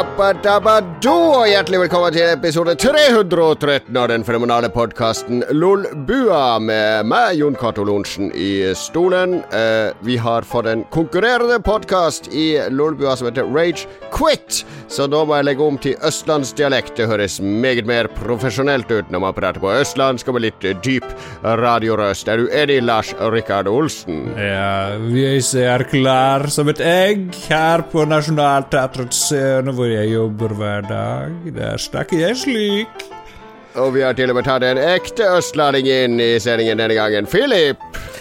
Jappadabado, og hjertelig velkommen til episode 313 av den fenomenale podkasten Lolbua med meg, Jon Cato Lorentzen, i stolen. Eh, vi har fått en konkurrerende podkast i Lolbua som heter Rage Quit, så da må jeg legge om til østlandsdialekt. Det høres meget mer profesjonelt ut når man prater på østlandsk og med litt dyp radiorøst. Er du enig, Lars Rikard Olsen? Ja, vi er klar som et egg her på Nationaltheatrets scene hvor jeg jobber hver dag. Der snakker jeg slik. Og vi har til og med tatt en ekte østlending inn i sendingen denne gangen. Philip!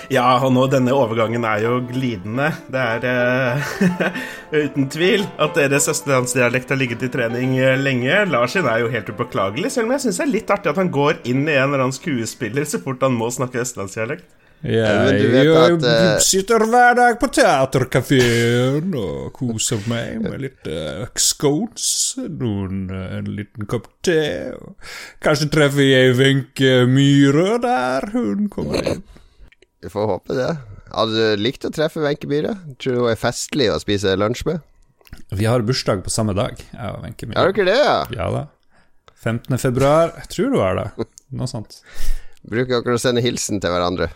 Ja, og nå denne overgangen er jo glidende. Det er uh, uten tvil at deres østlandsdialekt har ligget i trening eh, lenge. Lars sin er jo helt upåklagelig, selv om jeg syns det er litt artig at han går inn i en eller annen skuespiller så fort han må snakke østlandsdialekt. Jeg, jeg at, uh... sitter hver dag på teaterkafeen og koser meg med litt uh, scones, noen, uh, en liten kopp te. Og kanskje treffer jeg Wenche Myhre der hun kommer inn. Vi får håpe det. Hadde du likt å treffe Wenche Myhre? Tror du hun er festlig å spise lunsj med? Vi har bursdag på samme dag, jeg og Wenche Myhre. Har dere det, ja? Ja da. 15. februar. Jeg tror du er det. Noe sånt. Bruker dere å sende hilsen til hverandre?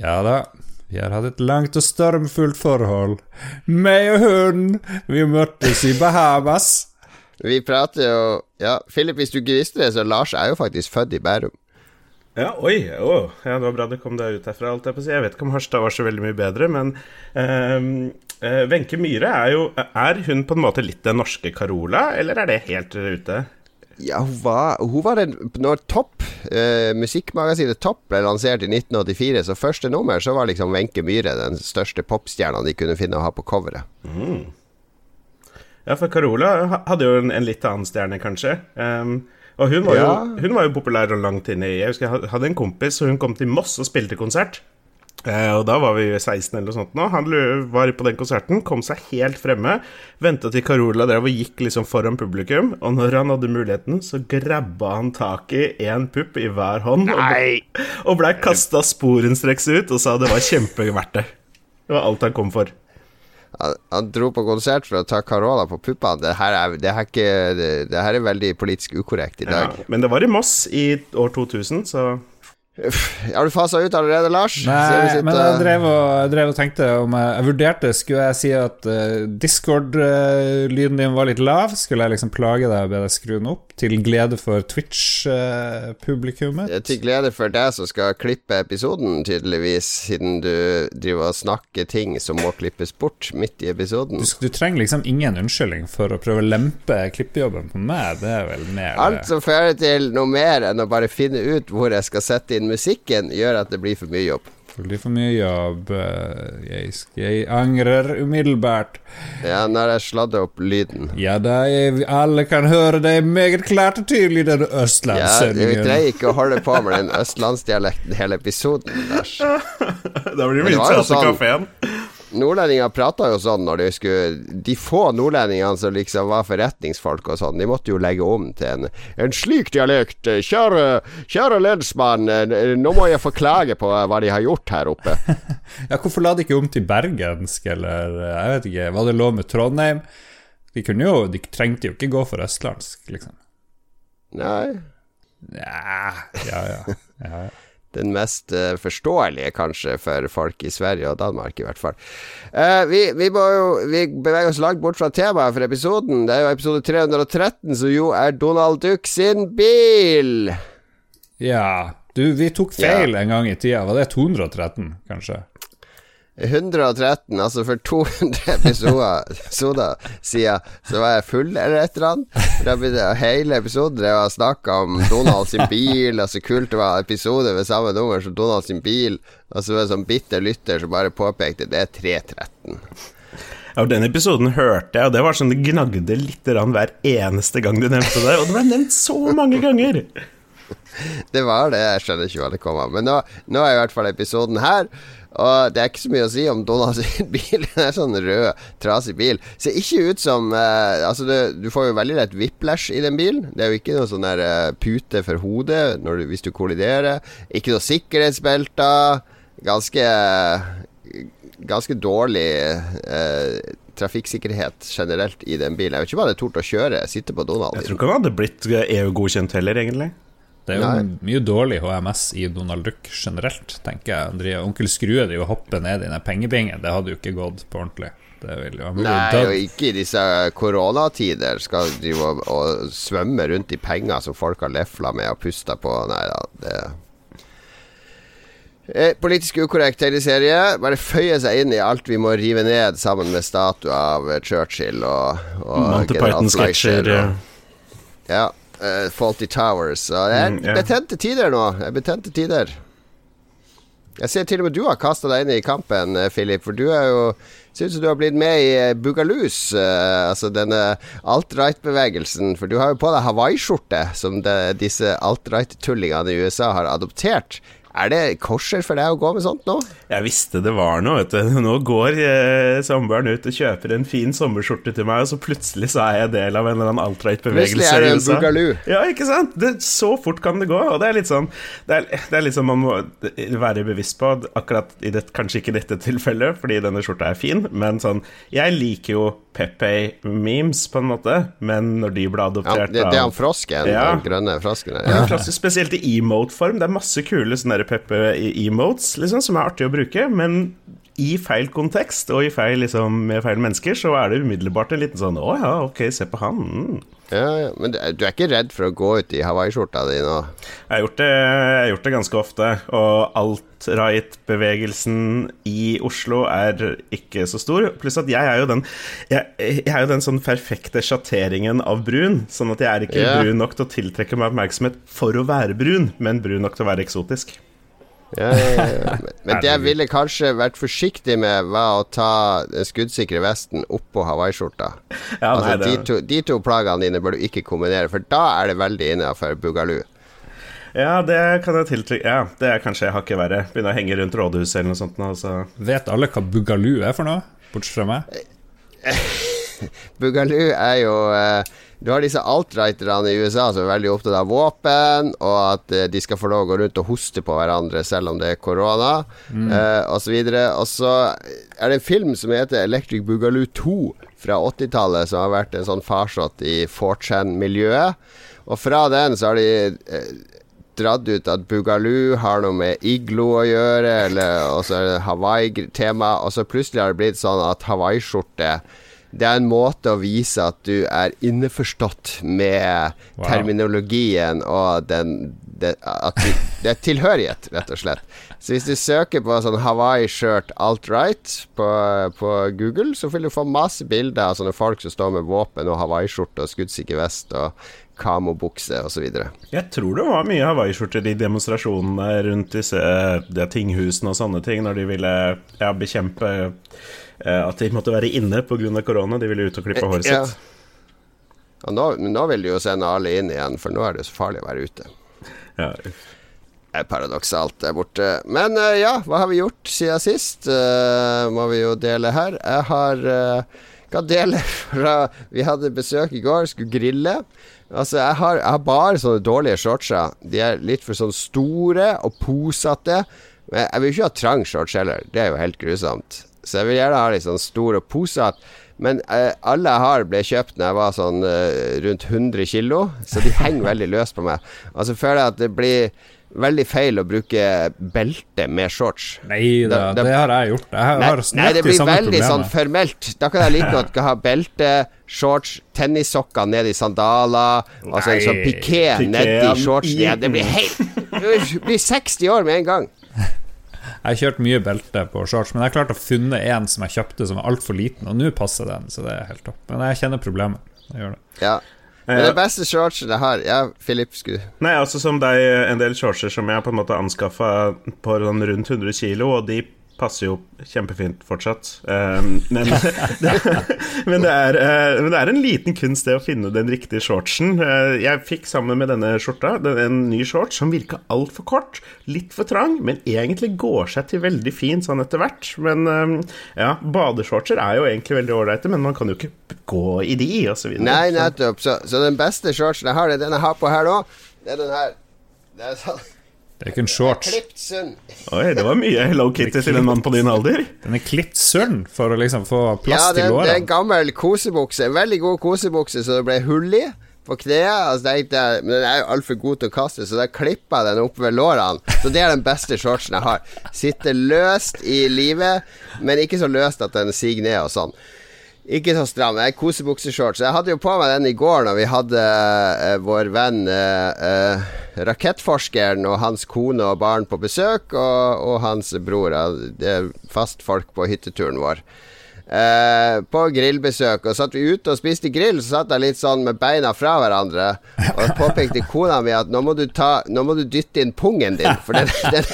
Ja da. Vi har hatt et langt og stormfullt forhold. Meg og hun, vi møttes i Bahamas. Vi prater jo Ja, Philip, hvis du ikke visste det, så Lars er jo faktisk født i Bærum. Ja, oi. Oh, ja, det var bra det kom deg ut herfra. Alt jeg, på jeg vet ikke om Harstad var så veldig mye bedre, men Wenche uh, uh, Myhre er jo Er hun på en måte litt den norske Carola, eller er det helt ute? Ja, hun var, hun var den Når Topp, eh, musikkmagasinet Topp ble lansert i 1984, så første nummer så var liksom Wenche Myhre den største popstjerna de kunne finne å ha på coveret. Mm. Ja, for Carola hadde jo en, en litt annen stjerne, kanskje. Um, og hun var, ja. jo, hun var jo populær og langt inne i Jeg husker jeg hadde en kompis, og hun kom til Moss og spilte konsert. Uh, og da var vi 16 eller noe sånt nå. Han var på den konserten, kom seg helt fremme. Venta til Carola drev og gikk liksom foran publikum, og når han hadde muligheten, så grabba han tak i én pupp i hver hånd Nei. og blei kasta sporenstreks ut og sa det var kjempeverdt det. Det var alt han kom for. Han, han, dro på konsert for å ta Carola på puppene. Det her er, det her ikke, det, det her er veldig politisk ukorrekt i dag. Ja, men det var i Moss i år 2000, så har du fasa ut allerede, Lars? Nei, men jeg drev, og, jeg drev, og, tenkte om jeg, jeg, vurderte Skulle jeg si at uh, Discord-lyden uh, din var litt lav? Skulle jeg liksom plage deg og be deg skru den opp? Til glede for Twitch-publikummet? Uh, til glede for deg som skal klippe episoden, tydeligvis, siden du driver og snakker ting som må klippes bort midt i episoden. Du, du trenger liksom ingen unnskyldning for å prøve å lempe klippejobben på meg. Det er vel mer Alt som fører til noe mer enn å bare finne ut hvor jeg skal sette inn musikken gjør at det blir for mye jobb. Det blir for mye jobb. Jeg, jeg angrer umiddelbart. Ja, når jeg sladder opp lyden. Ja da, jeg, alle kan høre det meget klart og tydelig i denne østlandssendingen. Ja, vi trenger ikke å holde på med den østlandsdialekten hele episoden, Lars. da blir det mye til i kafeen. Nordlendinger prata jo sånn når de skulle De få nordlendingene som liksom var forretningsfolk og sånn, de måtte jo legge om til en, en slik dialekt. Kjære, kjære lensmann, nå må jeg få klage på hva de har gjort her oppe. ja, hvorfor la de ikke om til bergensk, eller jeg vet ikke, var det lov med Trondheim? De kunne jo, de trengte jo ikke gå for østlandsk, liksom. Nei. Ja, ja. ja, ja den mest uh, forståelige, kanskje, for folk i Sverige og Danmark, i hvert fall. Uh, vi, vi, må jo Vi beveger oss langt bort fra temaet for episoden. Det er jo episode 313, som jo er Donald Duck sin bil. Ja. Du, vi tok feil ja. en gang i tida. Var det 213, kanskje? 113, altså for 200 episoder siden, så var jeg full eller et eller annet. Hele episoden drev jeg snakka om Donald sin bil, og så kult det var episode ved samme nummer som Donald sin bil, og så var det sånn bitter lytter som bare påpekte det er 313. Ja, Den episoden hørte jeg, og det var sånn det gnagde litt hver eneste gang du nevnte det, og det ble nevnt så mange ganger. Det var det, jeg skjønner ikke hva det kom av. Men nå, nå er i hvert fall episoden her. Og det er ikke så mye å si om Donald sin bil. Den er sånn rød, trasig bil. Ser ikke ut som eh, Altså, det, du får jo veldig lett whiplash i den bilen. Det er jo ikke noe sånn der eh, pute for hodet du, hvis du kolliderer. Ikke noe sikkerhetsbelter. Ganske Ganske dårlig eh, trafikksikkerhet generelt i den bilen. Jeg vet ikke om han hadde tort å kjøre, sitte på Donald. Jeg tror ikke han hadde blitt EU-godkjent heller, egentlig. Det er jo Nei. mye dårlig HMS i Donald Duck generelt, tenker jeg. Andrea. Onkel Skrue driver og hopper ned i den pengebingen. Det hadde jo ikke gått på ordentlig. Nei, og ikke i disse koronatider skal drive og, og svømme rundt i penger som folk har lefla med og pusta på. Nei da, det politisk ukorrekt tegneserie. Bare føye seg inn i alt vi må rive ned sammen med statuer av Churchill og, og Monty Python-sketsjer. Ja. Uh, Faulty Towers. Og det er mm, yeah. betente tider nå. Betente tider. Jeg ser til og med du har kasta deg inn i kampen, Philip. For du er jo Syns du har blitt med i Bugalus, uh, altså denne alt-right-bevegelsen. For du har jo på deg hawaiiskjorte, som det, disse alt-right-tullingene i USA har adoptert. Er det korser for deg å gå med sånt nå? Jeg visste det var noe, vet du. Nå går eh, samboeren ut og kjøper en fin sommerskjorte til meg, og så plutselig så er jeg del av en eller annen alt-right-bevegelse Plutselig er det en bugalu. Ja, ikke sant? Det, så fort kan det gå. Og det er litt sånn Det er, det er litt sånn man må være bevisst på, akkurat i det, kanskje ikke dette tilfellet, fordi denne skjorta er fin, men sånn Jeg liker jo Pepe-memes, på en måte, men når de ble adoptert ja, det, det er han frosken, ja. den grønne frosken. Ja. ja. Spesielt i emote-form. Det er masse kule sånne Pepe-emotes liksom, som er artig å bruke, men i feil kontekst og i feil, liksom, med feil mennesker, så er det umiddelbart en liten sånn Å ja, ok, se på han. Mm. Ja, ja, Men du er ikke redd for å gå ut i hawaiiskjorta di nå? Jeg har, gjort det, jeg har gjort det ganske ofte, og alt-right-bevegelsen i Oslo er ikke så stor. Pluss at jeg er jo den Jeg, jeg er jo den sånn perfekte sjatteringen av brun, sånn at jeg er ikke yeah. brun nok til å tiltrekke meg oppmerksomhet for å være brun, men brun nok til å være eksotisk. Ja, ja, ja. Men det jeg ville kanskje vært forsiktig med, var å ta den skuddsikre vesten oppå hawaiiskjorta. Ja, altså, de, to, de to plagene dine bør du ikke kombinere, for da er det veldig innafor bugalu. Ja, det kan jeg tiltrykke Ja, det er kanskje hakket verre. Begynne å henge rundt rådhuset eller noe sånt. Altså. Vet alle hva bugalu er for noe, bortsett fra meg? bugalu er jo uh, du har disse alt-righterne i USA som er veldig opptatt av våpen, og at uh, de skal få lov å gå rundt og hoste på hverandre selv om det er korona, mm. uh, osv. Og så er det en film som heter Electric Boogaloo 2 fra 80-tallet, som har vært en sånn farsott i 4chan-miljøet. Og fra den så har de uh, dratt ut at Boogaloo har noe med iglo å gjøre, eller, og så er det Hawaii-tema, og så plutselig har det blitt sånn at hawaiiskjorte det er en måte å vise at du er innforstått med wow. terminologien og den det, at du, det er tilhørighet, rett og slett. Så hvis du søker på sånn Hawaii-shirt alt-right på, på, Google, så vil du få masse bilder av sånne folk som står med våpen og hawaiiskjorte og skuddsikker vest og kamobukse osv. Jeg tror det var mye hawaiiskjorter i demonstrasjonene rundt disse de tinghusene og sånne ting, når de ville ja, bekjempe at de måtte være inne pga. korona. De ville ut og klippe håret ja. sitt. Og nå, nå, vil de jo sende alle inn igjen, for nå er det så farlig å være ute. Ja. Er paradoksalt der borte. Men uh, ja, hva har vi gjort siden sist? Uh, må vi jo dele her. Jeg har uh, kan dele fra Vi hadde besøk i går, skulle grille. Altså, jeg har, jeg har bare sånne dårlige shortser. De er litt for sånn store og posete. Men jeg vil ikke ha trang shorts heller. Det er jo helt grusomt. Så jeg vil gjerne ha litt sånn store poser. Men eh, alle jeg har, ble kjøpt når jeg var sånn eh, rundt 100 kilo, så de henger veldig løst på meg. Og så føler jeg at det blir veldig feil å bruke belte med shorts. Nei da, det, det, har jeg gjort. Jeg har, nei, nei, det blir veldig sånn formelt. Da kan jeg like godt ha belte, shorts, tennissokker ned i sandaler, altså en sånn piké nedi shortsen. Ja, det blir helt Du blir 60 år med en gang. Jeg har kjørt mye belte på shorts, men jeg har klart å funne en som jeg kjøpte som var altfor liten, og nå passer den, så det er helt topp. Men jeg kjenner problemet. Jeg gjør det. Ja. Men det beste shortsen jeg har Ja, Philip skulle Nei, altså som deg, en del shortser som jeg på en måte anskaffa på sånn rundt 100 kilo, og de passer jo kjempefint fortsatt. Um, men, det, men, det er, uh, men, det, er, en liten kunst det å finne den riktige shortsen. Uh, jeg fikk sammen med denne skjorta en ny shorts som virka altfor kort, litt for trang, men egentlig går seg til veldig fint sånn etter hvert. Men um, ja, badeshortser er jo egentlig veldig ålreite, men man kan jo ikke gå i de, og så videre. Nei, nettopp. Så, så, den beste shortsen jeg har, det er den jeg har på her nå. Det er den her. Det er sånn Det er ikke en shorts. Oi, det var mye Hello Kitty til en mann på din alder. Den er klipt sunn for å liksom få plass Ja, den, til det er en gammel kosebukse. En veldig god kosebukse så det ble hull i på kneet. Altså, det men den er jo altfor god til å kaste, så da klippa jeg den opp ved lårene. Så det er den beste shortsen jeg har. Sitter løst i livet, men ikke så løst at den siger ned og sånn. Ikke så stram. Jeg er kosebukseshorts. Jeg hadde jo på meg den i går når vi hadde uh, vår venn uh, uh, rakettforskeren og hans kone og barn på besøk, og, og hans bror. Uh, fast folk på hytteturen vår. Eh, på grillbesøk, og satt vi ute og spiste grill, så satt jeg litt sånn med beina fra hverandre. Og påpekte kona mi at nå må du, ta, nå må du dytte inn pungen din, for den, den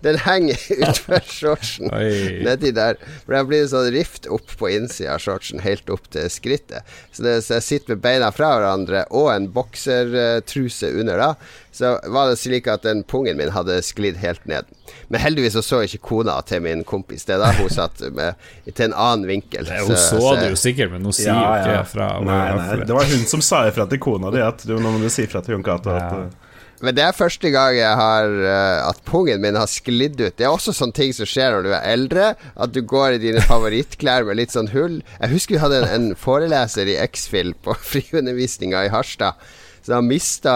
den henger utfor shortsen. Nedi der. For det blir sånn rift opp på innsida av shortsen, helt opp til skrittet. Så, det, så jeg sitter med beina fra hverandre og en boksertruse under da. Så var det slik at den pungen min hadde sklidd helt ned. Men heldigvis så, så ikke kona til min kompis det. da Hun satt med, til en annen vinkel. Hun så det jo sikkert, men hun sier jo ikke fra Nei, nei, det var hun som sa ifra til kona di at du, nå må du si ifra til Jon Cato at Ja. uh, Men det er første gang jeg har uh, at pungen min har sklidd ut. Det er også sånne ting som skjer når du er eldre. At du går i dine favorittklær med litt sånn hull. Jeg husker vi hadde en, en foreleser i X-Fill på friundervisninga i Harstad. Så han mista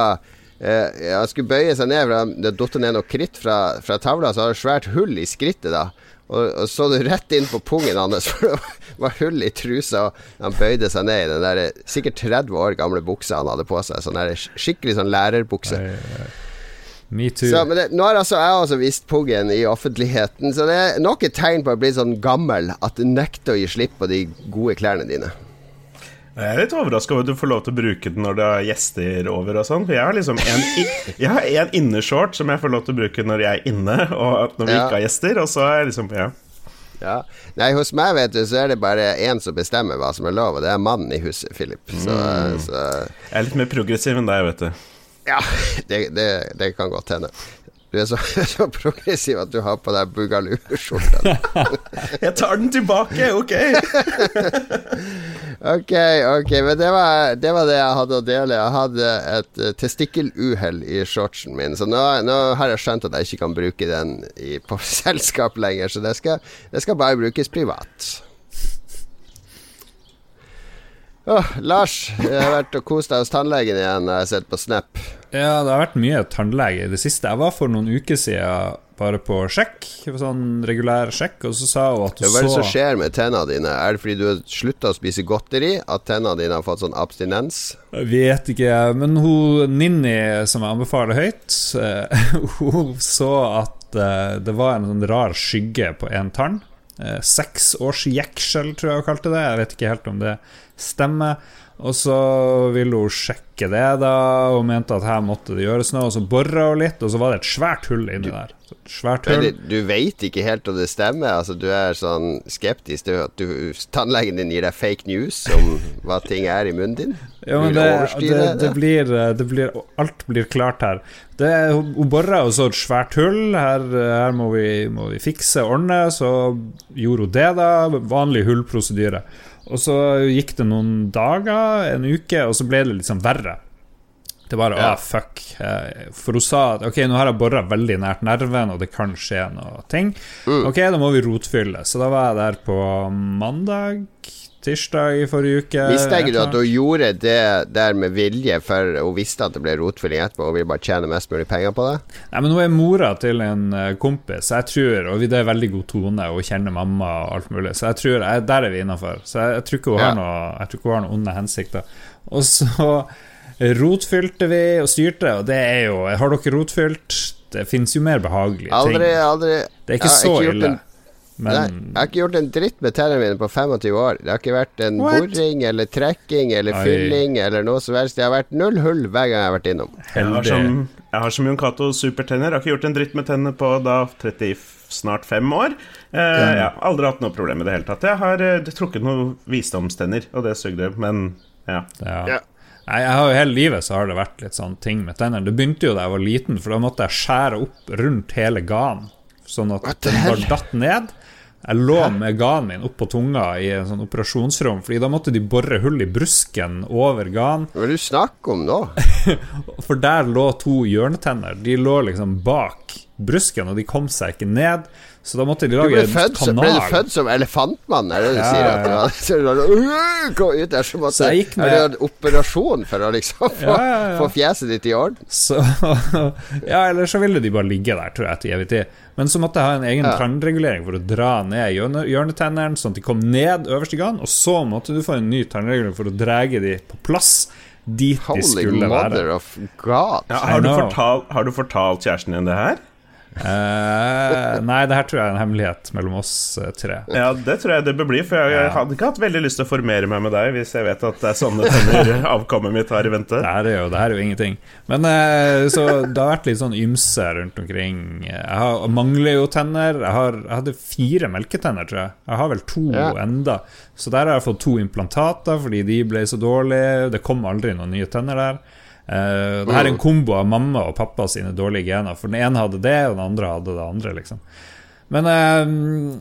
eh, Han skulle bøye seg ned, for det datt ned noe kritt fra, fra tavla, så har det svært hull i skrittet da. Og, og så du rett inn på pungen hans, for det var hull i trusa. Og han bøyde seg ned i den der eh, sikkert 30 år gamle buksa han hadde på seg. Sånn der skikkelig sånn lærerbukse. Metoo. Så, men det, nå har altså jeg også vist pungen i offentligheten, så det er nok et tegn på å bli sånn gammel at du nekter å gi slipp på de gode klærne dine. Jeg er litt overraska over at du får lov til å bruke den når det er gjester over og sånn. For jeg har liksom en, jeg har en inneshort som jeg får lov til å bruke når jeg er inne, og når vi Ja. ikke har gjester. Og så er jeg liksom Ja. Ja. Nei, hos meg, vet du, så er det bare én som bestemmer hva som er lov, og det er mannen i huset, Philip. Så, så Jeg er litt mer progressiv enn deg, vet du. ja, det, det, det kan godt hende. Du er så, så progressiv at du har på deg Bugaloo-skjorta. Jeg tar den tilbake, ok? Ok, ok, men det var, det var det jeg hadde å dele. Jeg hadde et uh, testikkeluhell i shortsen min, så nå, nå har jeg skjønt at jeg ikke kan bruke den i, på selskap lenger, så det skal, det skal bare brukes privat. Åh, Lars, jeg har vært og kost deg hos tannlegen igjen, har jeg sett på Snap. Ja, det har vært mye tannlege i det siste. Jeg var for noen uker siden bare på sjekk, sånn regulær sjekk, og så sa hun at Hva hun er det som skjer med tennene dine? Er det fordi du har slutta å spise godteri at tennene dine har fått sånn abstinens? Jeg vet ikke, men hun Ninni, som jeg anbefaler høyt, eh, hun så at eh, det var en sånn rar skygge på en tann. Eh, Seksårsjeksel, tror jeg hun kalte det. Jeg vet ikke helt om det stemmer. Og så ville hun sjekke det, da. Hun mente at her måtte det gjøres noe. Og så bora hun litt, og så var det et svært hull inni der. Et svært hull. det- du veit ikke helt om det stemmer. Altså, du er sånn skeptisk til at du, tannlegen din gir deg fake news om hva ting er i munnen din. Ja, men det, det, det, blir, eh, det blir Alt blir klart her. Det, hun bora jo så et svært hull. Her, her må, vi, må vi fikse ordne. Så gjorde hun det, da. Vanlig hullprosedyre. Og så gikk det noen dager, en uke, og så ble det liksom verre. Det bare Ja. ah, fuck. Eh, For hun sa at ok, nå har jeg bora veldig nært nerven, og det kan skje noe ting. Mm. Ok, da må vi rotfylle. Så da var jeg der på mandag, tirsdag i forrige uke. Mistenker du at hun gjorde det der med vilje, for hun visste at det ble rotfylling etterpå, og ville bare tjene mest mulig penger på det? Nei, men Hun er mora til en eh, kompis, jeg tror Og det er veldig god tone, og hun kjenner mamma og alt mulig, så jeg tror jeg, der er vi innafor. Så jeg, jeg tror ikke hun Ja. har noe Jeg tror ikke hun har noen onde hensikter. Og så rotfylte vi og styrte, og det er jo Har dere rotfylt? Det fins jo mer behagelige Aldri, ting. aldri Det er ikke ja, så ikke ille. En- Men Nei, jeg har ikke gjort en dritt med tennene mine på 25 år. Det har ikke vært en What? boring eller trekking eller Oi. fylling eller noe som helst. Det har vært null hull hver gang jeg har vært innom. Jeg har heldig som, jeg har som Jon Cato supertenner. Jeg har ikke gjort en dritt med tennene på da 30, snart fem år. Eh, ja, aldri hatt noe problem i det hele tatt. Jeg har eh, trukket noen visdomstenner, og det sugde, men ja. Ja. Ja. Nei, jeg har jo Hele livet så har det vært litt sånn ting med tennene. Det begynte jo da jeg var liten, for da måtte jeg skjære opp rundt hele ganen, sånn at den bare datt ned. Jeg lå med ganen min oppå tunga i en sånn operasjonsrom, Fordi da måtte de bore hull i brusken over ganen. Hva er det du snakker om nå? For der lå to hjørnetenner. De lå liksom bak brusken, og de kom seg ikke ned. Så da måtte de lage en født, kanal. Ble du født som elefantmann, er det du ja, sier? At du var, så du gå ut der, så måtte så jeg gikk med, det en operasjon for å liksom få, ja, ja, få fjeset ditt i orden? Så, ja, eller så ville de bare ligge der, tror jeg, til evig tid. Men så måtte jeg ha en egen ja. tannregulering for å dra ned hjørnetennene, sånn at de kom ned øverst i gang. Og så måtte du få en ny tannregulering for å drege de på plass dit Holy de skulle være. Holy mother of God. Ja, har, du fortalt, har, du fortalt, kjæresten din det her? Uh, nei, det her tror jeg er en hemmelighet mellom oss uh, tre. Ja, det tror jeg det bør bli, for jeg, ja. hadde ikke hatt veldig lyst til å formere meg med deg hvis jeg vet at det er sånne tenner avkommet mitt har i vente. Det her er jo, det her er jo ingenting. Men uh, Så det har vært litt sånn ymse rundt omkring. Jeg har, mangler jo tenner. Jeg, har, jeg, hadde fire melketenner, tror jeg. Jeg har vel to ja. enda. Så der har jeg fått to implantater fordi de ble så dårlige. Det kom aldri noen nye tenner der. Uh, det her er en kombo av mamma og pappa sine dårlige gener. For den ene hadde det, og den andre hadde det andre. Liksom. Men uh,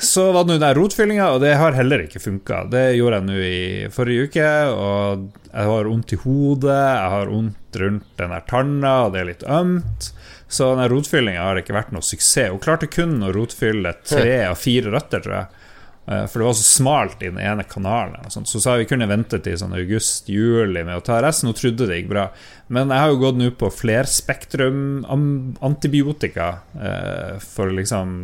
så var det nå den rotfyllinga, og det har heller ikke funka. Det gjorde jeg nå i forrige uke, og jeg har vondt i hodet, jeg har vondt rundt den der tanna, og det er litt ømt. Så den rotfyllinga har ikke vært noe suksess. Hun klarte kun å rotfylle tre av fire røtter, tror jeg. Eh, for det var så smalt i den ene kanalen. Så sa vi kunne vente til sånn august-juli med å ta resten. Hun trodde det gikk bra. Men jeg har jo gått nå på flerspektrum antibiotika eh, for liksom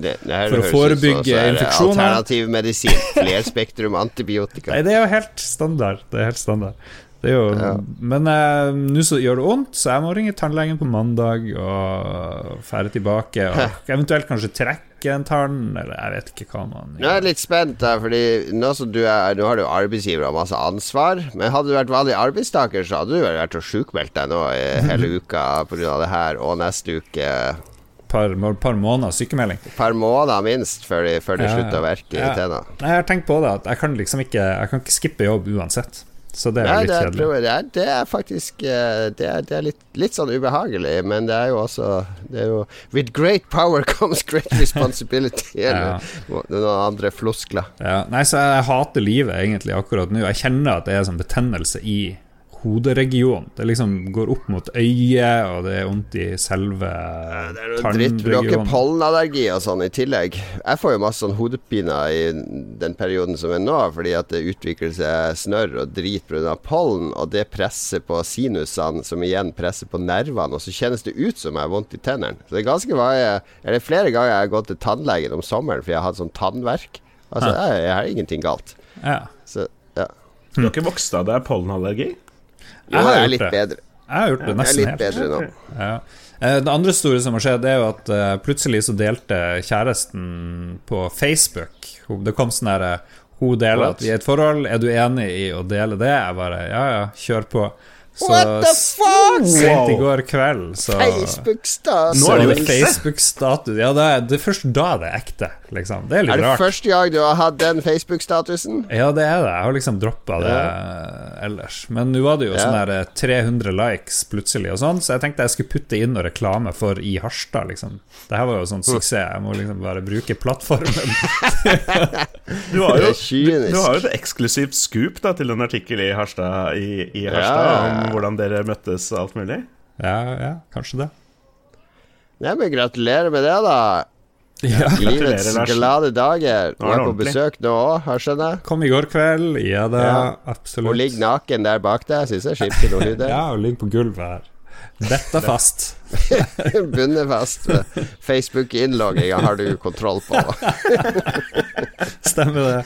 det, det For å forebygge infeksjoner. Alternativ medisin. Flerspektrum antibiotika. Nei, det er jo helt standard. Det er helt standard. Det jo, ja. Men eh, nå så gjør det vondt, så jeg må ringe tannlegen på mandag og fære tilbake. Og eventuelt kanskje trekke en tann, eller jeg vet ikke hva man gjør. Jeg er litt spent, da, fordi nå, er, nå har du arbeidsgiver og masse ansvar. Men hadde du vært vanlig arbeidstaker, så hadde du vært og sjukmeldt deg nå i hele uka pga. det her, og neste uke par, par måneder sykemelding. Par måneder minst før de, før de ja, slutter å verke ja. i tenna. Jeg har tenkt på det, at jeg kan liksom ikke Jeg kan ikke skippe jobb uansett. Så det er Nei, litt det er, kjedelig. Det er, det er faktisk eh, Det er, det er litt, litt, sånn ubehagelig, men det er jo også det er jo, With great power comes great responsibility, eller ja. noen andre floskler. Ja. Nei, så jeg hater livet egentlig akkurat nå. Jeg kjenner at det er sånn betennelse i hoderegion. Det liksom går opp mot øyet, og det er vondt i selve tannregionen. Det er noe dritt. Du har ikke pollenallergi og sånn i tillegg. Jeg får jo masse sånn hodepiner i den perioden som er nå, fordi at det utvikler seg snørr og drit pga. pollen, og det presser på sinusene, som igjen presser på nervene, og så kjennes det ut som jeg har vondt i tennene. Så det er ganske varig Eller flere ganger jeg har gått til tannlegen om sommeren fordi jeg har hatt sånn tannverk. Altså, jeg, jeg har ingenting galt. Ja. Så, ja. Du har ikke vokst av deg pollenallergi? Jo, jeg, er litt det. bedre. Jeg har gjort det nesten helt. Jeg er litt bedre nå. Ja. Eh, det andre store som har skjedd, er jo at uh, plutselig så delte kjæresten på Facebook Det kom sånn herre Hun deler at vi er i et forhold. Er du enig i å dele det? Jeg bare Ja, ja, kjør på. Så What the fuck?! Sent i går kveld, så Facebook-status. Nå er det jo Facebook-status. Ja, det er, det er, først da det er ekte, liksom. Det er litt rart. Er det rart. første gang du har hatt den Facebook-statusen? Ja, det er det. Jeg har liksom droppa det ja. ellers. Men nå var det jo ja. sånn der 300 eh, likes plutselig og sånn, så jeg tenkte jeg skulle putte inn noe reklame for i Harstad, liksom. Det her var jo sånn suksess. Jeg må liksom bare bruke plattformen. du, har jo, du, du, har jo et eksklusivt scoop da, til en artikkel i Harstad, i, i Harstad ja. om hvordan dere møttes og alt mulig. Ja, ja, kanskje det. Nei, men gratulerer med det, da. Ja. Livets glade dager. Du er på besøk nå òg, skjønner jeg. Kom i går kveld. Ja da, ja. absolutt. Hun ligger naken der bak deg, syns jeg. Skifter noe hud Ja, hun ligger på gulvet her. Dette fast. Bundet fast. Facebook-innlogginga har du kontroll på. Stemmer det.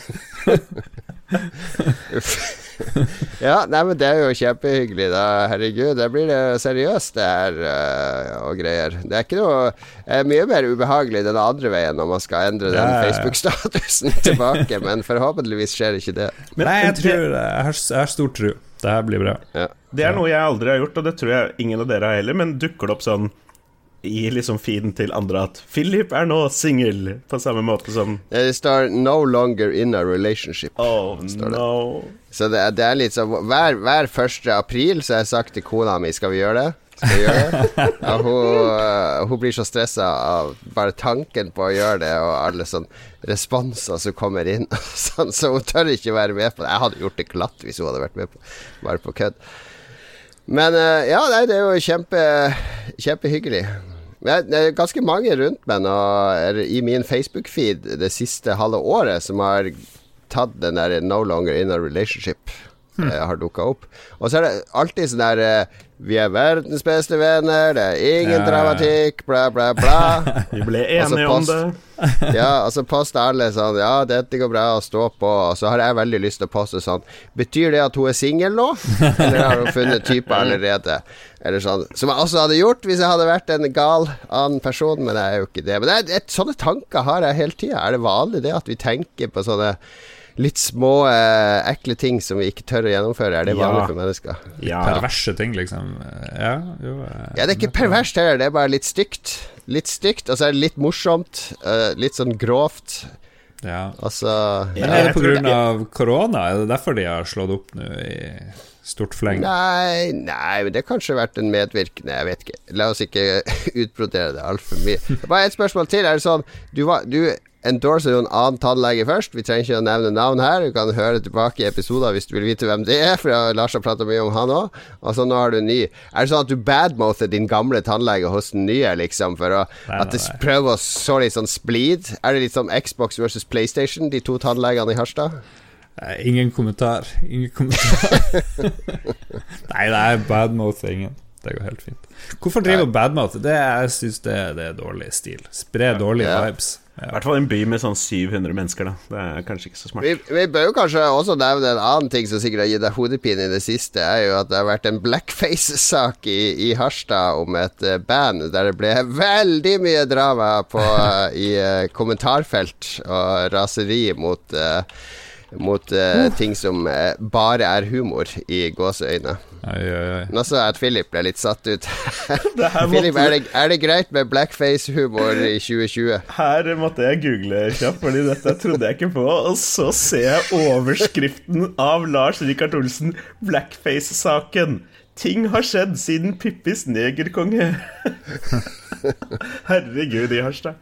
Ja, nei, men det er jo kjempehyggelig, da. Herregud, det blir det seriøst, det her uh, og greier. Det er ikke noe er mye mer ubehagelig den andre veien når man skal endre den ja, Facebook-statusen tilbake, men forhåpentligvis skjer ikke det. Men, nei, jeg tror Jeg har, jeg har stor tro. Det her blir bra. Ja. Det er noe jeg aldri har gjort, og det tror jeg ingen av dere har heller, men dukker det opp sånn i liksom feeden til andre at Philip er nå singel, på samme måte som Det står 'no longer in a relationship'. Oh, no. Så det, det, er litt sånn hver, hver 1. april så har jeg sagt til kona mi skal vi gjøre det. skal gjøre det. Hun, uh, hun blir så stressa av bare tanken på å gjøre det, og alle sånne responser som kommer inn. Sånn, så hun tør ikke være med på det. Jeg hadde gjort det glatt hvis hun hadde vært med på bare på kødd. Men uh, ja, nei, det er jo kjempe, kjempehyggelig. Det er ganske mange rundt meg nå, i min Facebook-feed det siste halve året som har tatt den der 'no longer in a relationship' hmm. har dukka opp. Og så er det alltid sånn der eh, vi er verdens beste venner, det er ingen ja. dramatikk, bla, bla, bla. vi ble enige om det. ja, og så poster alle sånn Ja, dette går bra å stå på. Og så har jeg veldig lyst til å poste sånn Betyr det at hun er singel nå? Eller har hun funnet type allerede? Eller sånn. Som jeg også hadde gjort hvis jeg hadde vært en gal annen person, men jeg er jo ikke det. Men det er, et, sånne tanker har jeg hele tida. Er det vanlig det at vi tenker på sånne litt små, eh, ekle ting som vi ikke tør å gjennomføre. Er det vanlig for mennesker? Ja. Perverse ting, liksom. Ja, jo, eh, ja, det er ikke perverst heller, det er bare litt stygt. Litt stygt, og så er det litt morsomt. Uh, litt sånn grovt. Ja. Altså Men er det pga. korona? Er det derfor de har slått opp nå i stort fleng? Nei, nei, men det har kanskje vært en medvirkende. Jeg vet ikke. La oss ikke utbrodere det altfor mye. Bare et spørsmål til. Er det sånn Du, var, du endorser jo en annen tannlege først. Vi trenger ikke å nevne navn her. Du kan høre tilbake i episoder hvis du vil vite hvem det er, for Lars har prata mye om han òg. Og så nå har du ny. Er det sånn at du badmouther din gamle tannlege hos den nye, liksom, for å, nei, at det prøver å så litt sånn splid? Er det litt sånn Xbox versus PlayStation, de to tannlegene i Harstad? Ingen kommentar. Ingen kommentar. nei, det er badmouthingen. Det går helt fint. Hvorfor driver badmouth? Det, jeg syns det, det, er dårlig stil. Spre dårlige ja. vibes. I hvert fall en by med sånn 700 mennesker, da. Det er kanskje ikke så smart. Vi, vi bør jo kanskje også nevne en annen ting som sikkert har gitt deg hodepine i det siste, er jo at det har vært en blackface-sak i, i, Harstad om et uh, band der det ble veldig mye drama på, uh, i uh, kommentarfelt og raseri mot mot uh, ting som uh, bare er humor, i gåseøyne. Nå så jeg at Philip ble litt satt ut. Philip, er det, er det, greit med blackface-humor i 2020? Her måtte jeg google kjapt, Fordi dette trodde jeg ikke på. Og så ser jeg overskriften av Lars Rikard Olsen, blackface-saken. Ting har skjedd siden Pippis negerkonge. Herregud i Harstad.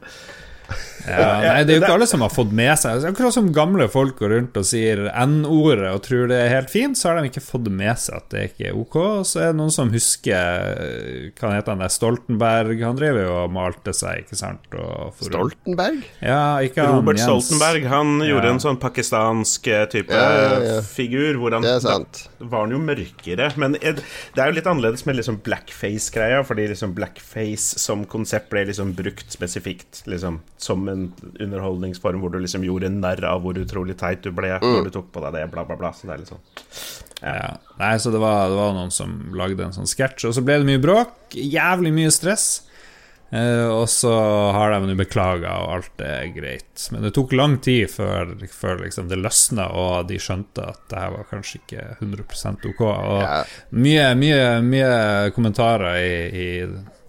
Ja, nei, det er jo ikke alle som har fått med seg Akkurat som gamle folk går rundt og sier N-ordet og tror det er helt fint, så har de ikke fått med seg at det ikke er ok. Så er det noen som husker Hva heter han der Stoltenberg? Han driver jo og malte seg, ikke sant? For, Stoltenberg? Ja, ikke han, Robert Jens. Stoltenberg. Han gjorde ja. en sånn pakistansk eh, type ja, figur. Hvor han, var den jo mørkere. Men det er jo litt annerledes med liksom blackface-greia, fordi liksom blackface som konsept ble liksom brukt spesifikt liksom som en underholdningsform hvor du liksom gjorde narr av hvor utrolig teit du ble mm. når du tok på deg det, bla, bla, bla. Så det er litt sånn ja. ja. Nei, så det var, det var, noen som lagde en sånn sketsj, og så ble det mye bråk. Jævlig mye stress. Eh, og så har de nå beklaga, og alt er greit. Men det tok lang tid før, før liksom det løsna, og de skjønte at det her var kanskje ikke 100 ok. Og ja. mye, mye, mye kommentarer i, i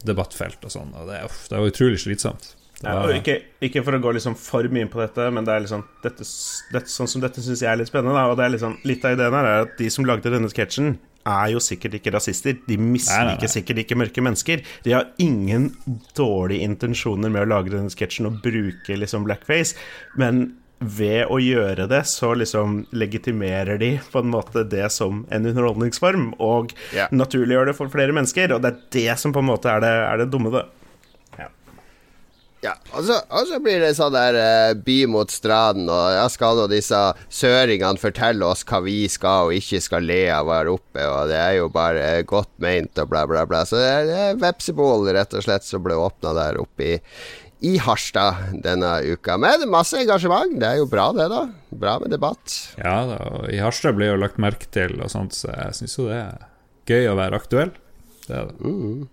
debattfelt og sånn, og det, uff, det var utrolig slitsomt. Ja, ikke, ikke, for å gå liksom for mye inn på dette, men det er liksom dette, dette, sånn som dette syns jeg er litt spennende. Da, og det er liksom, Litt av ideen her er at de som lagde denne sketsjen, er jo sikkert ikke rasister. De misliker sikkert ikke mørke mennesker. De har ingen dårlige intensjoner med å lage denne sketsjen og bruke liksom blackface, men ved å gjøre det, så liksom legitimerer de på en måte det som en underholdningsform, og yeah. naturliggjør det for flere mennesker. Og det er det som på en måte er det, er det dumme, det. Ja, og så, og så, blir det sånn der uh, by mot stranden, og ja, skal nå disse søringene fortelle oss hva vi skal og ikke skal le av her oppe, og det er jo bare godt meint og bla, bla, bla. Så det er, er vepsebol, rett og slett, som ble åpna der oppe i, i Harstad denne uka. Men masse engasjement. Det er jo bra, det, da. Bra med debatt. Ja da, og i Harstad blir jo lagt merke til og sånt, så jeg syns jo det er gøy å være aktuell. Det er det. Mm.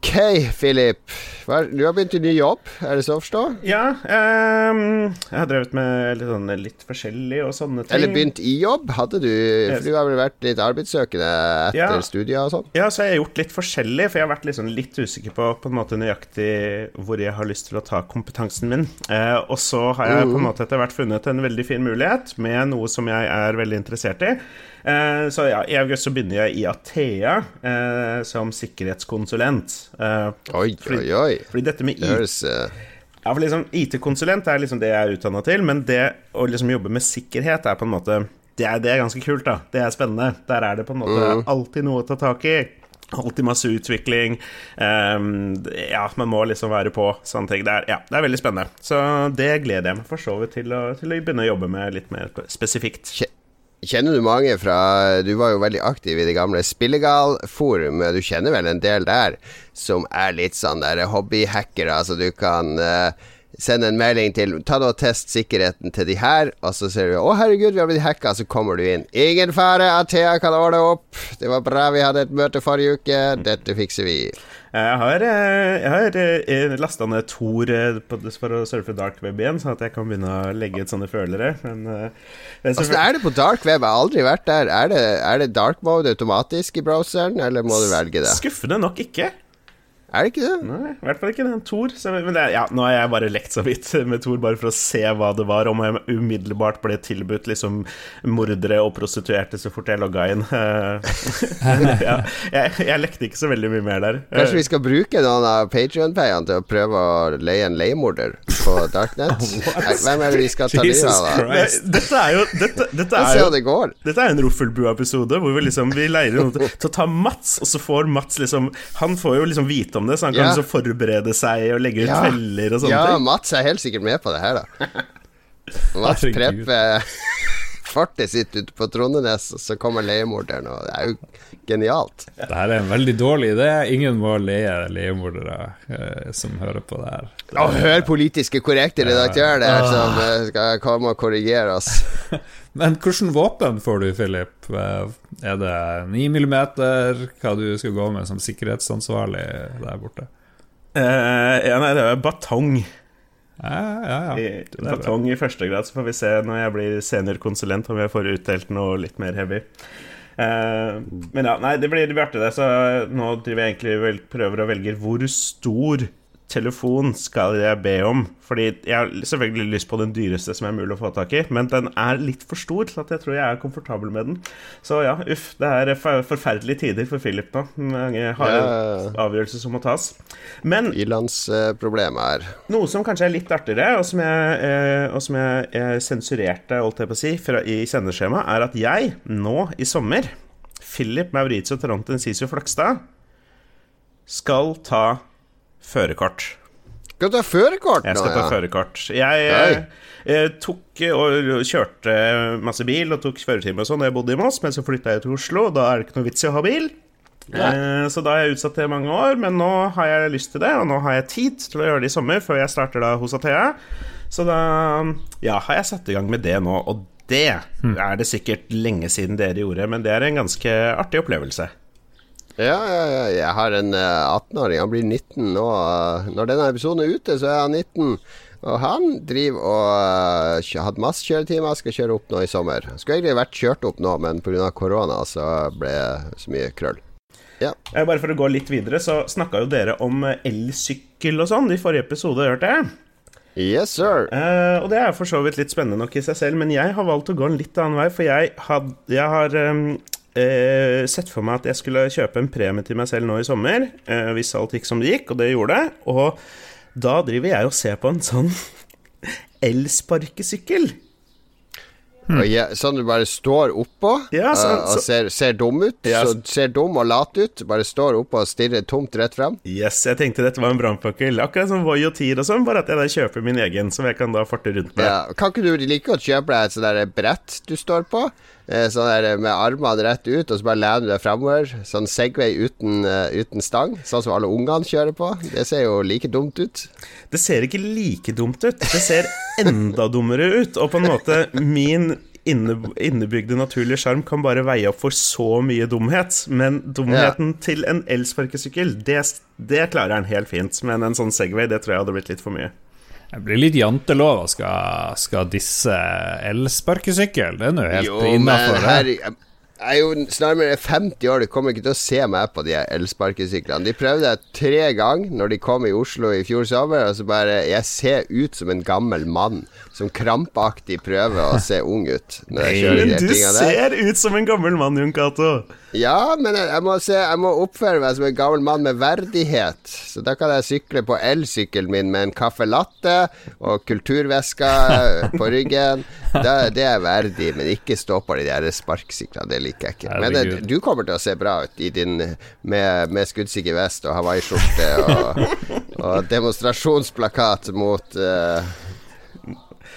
Ok, Philip. Du har begynt i ny jobb, er det så å forstå? Ja. Um, jeg har drevet med litt, sånn, litt forskjellig og sånne ting. Eller begynt i jobb? Hadde du For du har vel vært litt arbeidssøkende etter ja. studier og sånn? Ja, så har jeg gjort litt forskjellig, for jeg har vært liksom litt usikker på på en måte nøyaktig hvor jeg har lyst til å ta kompetansen min. Uh, og så har jeg på en mm. måte etter hvert funnet en veldig fin mulighet med noe som jeg er veldig interessert i. Eh, så ja, i august så begynner jeg i Athea eh, som sikkerhetskonsulent. Eh, oi, oi, oi. Fordi dette med IT ja, for liksom IT-konsulent er liksom det jeg er utdanna til, men det å liksom jobbe med sikkerhet er på en måte det er, det er, ganske kult, da. Det er spennende. Der er det på en måte mm. alltid noe å ta tak i. Alltid masse utvikling. Um, ja, man må liksom være på sånne ting. Det er, ja, det er veldig spennende. Så det gleder jeg meg for så vidt til, til, å begynne å jobbe med litt mer spesifikt. Kjenner du mange fra Du var jo veldig aktiv i det gamle Spillegal-forumet. Du kjenner vel en del der som er litt sånn der hobbyhackere, altså du kan uh, sende en melding til Ta og test sikkerheten til de her, og så ser du Å, herregud, vi har blitt hacka, så kommer du inn. Ingen fare, Athea kan ordne opp. Det var bra vi hadde et møte forrige uke. Dette fikser vi. Jeg har, eh, jeg har eh, lasta ned Tor eh, for å surfe dark web igjen, sånn at jeg kan begynne å legge ut sånne følere. Men, men altså, er det på dark web? Jeg har aldri vært der. Er det, er det dark mode automatisk i browseren, eller må du velge det? Skuffende nok ikke. Er det ikke det? Nei, i hvert fall ikke den Thor. men det, ja, nå har jeg bare lekt så vidt med Thor, bare for å se hva det var. Om jeg umiddelbart ble tilbudt liksom mordere og prostituerte så fort jeg logga inn. ja, jeg, jeg, lekte ikke så veldig mye mer der. Kanskje vi skal bruke noen av Patrion-payene til å prøve å leie en leiemorder på Darknet? Hvem er det vi skal ta livet av, da? Dette er jo Dette, dette er, jo, dette er en Roffelbua-episode hvor vi liksom Vi leier noen til å ta Mats, og så får Mats liksom Han får jo liksom vite om det, så han kan ja. forberede seg og legge ut ja. feller og sånne ja, ting. Ja, Mats er helt sikkert med på det her, da. Mats prepper fartet sitt ute på Trondenes, og så kommer leiemorderen, og det er jo genialt. Det her er en veldig dårlig idé. Ingen må leie leiemordere eh, som hører på det her. Å, hør politiske korrekte redaktører der ah. som eh, skal komme og korrigere oss. Men hvordan våpen får du, Philip? Er det 9 millimeter? Hva du skal gå med som sikkerhetsansvarlig der borte? Uh, ja, nei, det er batong. Ja, ja, ja. Batong i første grad, så får vi se når jeg blir seniorkonsulent om jeg får utdelt noe litt mer heavy. Uh, men ja, nei, det blir, det blir artig, det. Så nå driver jeg egentlig prøver å velge hvor stor telefon skal jeg be om? Fordi jeg har selvfølgelig lyst på den dyreste som er mulig å få tak i, men den er litt for stor til at jeg tror jeg er komfortabel med den. Så ja, uff. Det er forferdelige tider for Philip nå. Mange harde ja. avgjørelser som må tas. Men Ilandsproblemet er Noe som kanskje er litt artigere, og som jeg, eh, og som jeg, eh, sensurerte, holdt jeg på å si, fra, i sendeskjemaet, er at jeg nå i sommer, Philip Maurizio Taranten Sisio Flakstad, skal ta førerkort. Skal du ta førerkort nå? Jeg skal ta ja. førerkort. Jeg, jeg, jeg tok og kjørte masse bil og tok førertime og sånn da jeg bodde i Moss, men så flytta jeg til Oslo, og da er det ikke noe vits i å ha bil. Ja. så da har jeg utsatt det i mange år, men nå har jeg lyst til det, og nå har jeg tid til å gjøre det i sommer, før jeg starter da hos Athea. Så da ja, har jeg satt i gang med det nå, og det hm. er det sikkert lenge siden dere gjorde, men det er en ganske artig opplevelse. Ja, ja, ja. Jeg har en 18-åring. Eh, han blir 19 nå. Når denne episoden er ute, så er han 19. Og han driver og uh, hatt masse kjøretimer, skal kjøre opp nå i sommer. Skulle egentlig vært kjørt opp nå, men pga. korona så ble det så mye krøll. Ja. Bare for å gå litt videre, så snakka jo dere om elsykkel og sånn i forrige episode, hørte jeg. Yes, sir. Uh, og det er for så vidt litt spennende nok i seg selv, men jeg har valgt å gå en litt annen vei, for jeg, had, jeg har um, eh, sett for meg at jeg skulle kjøpe en premie til meg selv nå i sommer, eh, hvis alt gikk som det gikk, og det gjorde det. Og da driver jeg og ser på en sånn elsparkesykkel. Hmm. Ja, sånn du bare står oppå ja, så, uh, og ser, ser, dum ut? Ja, så ser dum og lat ut? Bare står oppå og stirrer tomt rett frem? Yes, jeg tenkte dette var en brannfakkel. Akkurat som Voi og Tier og sånn, bare at jeg da kjøper min egen, som jeg kan da farte rundt med. Ja, kan ikke du like godt kjøpe deg et sånt brett du står på? Eh, sånn der med armene rett ut, og så bare lener du deg framover. Sånn Segway uten, uh, uten, stang, sånn som alle ungene kjører på. Det ser jo like dumt ut. Det ser ikke like dumt ut. Det ser enda dummere ut. Og på en måte min innebygde naturlige sjarm kan bare veie opp for så mye dumhet. Men dumheten ja. til en elsparkesykkel, det, det klarer han helt fint. Men en sånn Segway, det tror jeg hadde blitt litt for mye. Det blir litt jantelov og skal, skal disse elsparkesykkel. Det er nå helt innafor. Jeg er jo snarere 50 år, du kommer ikke til å se meg på de elsparkesyklene. De prøvde jeg tre ganger når de kom i Oslo i fjor sommer, og så bare Jeg ser ut som en gammel mann som krampaktig prøver å se ung ut. Når jeg kjører du ser ut som en gammel mann, Jon Cato. Ja, men jeg, jeg, må se, jeg må oppføre meg som en gammel mann med verdighet. Så da kan jeg sykle på elsykkelen min med en caffè latte og kulturveska på ryggen. Da, det er verdig, men ikke stå på de der sparkesyklene. Det liker jeg ikke. Men det, du kommer til å se bra ut i din, med, med skuddsikker vest og hawaiiskjorte og, og demonstrasjonsplakat mot uh,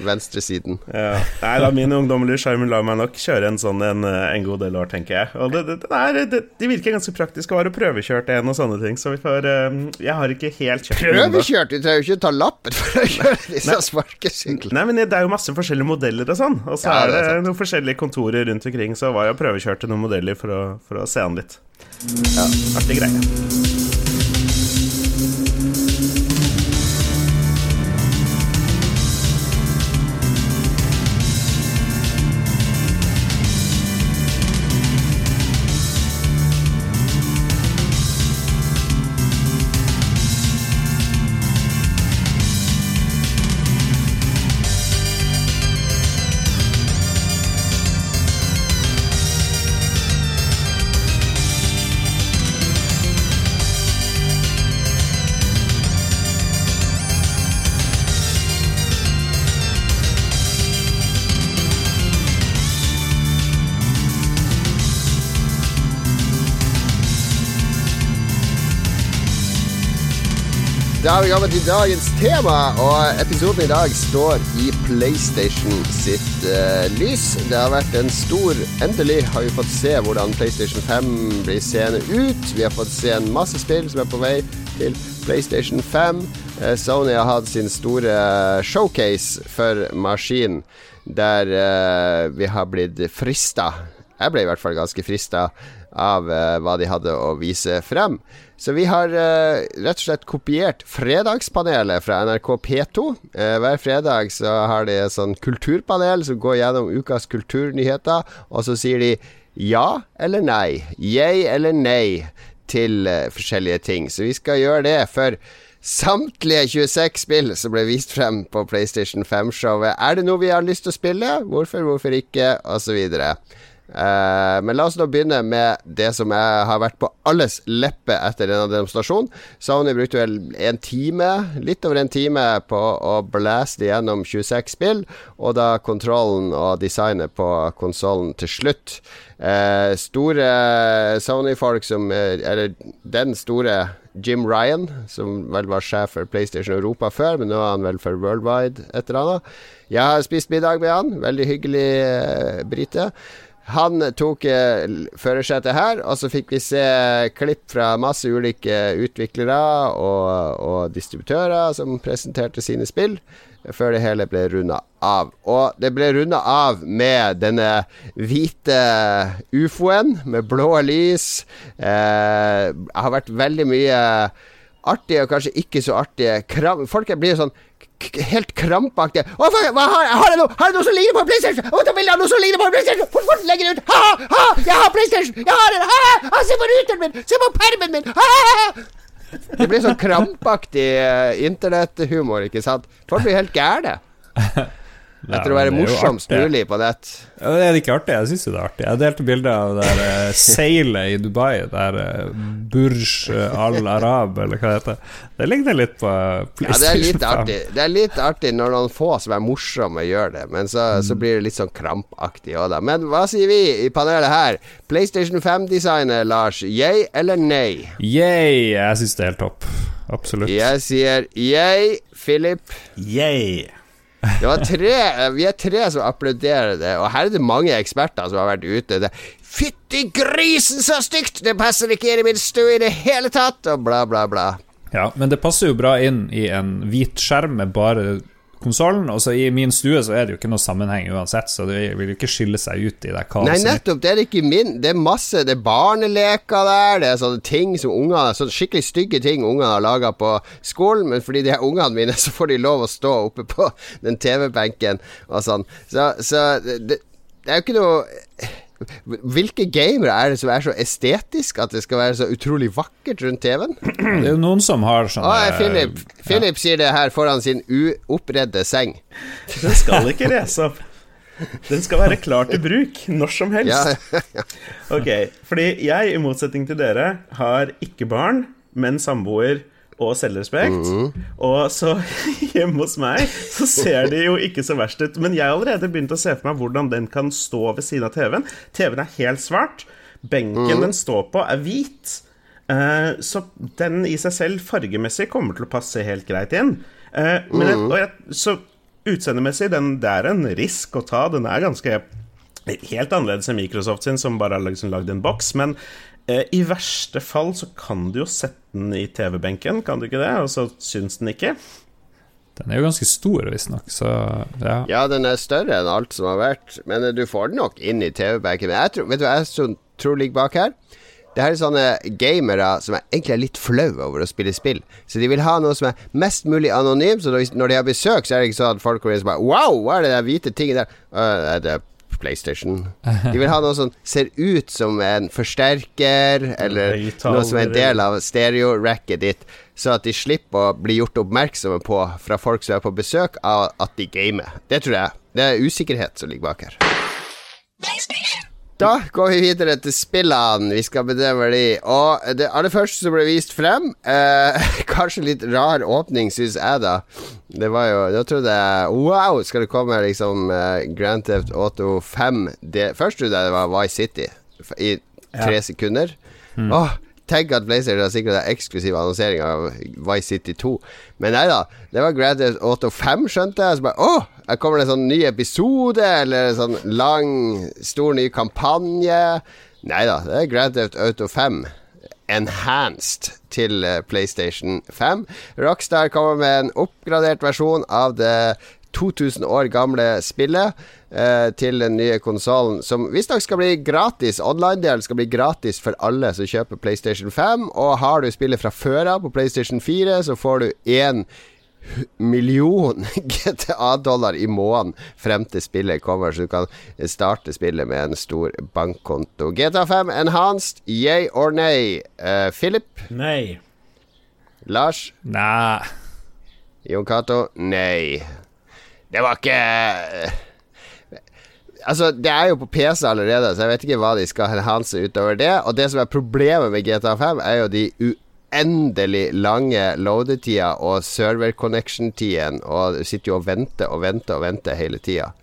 venstresiden. Ja. Nei da, min ungdommelige sjarm lar meg nok kjøre en sånn en, en god del år, tenker jeg. Og det, det, det, det, de virker ganske praktiske å være prøvekjørt en og sånne ting, så vi får uh, Jeg har ikke helt kjøpt Prøvekjørt? Du trenger jo ikke ta lappen for å kjøre disse sparkesyklene. Nei, men det er jo masse forskjellige modeller og sånn, og så ja, er det, er noen forskjellige kontorer rundt omkring, så var jeg og prøvekjørte noen modeller for å, for å se an litt. Ja. Artig greie. Da er vi kommet til dagens tema, og episoden i dag står i PlayStation sitt uh, lys. Det har vært en stor Endelig har vi fått se hvordan PlayStation 5 blir seende ut. Vi har fått se en masse spill som er på vei til PlayStation 5. Uh, eh, Sony har hatt sin store showcase for maskinen, der uh, vi har blitt frista. Jeg ble i hvert fall ganske frista av hva de hadde å vise frem. Så vi har uh, rett og slett kopiert Fredagspanelet fra NRK P2. Uh, eh, hver fredag så har de et sånn kulturpanel som går gjennom ukas kulturnyheter, og så sier de ja eller nei, yay eller nei til uh, forskjellige ting. Så vi skal gjøre det for samtlige 26 spill som ble vist frem på PlayStation 5-showet. Er det noe vi har lyst til å spille? Hvorfor, hvorfor ikke? Og så videre. Uh, men la oss nå begynne med det som jeg har vært på alles leppe etter denne demonstrasjonen. Sony brukte vel en time, litt over en time, på å blaste gjennom 26 spill, og da kontrollen og designet på konsollen til slutt. Uh, store Sony-folk som Eller den store Jim Ryan, som vel var sjef for PlayStation Europa før, men nå er han vel for Worldwide et eller annet. Jeg har spist middag med han. Veldig hyggelig uh, brite. Han tok eh, førersetet her, og så fikk vi se klipp fra masse ulike utviklere og, og distributører som presenterte sine spill, før det hele ble runda av. Og det ble runda av med denne hvite ufoen med blå lys. Eh, har vært veldig mye artige og kanskje ikke så artige krav. Folk blir jo sånn helt krampaktig Å, hva, hva, har, har, jeg noe, har jeg noe som ligner på en PlayStation? Å, ta noe som ligner på en PlayStation! Fort, fort, legg det ut! Ha, ha, jeg har PlayStation! Jeg har den! Ha, ha, se på ruteren min! Se på permen min! Ha, ha, ha. Det blir sånn krampaktig uh, internetthumor, ikke sant? Folk blir helt gærne. Etter å være morsomst mulig på nett. Ja, det er ikke artig. Jeg syns det er artig. Jeg delte bilde av det der uh, seilet i Dubai. Der uh, Burj al Arab, eller hva det heter. Det ligner litt på PlayStation. Ja, det er litt artig. Det er litt artig når noen få som er morsomme, gjør det. Men så, mm. så blir det litt sånn krampaktig òg, da. Men hva sier vi i panelet her? PlayStation 5-designer, Lars. Yay eller nei? Yay. Jeg syns det er helt topp. Absolutt. Jeg sier yay. Philip? Yay. Det var tre, vi er tre som applauderer det, og her er det mange eksperter som har vært ute. Fytti grisen, så stygt! Det passer ikke inn i min stue i det hele tatt! Og bla, bla, bla. Ja, men det passer jo bra inn i en hvit skjerm med bare konsollen. Og så i min stue så er det jo ikke noe sammenheng uansett, så det vil jo ikke skille seg ut i det kaoset. Nei, nettopp. Det er ikke min. Det er masse Det er barneleker der, det er sånne ting som ungene Sånne skikkelig stygge ting ungene har laga på skolen, men fordi de er ungene mine, så får de lov å stå oppe på den TV-benken og sånn. Så, så det, det er jo ikke noe hvilke gamere er det som er så estetisk at det skal være så utrolig vakkert rundt TV-en? Det er jo noen som har sånne ah, Philip, Philip ja. sier det her foran sin uoppredde seng. Den skal ikke rese opp. Den skal være klar til bruk når som helst. Ja. ok, fordi jeg, i motsetning til dere, har ikke barn, men samboer og selvrespekt. Mm. Og så hjemme hos meg så ser det jo ikke så verst ut. Men jeg har allerede begynt å se for meg hvordan den kan stå ved siden av TV-en. TV-en er helt svart. Benken mm. den står på, er hvit. Uh, så den i seg selv fargemessig kommer til å passe helt greit inn. Uh, men mm. jeg, jeg, så utseendemessig, den, det er en risk å ta. Den er ganske helt annerledes enn Microsoft sin, som bare har liksom lagd en boks. Men I verste fall så kan du jo sette den i TV-benken, kan du ikke det? Og så syns den ikke. Den er jo ganske stor, visstnok, så ja. Ja, den er større enn alt som har vært, men du får den nok inn i TV-benken. Men jeg tror, vet du hva jeg tror ligger bak her? Det her er sånne gamere som er egentlig er litt flau over å spille spill. Så de vil ha noe som er mest mulig anonymt. Så når de har besøk, så er det ikke sånn at folk kommer inn og bare Wow, hva er det der hvite tinget der? Uh, det er PlayStation. De vil ha noe som ser ut som en forsterker, eller noe som er en del av stereo-racket ditt, så at de slipper å bli gjort oppmerksomme på fra folk som er på besøk, av at de gamer. Det tror jeg. Det er usikkerhet som ligger bak her. PlayStation. Da går vi videre til spillene. Vi skal bedømme de. Og det aller første som ble vist frem eh, Kanskje litt rar åpning, syns jeg, da. Det var jo Da trodde jeg Wow, skal det komme liksom uh, Grand Theft Auto 5 det, Først trodde jeg det var Vice City i tre ja. sekunder. Mm. Åh, Tenk at PlayStation har sikra deg eksklusiv annonsering av Vice City 2. Men nei da, det var Grand Theft Auto 5, skjønte jeg. Så bare åh, her kommer det en sånn ny episode, eller en sånn lang, stor ny kampanje. Nei da, det er Grand Theft Auto 5 enhanced til eh, PlayStation 5. Rockstar kommer med en oppgradert versjon av det 2000 år gamle spillet eh, til den nye konsollen, som visstnok skal bli gratis. Online-delen skal bli gratis for alle som kjøper PlayStation 5. Og har du spillet fra før av på PlayStation 4, så får du én million GTA-dollar i måneden frem til spillet kommer, så du kan starte spillet med en stor bankkonto. GTA5 enhanced, yay or nay? Uh, Philip? Nei. Lars? Nei. Jon Cato? Nei. Det var ikke eh, Altså, det er jo på PC allerede, så jeg vet ikke hva de skal enhance utover det. Og det som er problemet med GTA5, er jo de uendelig lange loadetida og server connection-tiden, og du sitter jo og venter og venter og venter hele tida.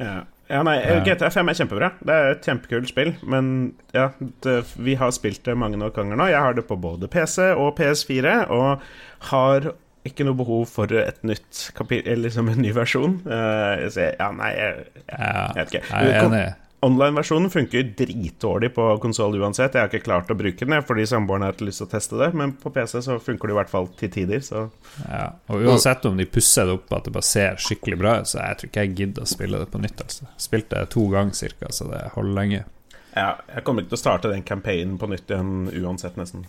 Ja. ja. nei, GTA5 er kjempebra. Det er et kjempekult spill. Men ja, det, vi har spilt det mange nok ganger nå. Jeg har det på både PC og PS4, og har ikke noe behov for et nytt kapittel, liksom en ny versjon. Uh, så, ja, nei, jeg, jeg, jeg vet ikke. Jeg er enig. Online-versjonen funker dritdårlig på konsoll uansett. Jeg har ikke klart å bruke den fordi samboeren har hatt lyst til å teste det, men på PC så funker det i hvert fall til tider. Så. Ja, og uansett om de pusser det opp at det bare ser skikkelig bra ut, så jeg tror ikke jeg gidder å spille det på nytt. Altså. Spilte det to ganger cirka, så det holder lenge. Ja, jeg kommer ikke til å starte den campaignen på nytt igjen uansett, nesten.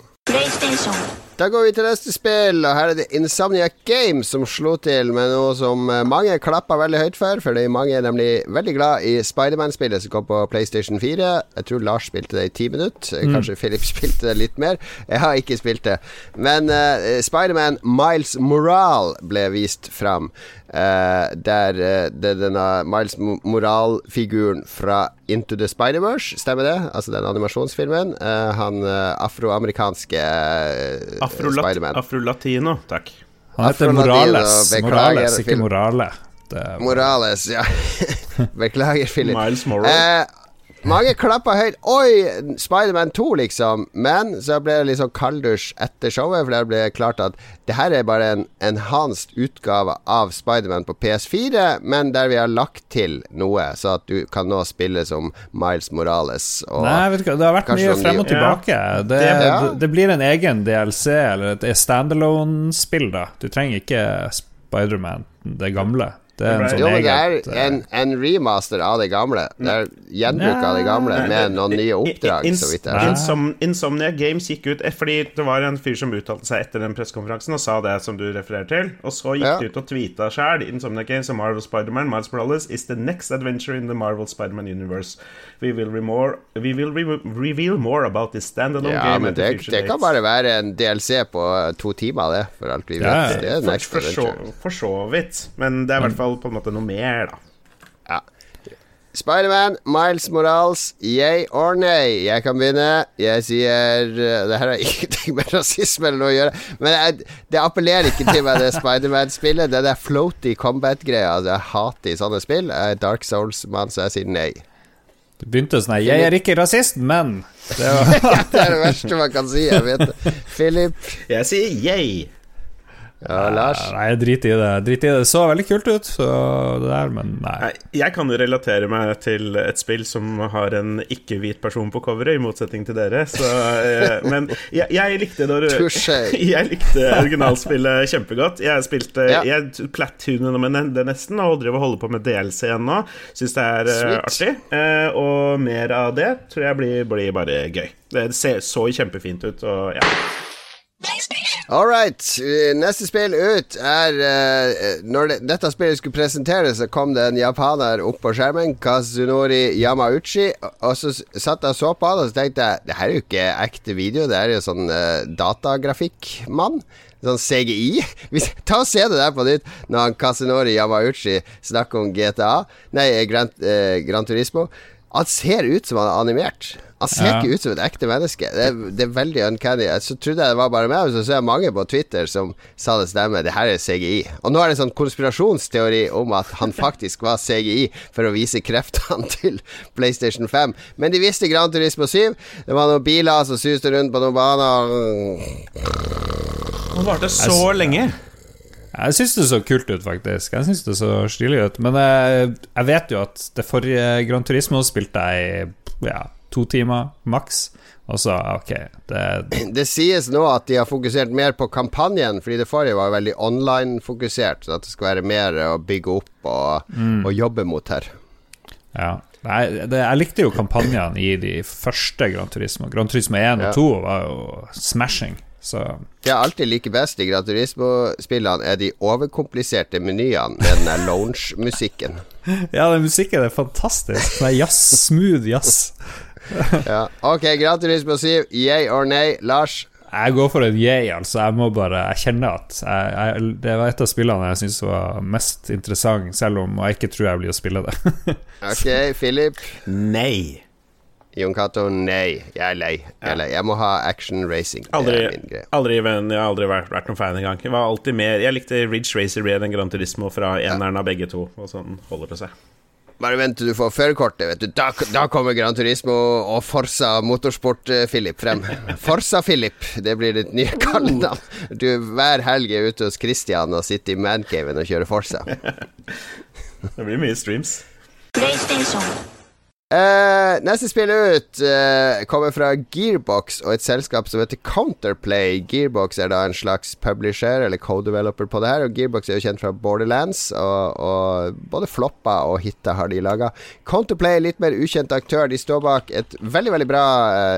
Da går vi til neste spill, og her er det Insomnia Games som slo til med noe som eh, mange klappa veldig høyt for, fordi mange er nemlig veldig glad i Spiderman-spillet som kom på PlayStation 4. Jeg tror Lars spilte det i ti minutter, mm. kanskje Philip spilte det litt mer. Jeg har ikke spilt det. Men uh, Spiderman Miles Moral ble vist fram. Uh, der uh, det denne Miles Moral-figuren fra Into the Spider-Verse, stemmer det? Altså den animasjonsfilmen. Uh, han afroamerikanske Spiderman. Afrolatino, takk. Han heter Morales. Morales, ikke Morale. Morales, ja. Beklager, Philip. Miles Morales. Mange klappa høyt. Oi, Spiderman 2, liksom. Men så ble det sånn kalddusj etter showet, for det ble klart at det her er bare en enhanced utgave av Spiderman på PS4, men der vi har lagt til noe, så at du kan nå spille som Miles Morales. Nei, vet du hva, det har vært mye frem og tilbake. Ja. Det, det, ja. det, blir en egen DLC, eller et standalone-spill, da. Du trenger ikke Spiderman, det gamle. Det er en sånn Jo, men det er eh, en, en remaster av det gamle. Det er gjenbruk av det gamle med noen nye oppdrag, Ins- så vidt jeg Insom, Insomnia Games gikk ut eh, fordi det var en fyr som uttalte seg etter den pressekonferansen og sa det som du refererer til, og så gikk Ja. de ut og tweeta sjæl. Insomnia Games og Marvel Spiderman Miles Morales is the next adventure in the Marvel Spiderman universe. We will, re more, we will re reveal more about this standalone Ja, game men det, det kan bare være en DLC på to timer, det, for alt vi vet. Ja. Det er next for, for, så, for så vidt. Men det er i hvert fall på en måte noe mer, da. Ja. Spiderman, Miles Morales, yay or nay? Jeg kan begynne. Jeg sier uh, Det her har ingenting med rasisme eller noe å gjøre. Men jeg, det appellerer ikke til meg, det Spiderman-spillet. Det der floaty combat-greia. Altså, jeg hater i sånne spill. Jeg er Dark Souls-mann, så jeg sier nei. Det begynte sånn her Jeg er ikke rasist, men det var, Det er det verste man kan si. Jeg vet det. Philip. Jeg sier yay. Ja, Lars. Nei, drit i det. Drit i det. Det så veldig kult ut, så det der, men nei. Nei, Jeg kan jo relatere meg til et spill som har en ikke-hvit person på coveret, i motsetning til dere. Så, eh, men jeg, jeg likte det Touché. Jeg likte originalspillet kjempegodt. Jeg spilte Ja. Jeg plattunet med det nesten, og driver og holder på med DLC nå. Syns det er eh, Sweet. artig. Eh, og mer av det tror jeg blir, blir bare gøy. Det ser så kjempefint ut, og ja. All right. eh, Neste spill ut er eh, Når det, dette spillet skulle presenteres, så kom det en japaner opp på skjermen, Kazunori Yamauchi, og så satt jeg og så på han, og så tenkte jeg det her er jo ikke ekte video, det er jo sånn uh, datagrafikkmann. Sånn CGI. Ta og Se det der på nytt når han Kazunori Yamauchi snakker om GTA, nei, Gran, eh, Gran Turismo. Han ser ut som han er animert. Han ser Ja. ikke ut som et ekte menneske. Det er, det er veldig uncanny. Så trodde jeg det var bare meg, men så ser jeg mange på Twitter som sa det stemmer. Det her er CGI. Og nå er det en sånn konspirasjonsteori om at han faktisk var CGI for å vise kreftene til PlayStation 5. Men de visste Gran Turismo 7. Det var noen biler som suste rundt på noen baner. Det varte så lenge. Jeg syns det så kult ut, faktisk. Jeg synes det så stilig ut. Men jeg, jeg vet jo at det forrige Gran Turismo spilte jeg i ja, to timer maks. Og så, ok det, Det sies nå at de har fokusert mer på kampanjen, fordi det forrige var veldig online-fokusert. Så at det skal være mer å bygge opp og, og jobbe mot her. Ja. Nei, det, jeg likte jo kampanjene i de første Gran Turismo. Grand Turismo 1 og Ja. 2 var jo smashing. Så Det jeg alltid liker best i Gran Turismo-spillene, er de overkompliserte menyene med den der lounge-musikken. Ja, den musikken er fantastisk. Sånn jazz, smooth jazz. Ja. Ok, Gran Turismo 7, yay or nay? Lars? Jeg går for en yay, altså. Jeg må bare Jeg kjenner at jeg, jeg, Det var et av spillene jeg syns var mest interessant, selv om jeg ikke tror jeg blir å spille det. Ok, Philip? Nei. Jon Cato, nei. Jeg er lei. Jeg, er lei. jeg må ha action racing. Aldri, aldri, venn- jeg har aldri vært, vært noen fan engang. Jeg var alltid mer Jeg likte Ridge Racer Red enn Gran Turismo fra eneren av begge to. Og sånn holder det seg. Bare vent til du får førerkortet, vet du. Da, da kommer Gran Turismo og Forsa Motorsport-Philip frem. Forsa-Philip, det blir ditt nye kallenavn. Du hver helg er ute hos Christian og sitter i mancaven og kjører Forsa. Det blir mye streams. Eh, neste spill ut uh, kommer fra Gearbox og et selskap som heter Counterplay. Gearbox er da en slags publisher eller co-developer på det her. Og Gearbox er jo kjent fra Borderlands, og, og både floppa og hitta har de laga. Counterplay er litt mer ukjent aktør. De står bak et veldig, veldig bra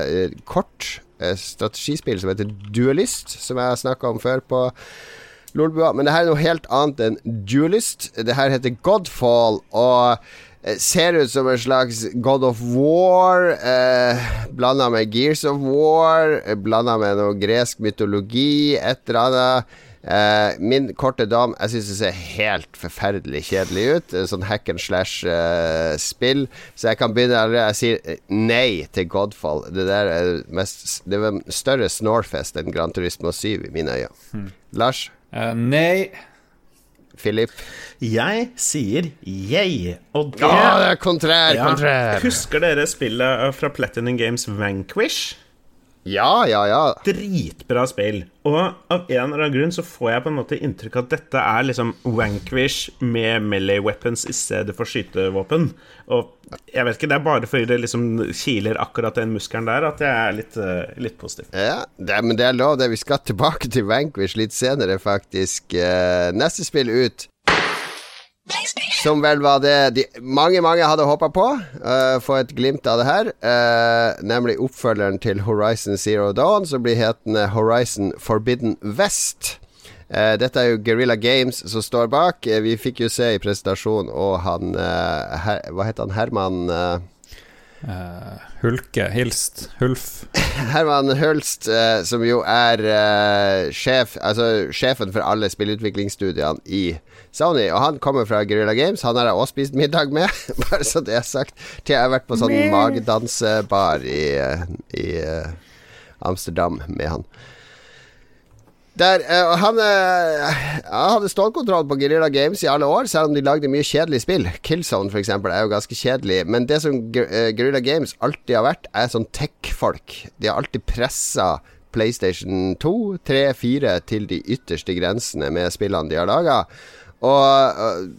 uh, kort strategispill som heter Duelist, som jeg har snakka om før på Lolbua. Men det her er noe helt annet enn Duelist. Det her heter Godfall, og ser ut som en slags God of War, eh, blanda med Gears of War, eh, blanda med noe gresk mytologi, et eller annet. Eh, min korte dam, jeg syns det ser helt forferdelig kjedelig ut. Sånn hack and slash-spill. så jeg kan begynne allerede. Jeg sier eh, nei til Godfall. Det der er mest Det er større Snorfest enn Gran Turismo 7 i mine øyne. Lars? Uh, nei. Philip? Jeg sier yay. Og det, Ja, det er kontrær, Ja. kontrær. Husker dere spillet fra Platinum Games Vanquish? Ja, ja, ja. Dritbra spill. Og av en eller annen grunn så får jeg på en måte inntrykk at dette er liksom Vanquish med melee weapons i stedet for skytevåpen. Og jeg vet ikke, det er bare fordi det liksom kiler akkurat den muskelen der at jeg er litt, uh, litt positiv. Ja, det, men det er lov, det. Vi skal tilbake til Vanquish litt senere, faktisk. Uh, neste spill ut som vel var det de, mange, mange hadde håpa på. Uh, få et glimt av det her. Uh, nemlig oppfølgeren til Horizon Zero Dawn, som blir hetende Horizon Forbidden West. Uh, dette er jo Guerrilla Games som står bak. vi fikk jo se i presentasjonen, og han her, Hva heter han? Herman Uh, Hulke, Hilst, Hulf. Herman Hulst, uh, som jo er uh, sjef, altså, sjefen for alle spillutviklingsstudiene i Sony. Og han kommer fra Guerrilla Games. Han har jeg også spist middag med, bare så det er sagt. Til jeg har vært på sånn magedansebar i, i Amsterdam med han. Der, uh, han, uh, hadde stålkontroll på Guerrilla Games i alle år, selv om de lagde mye kjedelige spill. Killzone f.eks. er jo ganske kjedelig. Men det som uh, Guerrilla Games alltid har vært, er sånn tech-folk. De har alltid pressa PlayStation 2, 3, 4 til de ytterste grensene med spillene de har laga. Og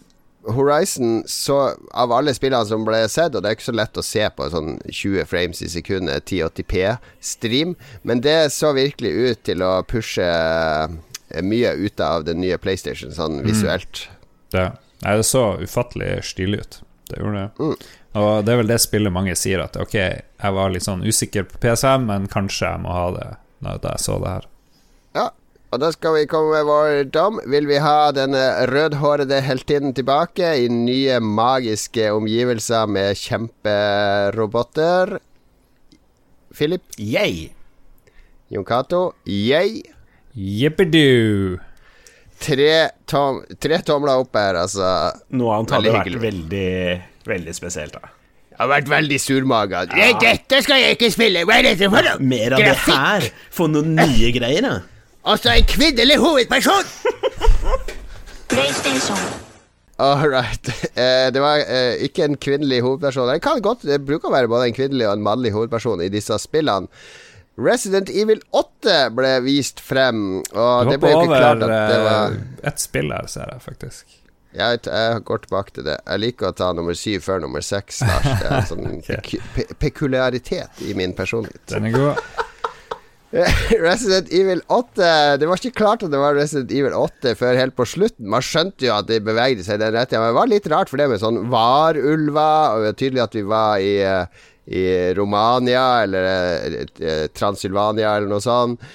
Horizon, så av alle spillene som ble sett, og det er ikke så lett å se på sånn 20 frames i sekundet 1080p-stream, men det så virkelig ut til å pushe eh, mye ut av den nye PlayStation, sånn mm. visuelt. Det, nei, det så ufattelig stilig ut. Det gjorde det. Mm. Og det er vel det spillet mange sier, at ok, jeg var litt sånn usikker på PSM, men kanskje jeg må ha det når jeg så det her. Og da skal vi komme med vår dom. Vil vi ha denne rødhårede heltinnen tilbake i nye magiske omgivelser med kjemperoboter? Philip? Yay. Jon Cato? Yay. Jippidu. Tre, tom, tre tomler opp her, altså. Noe annet hadde vært veldig, veldig spesielt, da. Jeg har vært veldig surmaga. Ja. 'Dette skal jeg ikke spille!' Hva er dette for noe? Mer av Grafikk. det her. Få noen nye greier, da. Altså en kvinnelig hovedperson! All right. Eh, det var eh, ikke en kvinnelig hovedperson. Det kan godt, det bruker å være både en kvinnelig og en mannlig hovedperson i disse spillene. Resident Evil 8 ble vist frem, og det, det ble jo ikke klart at det var Ett Et spill her, ser jeg faktisk. Jeg, jeg, går tilbake til det. Jeg liker å ta nummer syv før nummer seks. Det er en sånn okay. pe pekuliaritet i min personlighet. Den er god. Resident Evil 8 Det var ikke klart at det var Resident Evil 8 før helt på slutten. Man skjønte jo at det bevegde seg i den retninga, men det var litt rart for det med sånn varulver. Og det var tydelig at vi var i, eh, i Romania eller eh, Transylvania eller noe sånt.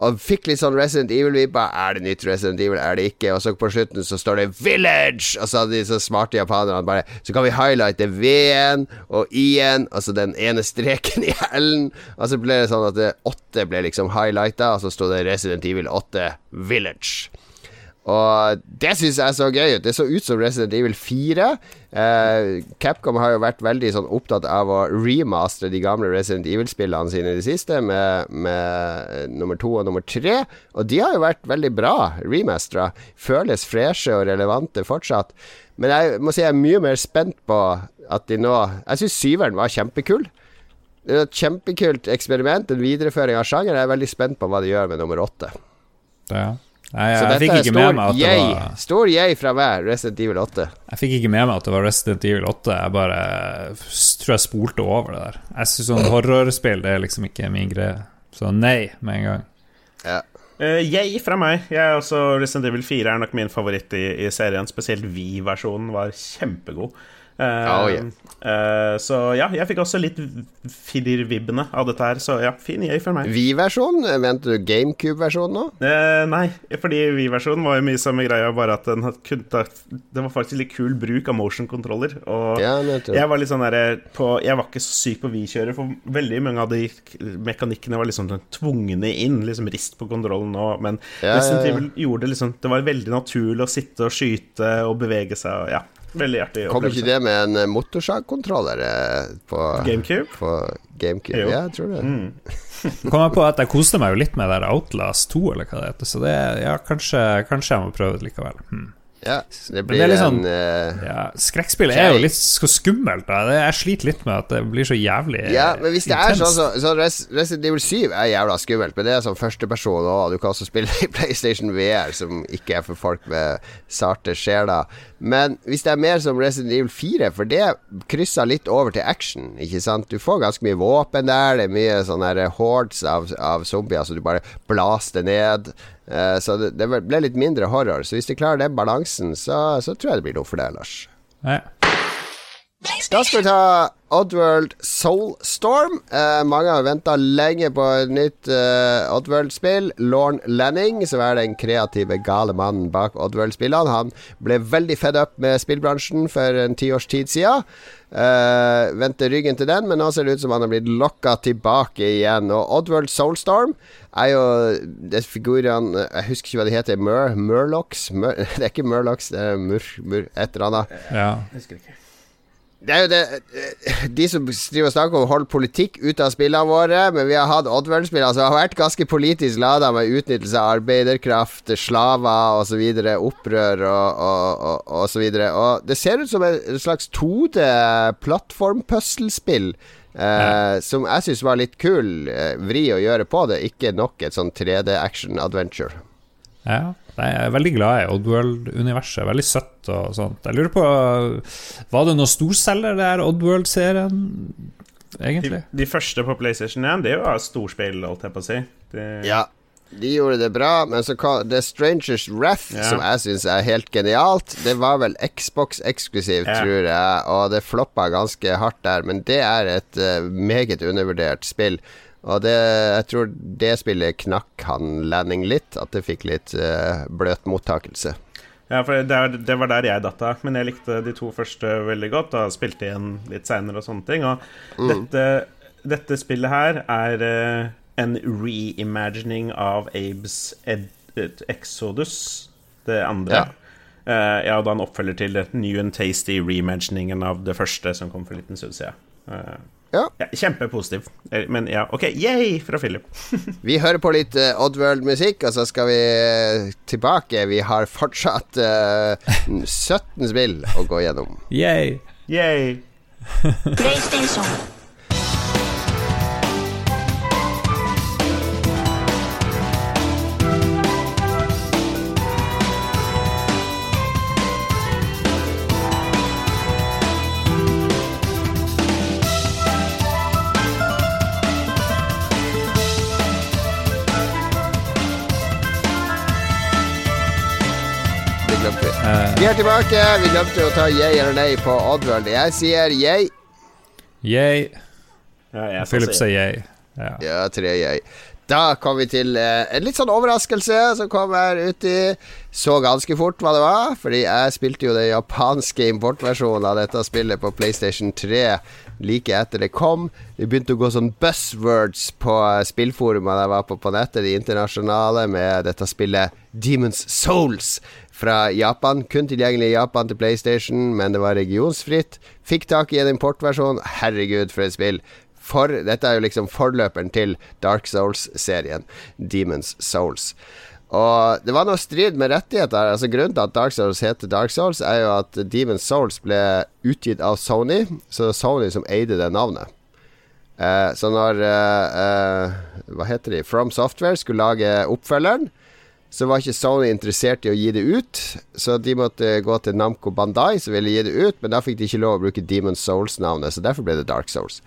Og fikk litt sånn Resident Evil-vibba. Er det nytt Resident Evil? Er det ikke? Og så på slutten så står det 'Village'! Og så hadde de så smarte japanerne bare Så kan vi highlighte V-en og I-en, altså den ene streken i L-en. Og så ble det sånn at Åtte 8 ble liksom highlighta, og så sto det Resident Evil 8 Village. Og det syns jeg så gøy ut. Det så ut som Resident Evil 4. Eh, Capcom har jo vært veldig sånn opptatt av å remastre de gamle Resident Evil-spillene sine i det siste, med, med nummer to og nummer tre. Og de har jo vært veldig bra remastera. Føles freshe og relevante fortsatt. Men jeg må si jeg er mye mer spent på at de nå Jeg syns syveren var kjempekul. Det er et kjempekult eksperiment, en videreføring av sjanger. Jeg er veldig spent på hva de gjør med nummer åtte. Ja. Nei, jeg, jeg fikk ikke med meg at det var Stor yay fra meg, Resident Evil 8. Jeg fikk ikke med meg at det var Resident Evil 8. Jeg bare tror jeg spolte over det der. Jeg syns sånn horrorspill det er liksom ikke min greie. Så nei med en gang. Ja. Uh, yay fra meg. Jeg er også Resident Evil 4 er nok min favoritt i, i serien. Spesielt Vi-versjonen var kjempegod. Uh, oh, yeah. uh, så ja, jeg fikk også litt Fidir-vibbene av dette her, så ja, fin yay for meg. Mente du GameCube-versjonen nå? Uh, nei, fordi Vi-versjonen var jo mye samme greia, bare at den kunne Det var faktisk litt kul bruk av motion-kontroller, Og ja, jeg var litt sånn der på, Jeg var ikke så syk på Vi-kjøret, for veldig mange av de mekanikkene var liksom sånn tvungne inn. Liksom rist på kontrollen nå, men ja, ja, ja. gjorde det liksom Det var veldig naturlig å sitte og skyte og bevege seg og ja. Veldig artig opplevelse. Kommer ikke det med en eh, motorsagkontroller eh, på GameCube? På GameCube. Ja, jeg tror det. Mm. kom jeg på at jeg koste meg jo litt med der Outlast 2, eller hva det heter, så det, ja, kanskje, kanskje jeg må prøve det likevel. Hmm. Ja, det blir det liksom, en uh, ja, Skrekkspill er jo litt så skummelt. Da. Jeg sliter litt med at det blir så jævlig Ja, men hvis det intens. er sånn så, så Resident Evil 7 er jævla skummelt, men det er sånn førsteperson òg. Du kan også spille i PlayStation VR, som ikke er for folk med sarte sjeler. Men hvis det er mer som Resident Evil 4, for det krysser litt over til action, ikke sant? Du får ganske mye våpen der, det er mye sånne hordes av, av zombier så du bare blaster ned. Uh, så det, ble litt mindre horror. Så hvis de klarer den balansen, så, så tror jeg det blir noe for deg, Lars. Ja. Da skal vi ta Oddworld Soulstorm. Eh, mange har venta lenge på et nytt eh, Oddworld-spill. Lorne Lenning, som er den kreative, gale mannen bak Oddworld-spillene, han ble veldig fed up med spillbransjen for en tiårs tid siden. Eh, vendte ryggen til den, men nå ser det ut som han har blitt lokka tilbake igjen. Og Oddworld Soulstorm er jo det figurene Jeg husker ikke hva de heter. Mur, Murlocs? Mur, det er ikke Murlocs, det er Mur, Mur et eller annet. Ja. Jeg husker ikke det er jo det De som driver og snakker om å holde politikk ut av spillene våre, men vi har hatt Oddworld-spill som har vært ganske politisk lada med utnyttelse av arbeiderkraft, slaver osv., opprør og, og, og, og, så videre. Og det ser ut som et slags 2D-plattformpuslespill. Eh, som jeg syns var litt kul eh, vri å gjøre på det, ikke nok et sånn 3D-action adventure. Ja. Jeg er veldig glad i Oddworld-universet. Veldig søtt og sånt. Jeg lurer på Var det noen storselger, det her Oddworld-serien, egentlig? De, de, første på PlayStation 1, det var storspill, holdt jeg på å si. Det... Ja, de gjorde det bra, men så kom The Strangers Wrath, ja. som jeg syns er helt genialt, det var vel Xbox-eksklusivt, ja. tror jeg, og det floppa ganske hardt der, men det er et uh, meget undervurdert spill. Og det, jeg tror det spillet knakk han landing litt, at det fikk litt uh, bløt mottakelse. Ja, for det, det, var der jeg datt av. Men jeg likte de to første veldig godt. Og spilte igjen litt seinere og sånne ting. Og mm. dette, dette, spillet her er uh, en reimagining av Abes Exodus, det andre. Ja. Uh, ja, da han oppfølger til new and tasty reimaginingen av det første som kom for en liten stund siden. Uh, ja. ja. Kjempepositiv. Eh, men ja, OK, yay fra Philip. vi hører på litt uh, Oddworld-musikk, og så skal vi uh, tilbake. Vi har fortsatt uh, 17 spill å gå gjennom. Yay. Yay. Vi er tilbake. Vi glemte å ta yay eller nei på Oddworld. Jeg sier yay. Yay. Ja, Philip sier yay. Ja. ja, tre yay. Da kom vi til eh, en litt sånn overraskelse som kom her uti. Så ganske fort hva det var, fordi jeg spilte jo den japanske importversjonen av dette spillet på PlayStation 3 like etter det kom. Det begynte å gå sånn buzzwords på spillforumene jeg var på på nettet, de internasjonale, med dette spillet Demons Souls fra Japan. Kun tilgjengelig i Japan til PlayStation, men det var regionsfritt. Fikk tak i en importversjon. Herregud, for et spill. For, dette er jo liksom forløperen til Dark Souls-serien. Demons Souls. Og det var noe strid med rettigheter. Altså Grunnen til at Dark Souls heter Dark Souls, er jo at Demons Souls ble utgitt av Sony, så det er Sony som eide det navnet. Eh, så når eh, eh, Hva heter de? From Software skulle lage oppfølgeren, så var ikke Sony interessert i å gi det ut. Så de måtte gå til Namco Bandai, som ville gi det ut, men da fikk de ikke lov å bruke Demon Souls-navnet, så derfor ble det Dark Souls.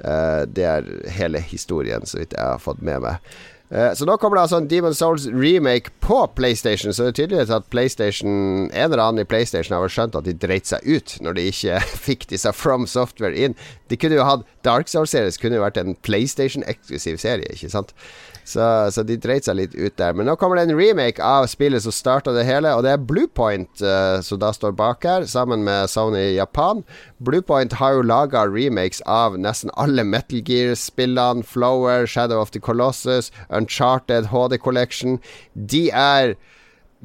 Uh, det er hele historien, så vidt jeg har fått med meg. Uh, så nå kommer det altså en Demon Souls remake på PlayStation, så det er tydelig at PlayStation en eller annen i PlayStation har skjønt at de dreit seg ut når de ikke fikk disse From Software inn. De kunne jo hatt Dark Souls-serie, kunne jo vært en PlayStation-eksklusiv serie, ikke sant? Så, så, de dreit seg litt ut der. Men nå kommer det en remake av spillet som starta det hele, og det er Bluepoint uh, som da står bak her, sammen med Sony Japan. Bluepoint har jo laga remakes av nesten alle Metal Gear-spillene. Flower, Shadow of the Colossus, Uncharted, HD Collection. De er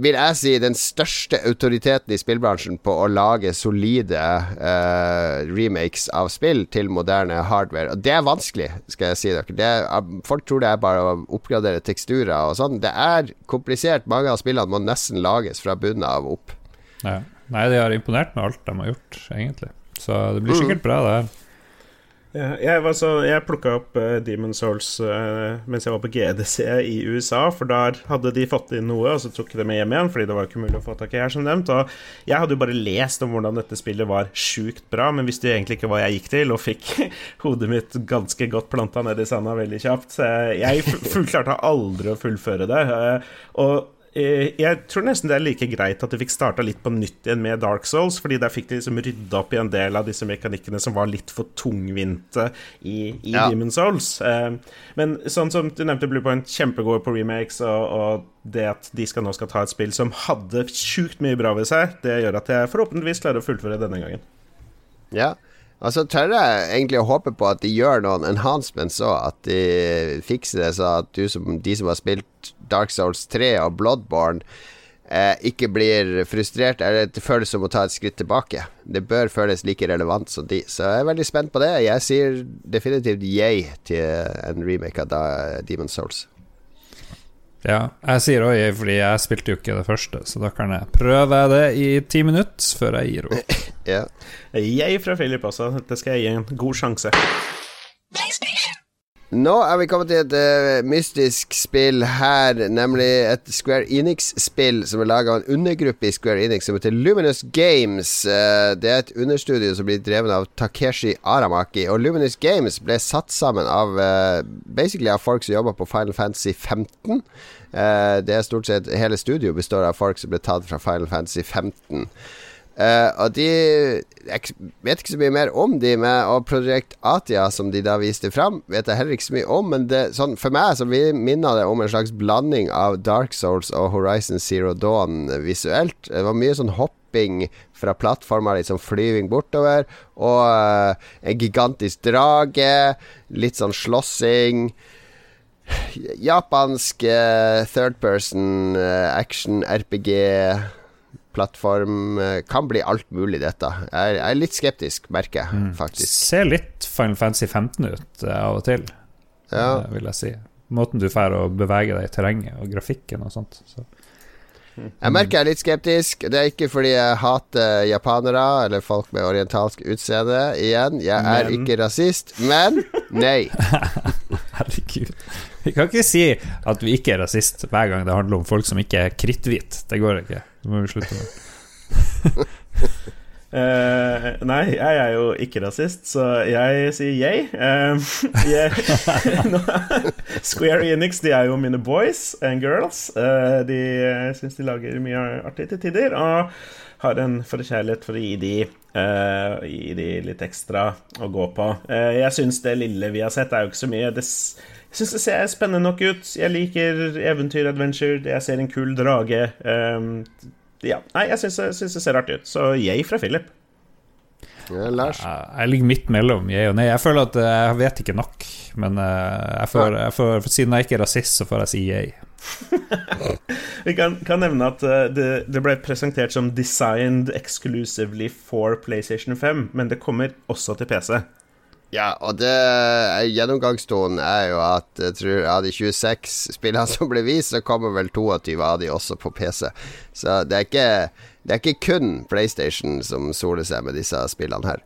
vil jeg si, den største autoriteten i spillbransjen på å lage solide uh, remakes av spill til moderne hardware. Og det er vanskelig, skal jeg si dere. Er, folk tror det er bare å oppgradere teksturer og sånn. Det er komplisert. Mange av spillene må nesten lages fra bunnen av opp. Ja. Nei, de har imponert med alt de har gjort, egentlig. Så det blir sikkert mm. bra, det her. Jeg, så, jeg plukka opp uh, Demon Souls uh, mens jeg var på GDC i USA, for der hadde de fått inn noe, og så tok de med hjem igjen, fordi det var ikke mulig å få tak i her, som nevnt. Og jeg hadde jo bare lest om hvordan dette spillet var sjukt bra, men visste jo egentlig ikke hva jeg gikk til, og fikk hodet mitt ganske godt planta ned i sanda veldig kjapt. Så jeg fullklarte aldri å fullføre det. Uh, og Eh, jeg tror nesten det er like greit at de fikk starta litt på nytt igjen med Dark Souls, fordi der fikk de liksom rydda opp i en del av disse mekanikkene som var litt for tungvinte i, i ja. Demon Souls. Eh, men sånn som du nevnte, Bluepoint, kjempegode på remakes, og, og, det at de skal nå skal ta et spill som hadde sjukt mye bra ved seg, det gjør at jeg forhåpentligvis klarer å fullføre denne gangen. Ja, og så tør jeg egentlig å håpe på at de gjør noen enhancements òg. At de fikser det så at som, de som har spilt Dark Souls 3 og Bloodborne, eh, ikke blir frustrert eller det føles som å ta et skritt tilbake. Det bør føles like relevant som de. Så jeg er veldig spent på det. Jeg sier definitivt yay til en remake av Demon Souls. Ja, jeg sier oi fordi jeg spilte jo ikke det første, så da kan jeg prøve det i ti minutter før jeg gir opp. ja. Jeg fra Philip også. Det skal jeg gi en god sjanse. Nå er vi kommet til et uh, mystisk spill her, nemlig et Square Enix-spill som er laga av en undergruppe i Square Enix som heter Luminous Games. Uh, det er et understudio som blir drevet av Takeshi Aramaki. Og Luminous Games ble satt sammen av uh, basically av folk som jobber på Final Fantasy 15. det er stort sett Hele studio består av folk som ble tatt fra Final Fantasy 15. Uh, og de Jeg vet ikke så mye mer om de, med, og Project Atia, som de da viste fram, vet jeg heller ikke så mye om. Men det, sånn, for meg så minner det om en slags blanding av Dark Souls og Horizon Zero Dawn visuelt. Det var mye sånn hopping fra plattformer, liksom flyving bortover, og uh, en gigantisk drage. Litt sånn slåssing. Japansk uh, third person action RPG plattform. Eh, kan bli alt mulig, dette. Jeg er, litt skeptisk, merker jeg, mm. faktisk. Ser litt Final Fantasy 15 ut uh, av og til, ja. uh, vil jeg si. Måten du får å bevege deg i terrenget, og grafikken og sånt. Så. Jeg merker jeg er litt skeptisk. Det er ikke fordi jeg hater japanere eller folk med orientalsk utseende. Igjen, jeg er men. ikke rasist, men nei. Herregud. Vi kan ikke si at vi ikke er rasist hver gang det handler om folk som ikke er kritthvite. Det går ikke. Det må vi slutte med. uh, nei, jeg er jo ikke rasist, så jeg sier yay. Uh, yeah. Square Enix de er jo mine boys and girls. Uh, de syns de lager mye artig til tider. Og har en forkjærlighet for å gi de, uh, gi de litt ekstra å gå på. Uh, jeg syns det lille vi har sett, er jo ikke så mye. Det, jeg syns det ser spennende nok ut. Jeg liker eventyr-adventure. Jeg ser en kul drage. Um, ja, nei, jeg syns det ser artig ut. Så jeg fra Philip. Ja, Lars? Jeg ligger midt mellom jeg og nei. Jeg føler at eh, jeg vet ikke nok. Men eh, jeg får, jeg får, siden jeg ikke er rasist, så får jeg si jeg. Vi kan, kan, nevne at eh, det, det, ble presentert som 'designed exclusively for PlayStation 5', men det kommer også til PC. Ja, og det gjennomgangstonen er jo at jeg tror av de 26 spillene som ble vist, så kommer vel 22 av de også på PC. Så det er ikke, det er ikke kun PlayStation som soler seg med disse spillene her.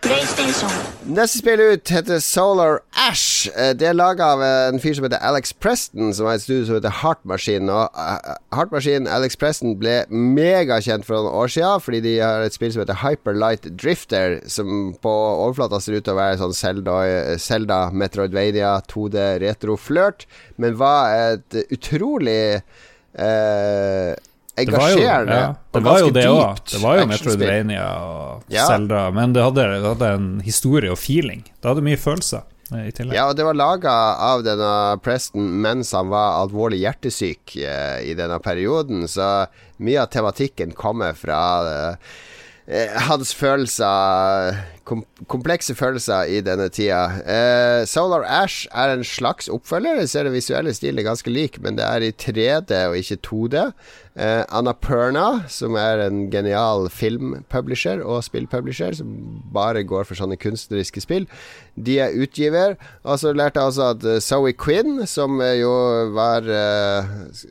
Neste spill ut heter Solar Ash. Eh, det er laga av en fyr som heter Alex Preston, som har et studio som heter Heart Machine. Og eh, Heart Machine Alex Preston ble megakjent for noen år siden fordi de har et spill som heter Hyper Light Drifter, som på overflata ser ut til å være sånn Zelda, Zelda Metroidvania 2D retro-flørt, men var et utrolig eh, engasjerende. Det var jo, ja, det var jo det òg. Det var jo Metroidvania og ja. Zelda, men det hadde, det hadde, en historie og feeling. Det hadde mye følelser. Eh. Ja, og det var laga av denne Preston mens han var alvorlig hjertesyk eh, i denne perioden, så mye av tematikken kommer fra eh hans følelser kom Komplekse følelser i denne tida. Eh, Solar Ash er en slags oppfølger. Jeg ser det visuelle stilen er ganske lik, men det er i 3D og ikke 2D. Eh, Annapurna, som er en genial filmpublisher og spillpublisher, som bare går for sånne kunstneriske spill, de er utgiver. Og så lærte jeg også at uh, Zoe Quinn, som jo var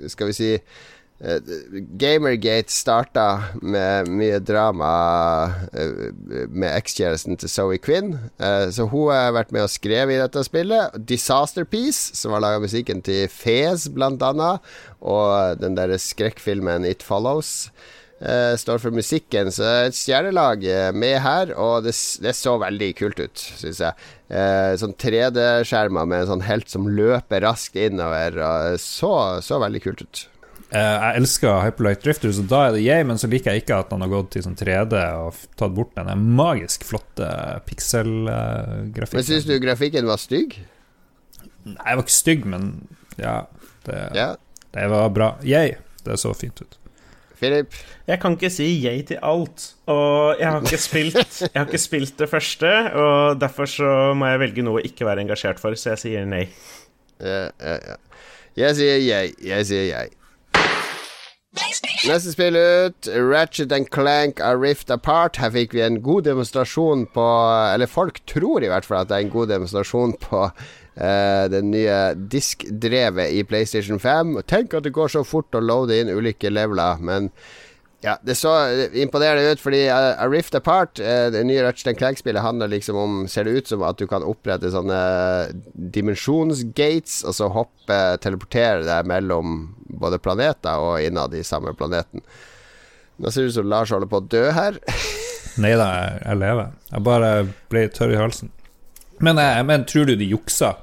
Skal vi si Gamergate starta med mye drama med ekskjæresten til Zoe Quinn. så hun har vært med og skrevet i dette spillet. Disaster Piece, som har laga musikken til Fez, blant annet, og den der skrekkfilmen It Follows. Står for musikken. Så et stjernelag med her, og det, det så veldig kult ut, syns jeg. Sånn 3D-skjermer med en sånn helt som løper raskt innover. og så, så veldig kult ut. Jeg elsker Hyperlight Drifter, så da er det jeg, men så liker jeg ikke at han har gått til sånn 3D og tatt bort den magisk flotte pikselgrafikken. men syns du grafikken var stygg? Nei, jeg var ikke stygg, men ja. Det, ja. det var bra. Jeg, det så fint ut. Philip? Jeg kan ikke si yay til alt. Og jeg har ikke spilt Jeg har ikke spilt det første, og derfor så må jeg velge noe å ikke være engasjert for, så jeg sier nei. Ja, ja, ja. Jeg sier yay. Jeg sier yay. Neste spill ut, Ratchet and Clank A Rift Apart. Her fikk vi en god demonstrasjon på Eller folk tror i hvert fall at det er en god demonstrasjon på uh, det nye diskdrevet i PlayStation 5. Tenk at det går så fort å loade inn ulike leveler, men ja, det så imponerende ut, fordi uh, A Rift Apart, uh, det nye Ratchet Clank-spillet, handler liksom om Ser det ut som at du kan opprette sånne dimensjonsgates, og så hoppe, teleportere deg mellom både planeter og innad i samme planeten. Nå ser det ut som Lars holder på å dø her. Nei da, jeg lever. Jeg bare ble tørr i halsen. Men, men tror du de juksa?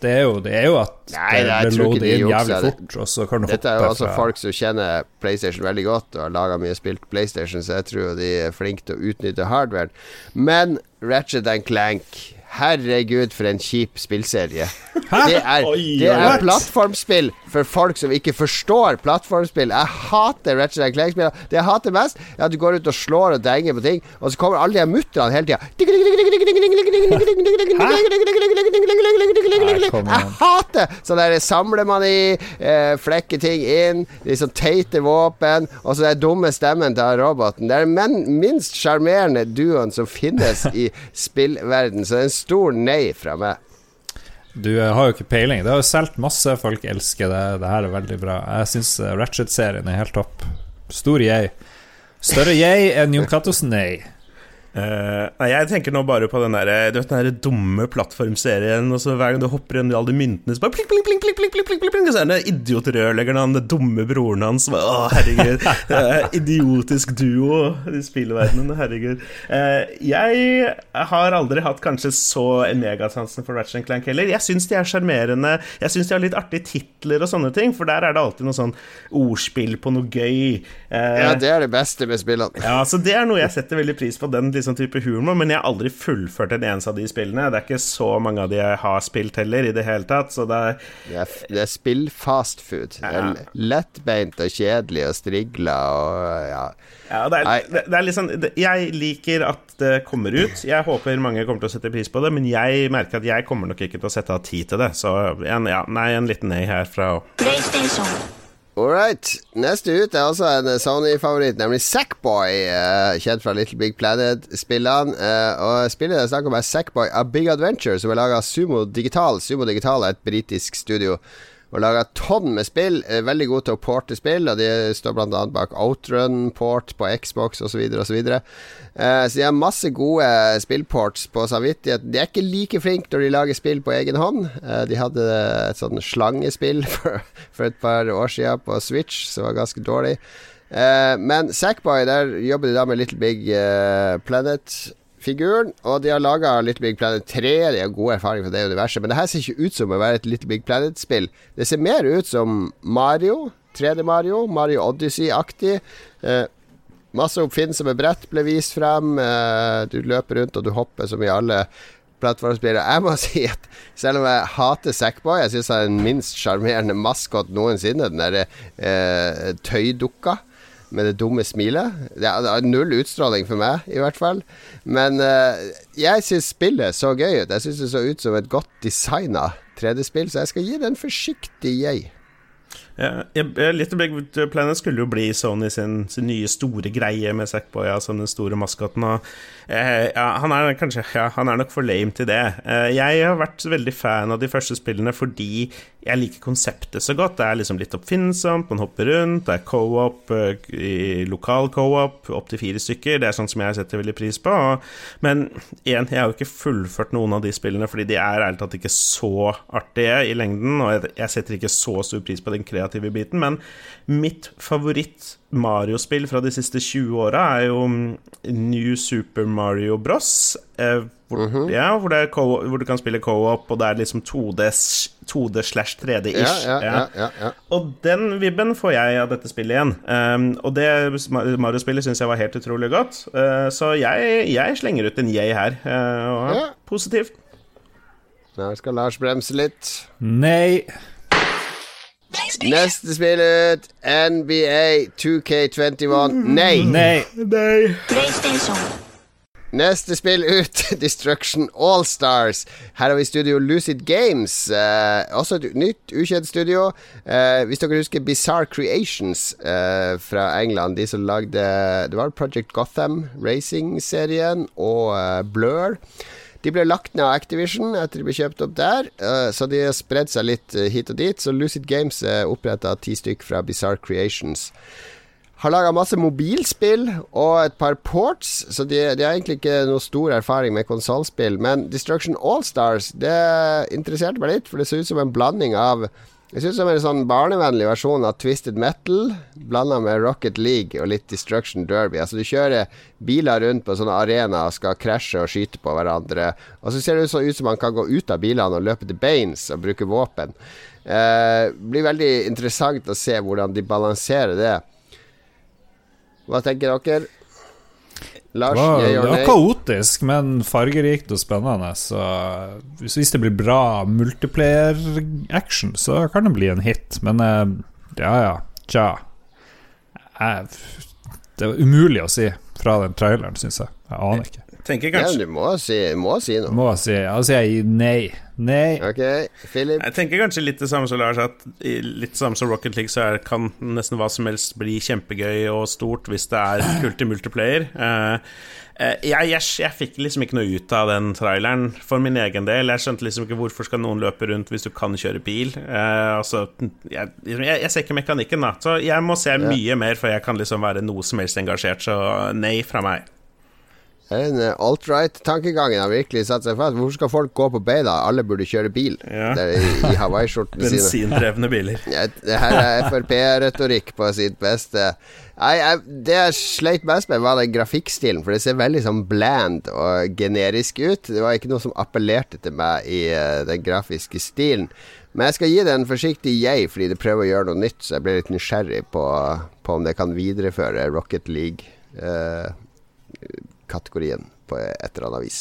Det er jo, det er jo at Nei, det, det loader inn jævlig fort, og så kan du Dette er jo altså fra... folk som kjenner PlayStation veldig godt og har laga mye spilt PlayStation, så jeg tror de er flinke til å utnytte hardware. Men Ratchet and Clank Herregud, for en kjip spillserie. Det er, det er plattformspill for folk som ikke forstår plattformspill. Jeg hater Ratchet Clank-spill. Det jeg hater mest, er at du går ut og slår og denger på ting, og så kommer alle de mutterne hele tida. Jeg hater sånn der samler man i, eh, flekker ting inn, liksom teite våpen, og så den dumme stemmen til roboten. Det er den minst sjarmerende duoen som finnes i spillverden. Så det er en stor nei fra meg. Du har jo ikke peiling. Det har jo solgt masse, folk elsker det. Det her er veldig bra. Jeg syns Ratchet-serien er helt topp. Stor yay. Større yay enn Jon Catos nei. Uh, nei, jeg tenker nå bare på den der, du vet, den der dumme plattformserien. Og så Hver gang du hopper inn i alle de myntene, så bare pling, pling, pling, pling, pling, pling, pling, pling, Så er det idiotrørleggeren, han den dumme broren hans. Å, herregud. Uh, idiotisk duo i spillverdenen. Herregud. Uh, jeg har aldri hatt kanskje så megasansen for Ratchet Clank heller. Jeg syns de er sjarmerende. Jeg syns de har litt artige titler og sånne ting, for der er det alltid noe sånn ordspill på noe gøy. ja, det er det beste med spillene. Ja, så det er noe jeg setter veldig pris på. den liksom type humor, men jeg har aldri fullført en eneste av de spillene. Det er ikke så mange av de jeg har spilt heller, i det hele tatt, så det er Det er, det er spill fast food. Ja. Det er lettbeint og kjedelig og strigla og ja. ja det, er, det, det er liksom Jeg liker at det kommer ut. Jeg håper mange kommer til å sette pris på det, men jeg merker at jeg kommer nok ikke til å sette av tid til det, så en, ja, nei, en liten nei herfra òg. All right. Neste ut er også en Sony-favoritt, nemlig Sackboy. Uh, kjent fra Little Big Planet-spillene. Uh, og spillet jeg snakker om, er Sackboy A Big Adventure, som er laga av Sumo Digital. Sumo Digital er et britisk studio og laga tonn med spill. Veldig gode til å porte spill, og de står bl.a. bak Outrun-port på Xbox osv. osv. og så de har masse gode spillports på samvittighet. De er ikke like flinke når de lager spill på egen hånd. Uh, de hadde et sånn slangespill for, for, et par år siden på Switch som var ganske dårlig. Uh, men Sackboy, der jobber de da med Little Big uh, Planet figuren. Og de har laga Little Big Planet 3. De har gode erfaringer fra det universet. Men det her ser ikke ut som å være et Little Big Planet-spill. Det ser mer ut som Mario. 3D Mario. Mario Odyssey-aktig. Eh, masse oppfinnsomme brett ble vist frem. Eh, du løper rundt og du hopper som i alle plattformspillere. Jeg må si at selv om jeg hater Sackboy, jeg syns han er den minst sjarmerende maskot noensinne. Den derre eh, tøydukka med det dumme smilet. Det er null utstråling for meg, i hvert fall. Men uh, jeg syns spillet så gøy ut. Jeg syns det så ut som et godt designa 3D-spill, så jeg skal gi det en forsiktig jeg. Ja, Little Big Planet skulle jo bli Sony sin, sin nye store greie med Sackboy som den store maskoten. Og, ja, han, er kanskje, ja, han er nok for lame til det. Eh, jeg har vært veldig fan av de første spillene fordi jeg liker konseptet så godt. Det er liksom litt oppfinnsomt, man hopper rundt, det er co-op, eh, lokal co-op, opptil fire stykker. Det er sånn som jeg setter veldig pris på. Men igjen, jeg har jo ikke fullført noen av de spillene fordi de er ærlig talt ikke så artige i lengden, og jeg setter ikke så stor pris på den kreative biten, men mitt favoritt Mario-spill fra de siste 20 åra er jo New Super Mario Bros. Eh, hvor, mm -hmm. ja, hvor, hvor, du kan spille co-op, og det er liksom 2D, 2D slash 3D-ish. Ja, ja, ja, og den vibben får jeg av dette spillet igjen. Um, og det Mario-spillet syns jeg var helt utrolig godt. Uh, så jeg, jeg, slenger ut en yay her. Uh, og positivt. Nå skal Lars bremse litt. Nei. Neste spill ut, NBA 2K21. Nei. Nei. Nei. Neste spill ut, Destruction Allstars. Her har vi studio Lucid Games. Eh, også et nytt, ukjent studio. Eh, hvis dere husker Bizarre Creations eh, fra England, de som lagde Det var Project Gotham, racing-serien, og eh, Blur. De ble lagt ned av Activision etter de ble kjøpt opp der, uh, så de har spredd seg litt uh, hit og dit. Så Lucid Games er oppretta ti stykk fra Bizarre Creations. Har laga masse mobilspill og et par ports, så de, de, har egentlig ikke noe stor erfaring med konsollspill. Men Destruction Allstars, det interesserte meg litt, for det ser ut som en blanding av jeg synes det er en sånn barnevennlig versjon av Twisted Metal blanda med Rocket League og litt Destruction Derby. Altså Du kjører biler rundt på sånne arenaer og skal krasje og skyte på hverandre. Og så ser det så ut som man kan gå ut av bilene og løpe til beins og bruke våpen. Eh, blir veldig interessant å se hvordan de balanserer det. Hva tenker dere? Lars, det var, det var kaotisk, men fargerikt og spennende. Så hvis det blir bra multiplayer-action, så kan det bli en hit. Men eh, ja, ja, tja. Det var umulig å si fra den traileren, syns jeg. Jeg aner ikke. Tenker kanskje Ja, du må si, må si noe. Må si, sier jeg nei. Nei. Ok, Philip? Jeg tenker kanskje litt det samme som Lars, at litt det samme som Rocket League, så er, kan nesten hva som helst bli kjempegøy og stort hvis det er kult i multiplayer. Uh, jeg, jeg, jeg, fikk liksom ikke noe ut av den traileren for min egen del. Jeg skjønte liksom ikke hvorfor skal noen løpe rundt hvis du kan kjøre bil. Uh, altså, jeg, jeg, ser ikke mekanikken, da. Så jeg må se mye mer før jeg kan liksom være noe som helst engasjert. Så nei fra meg. Den eh, alt-right-tankegangen har virkelig satt seg fast. Hvorfor skal folk gå på beina? Alle burde kjøre bil ja. i, i hawaiiskjortene sine. Bensindrevne biler. Ja, det her er Frp-retorikk på sitt beste. Nei, jeg, det jeg sleit mest med, var den grafikkstilen. For det ser veldig sånn bland og generisk ut. Det var ikke noe som appellerte til meg i uh, den grafiske stilen. Men jeg skal gi det en forsiktig jeg, fordi det prøver å gjøre noe nytt. Så jeg ble litt nysgjerrig på, på om det kan videreføre Rocket League. Uh, kategorien på et eller annet vis.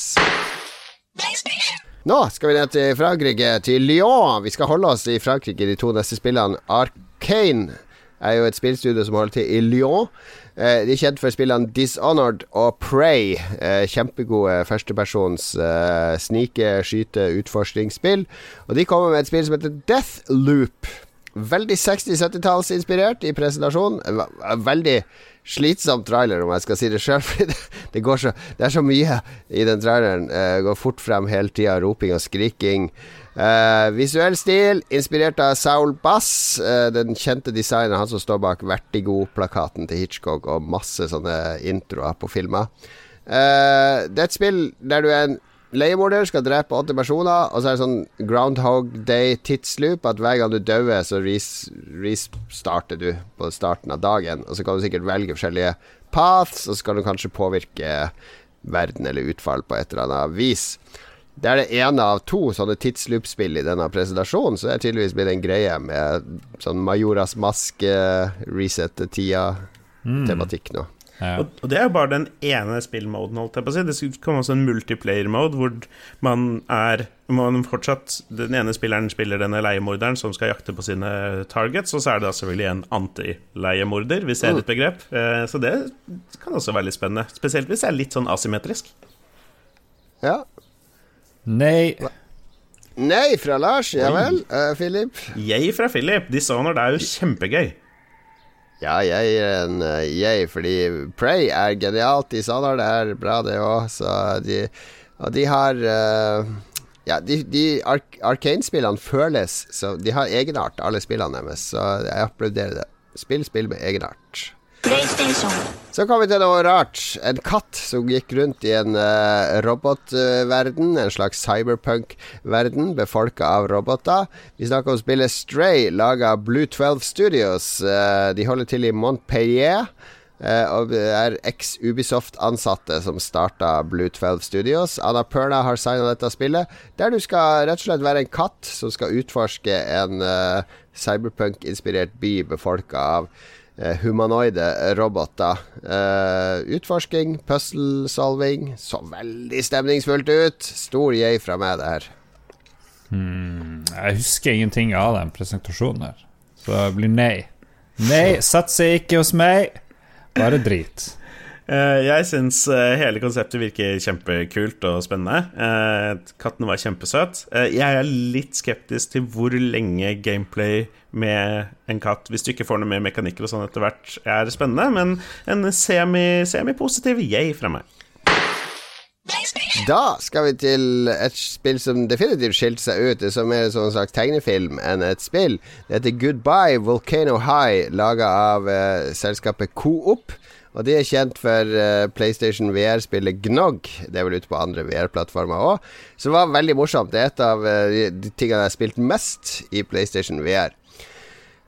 Nå skal vi ned til Frankrike, til Lyon. Vi skal holde oss i Frankrike de to neste spillene. Arcane er jo et spillstudio som holder til i Lyon. Eh, de er kjent for spillene Dishonored og Prey. Eh, kjempegode førstepersons eh, snike, skyte, utforskningsspill. Og de kommer med et spill som heter Deathloop. Veldig 60-70-tallsinspirert i presentasjonen. Veldig slitsom trailer, om jeg skal si det sjøl. Det, det, er så mye i den traileren. Uh, går fort frem hele tida. Roping og skriking. Uh, visuell stil inspirert av Saul Bass, uh, den kjente designeren, han som står bak Vertigo-plakaten til Hitchcock og masse sånne introer på filmer. Uh, det er et spill der du er en leiemorder skal drepe åtte personer, og så er det sånn Groundhog Day-tidsloop. At hver gang du dør, så restarter du på starten av dagen. Og så kan du sikkert velge forskjellige paths, og så kan du kanskje påvirke verden eller utfall på et eller annet vis. Det er det ene av to sånne tidsloop-spill i denne presentasjonen, så det er tydeligvis blitt en greie med sånn Majoras maske, reset-tida-tematikk nå. Ja. Og, det er jo bare den ene spillmoden, holdt jeg på å si. Det kommer også en multiplayer-mode hvor man er man fortsatt Den ene spilleren spiller denne leiemorderen som skal jakte på sine targets, og så er det da selvfølgelig en anti-leiemorder, hvis det er et begrep. Eh, så det kan også være litt spennende. Spesielt hvis det er litt sånn asymmetrisk. Ja. Nei. Nei fra Lars, ja vel. Uh, Philip? Jeg fra Philip. det er jo kjempegøy. Ja, jeg gir en uh, jeg, fordi Prey er genialt. De sa da det er bra, det òg. De Og de har uh, Ja, de, de Arkane-spillene føles så De har egenart, alle spillene deres, så jeg applauderer det. Spill spill med egenart. Så kom vi til noe rart. En katt som gikk rundt i en uh, robotverden. en slags cyberpunk-verden befolka av roboter. Vi snakker om spillet Stray, laga av Blue 12 Studios. Uh, de holder til i Montpellier. Uh, og er eks-Ubisoft-ansatte som starta Blue 12 Studios. Anna Perna har signa dette spillet, der du skal rett og slett være en katt som skal utforske en cyberpunk-inspirert by befolka av humanoide roboter. Uh, utforsking, puzzle-solving. Så veldig stemningsfullt ut. Stor jeg fra meg, det her. Hmm, jeg husker ingenting av den presentasjonen her, så det blir nei. Nei, satser ikke hos meg. Bare drit. Uh, jeg syns uh, hele konseptet virker kjempekult og spennende. Uh, katten var kjempesøt. jeg er litt skeptisk til hvor lenge gameplay med en katt, hvis du ikke får noe mer mekanikker og sånn etter hvert, er spennende, men en semi-positiv semi yay fra meg. Da skal vi til et spill som definitivt skilte seg ut. Det som er en slags tegnefilm enn et spill. Det heter Goodbye Volcano High, laga av eh, selskapet Coop. Og de er kjent for uh, PlayStation VR-spillet Gnog. Det er vel ute på andre VR-plattformer òg. det var veldig morsomt. Det er et av uh, de tingene jeg har spilt mest i PlayStation VR.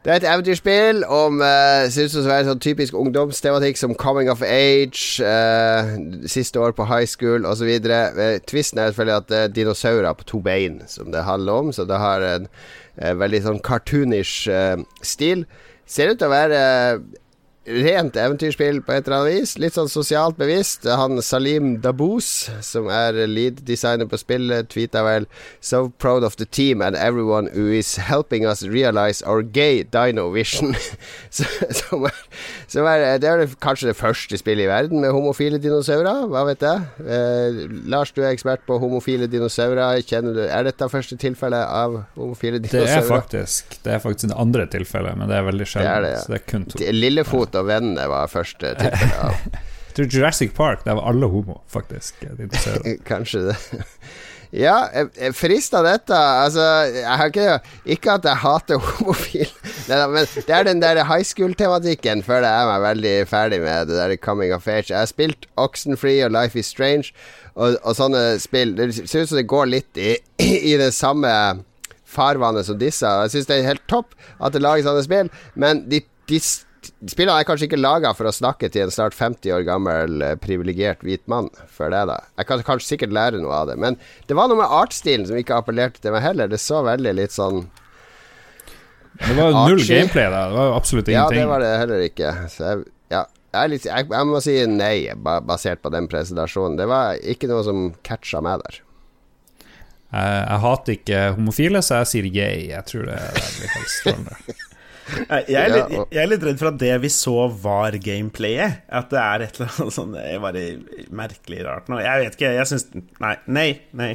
Det er et eventyrspill om uh, Synes å være sånn typisk ungdomstematikk som coming of age, uh, siste år på high school osv. Uh, tvisten er selvfølgelig at det er dinosaurer på to bein som det handler om, så det har en en veldig sånn cartoonish uh, stil. Ser ut til å være rent eventyrspill på et eller annet vis. Litt sånn sosialt bevisst. Han Salim Daboos, som er lead-designer på spillet, tweeta vel So proud of the team and everyone who is helping us realize our gay dino vision. som er, som er, det er kanskje det første spillet i verden med homofile dinosaurer. Hva vet jeg? Eh, Lars, du er ekspert på homofile dinosaurer. Du, er dette første tilfellet av homofile dinosaurer? Det er faktisk Det er faktisk det andre tilfellet, men det er veldig sjelden. Det er det, ja. Så det er kun to. Lillefot og vennene var første tilfelle av Jeg tror Jurassic Park, der var alle homo, faktisk. Kanskje det. Ja, frist av dette Altså, jeg har ikke Ikke at jeg hater homofile, men det er den der high school-tematikken føler jeg er meg veldig ferdig med. Det der coming of age. Jeg har spilt Oxenfree og Life is Strange og, og sånne spill. Det ser ut som det går litt i, i det samme farvannet som disse. Jeg syns det er helt topp at det lages sånne spill, men de, de Spillene er kanskje ikke laga for å snakke til en snart 50 år gammel eh, privilegert hvit mann før det, da. Jeg kan kanskje sikkert lære noe av det, men det var noe med artstilen som ikke appellerte til meg heller. Det så veldig litt sånn Det var jo null gameplay, der, Det var jo absolutt ingenting. Ja, det var det heller ikke. Så jeg, ja, jeg, litt, jeg, jeg må si nei, basert på den presentasjonen. Det var ikke noe som catcha meg der. Jeg, jeg hater ikke homofile, så jeg sier yay. Jeg tror det er veldig helst jeg, er litt, jeg er litt redd for at det vi så, var gameplayet. At det er et eller annet sånn bare merkelig rart nå. Jeg vet ikke. Jeg syns Nei. Nei. nei.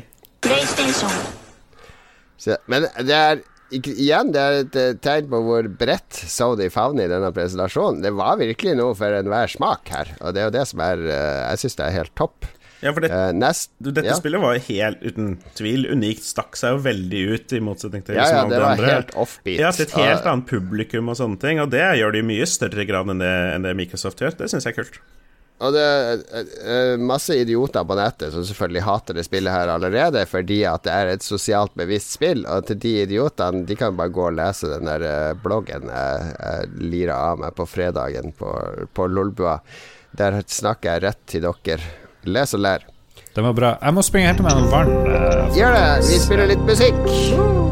Så, men det er igjen det er et eh, tegn på hvor bredt Saudi favner i denne presentasjonen. Det var virkelig noe for enhver smak her, og det er jo det som er eh, Jeg syns det er helt topp. Ja, for det, uh, nest, dette ja. spillet var helt uten tvil unikt. Stakk seg jo veldig ut, i motsetning til ja, ja, det var andre. helt offbeat. Ja, til et helt uh, annet publikum og sånne ting. Og det gjør de i mye større grad enn det, enn det Microsoft gjør. Det syns jeg er kult. Og det er uh, masse idioter på nettet som selvfølgelig hater det spillet her allerede, fordi at det er et sosialt bevisst spill. Og til de idiotene, de kan bare gå og lese den der bloggen jeg, jeg lirer av meg på fredagen på, på Lolbua. Der snakker jeg rett til dere Les og lær. Det var bra. Jeg må springe og hente meg noe vann. Gjør det. Vi spiller litt musikk.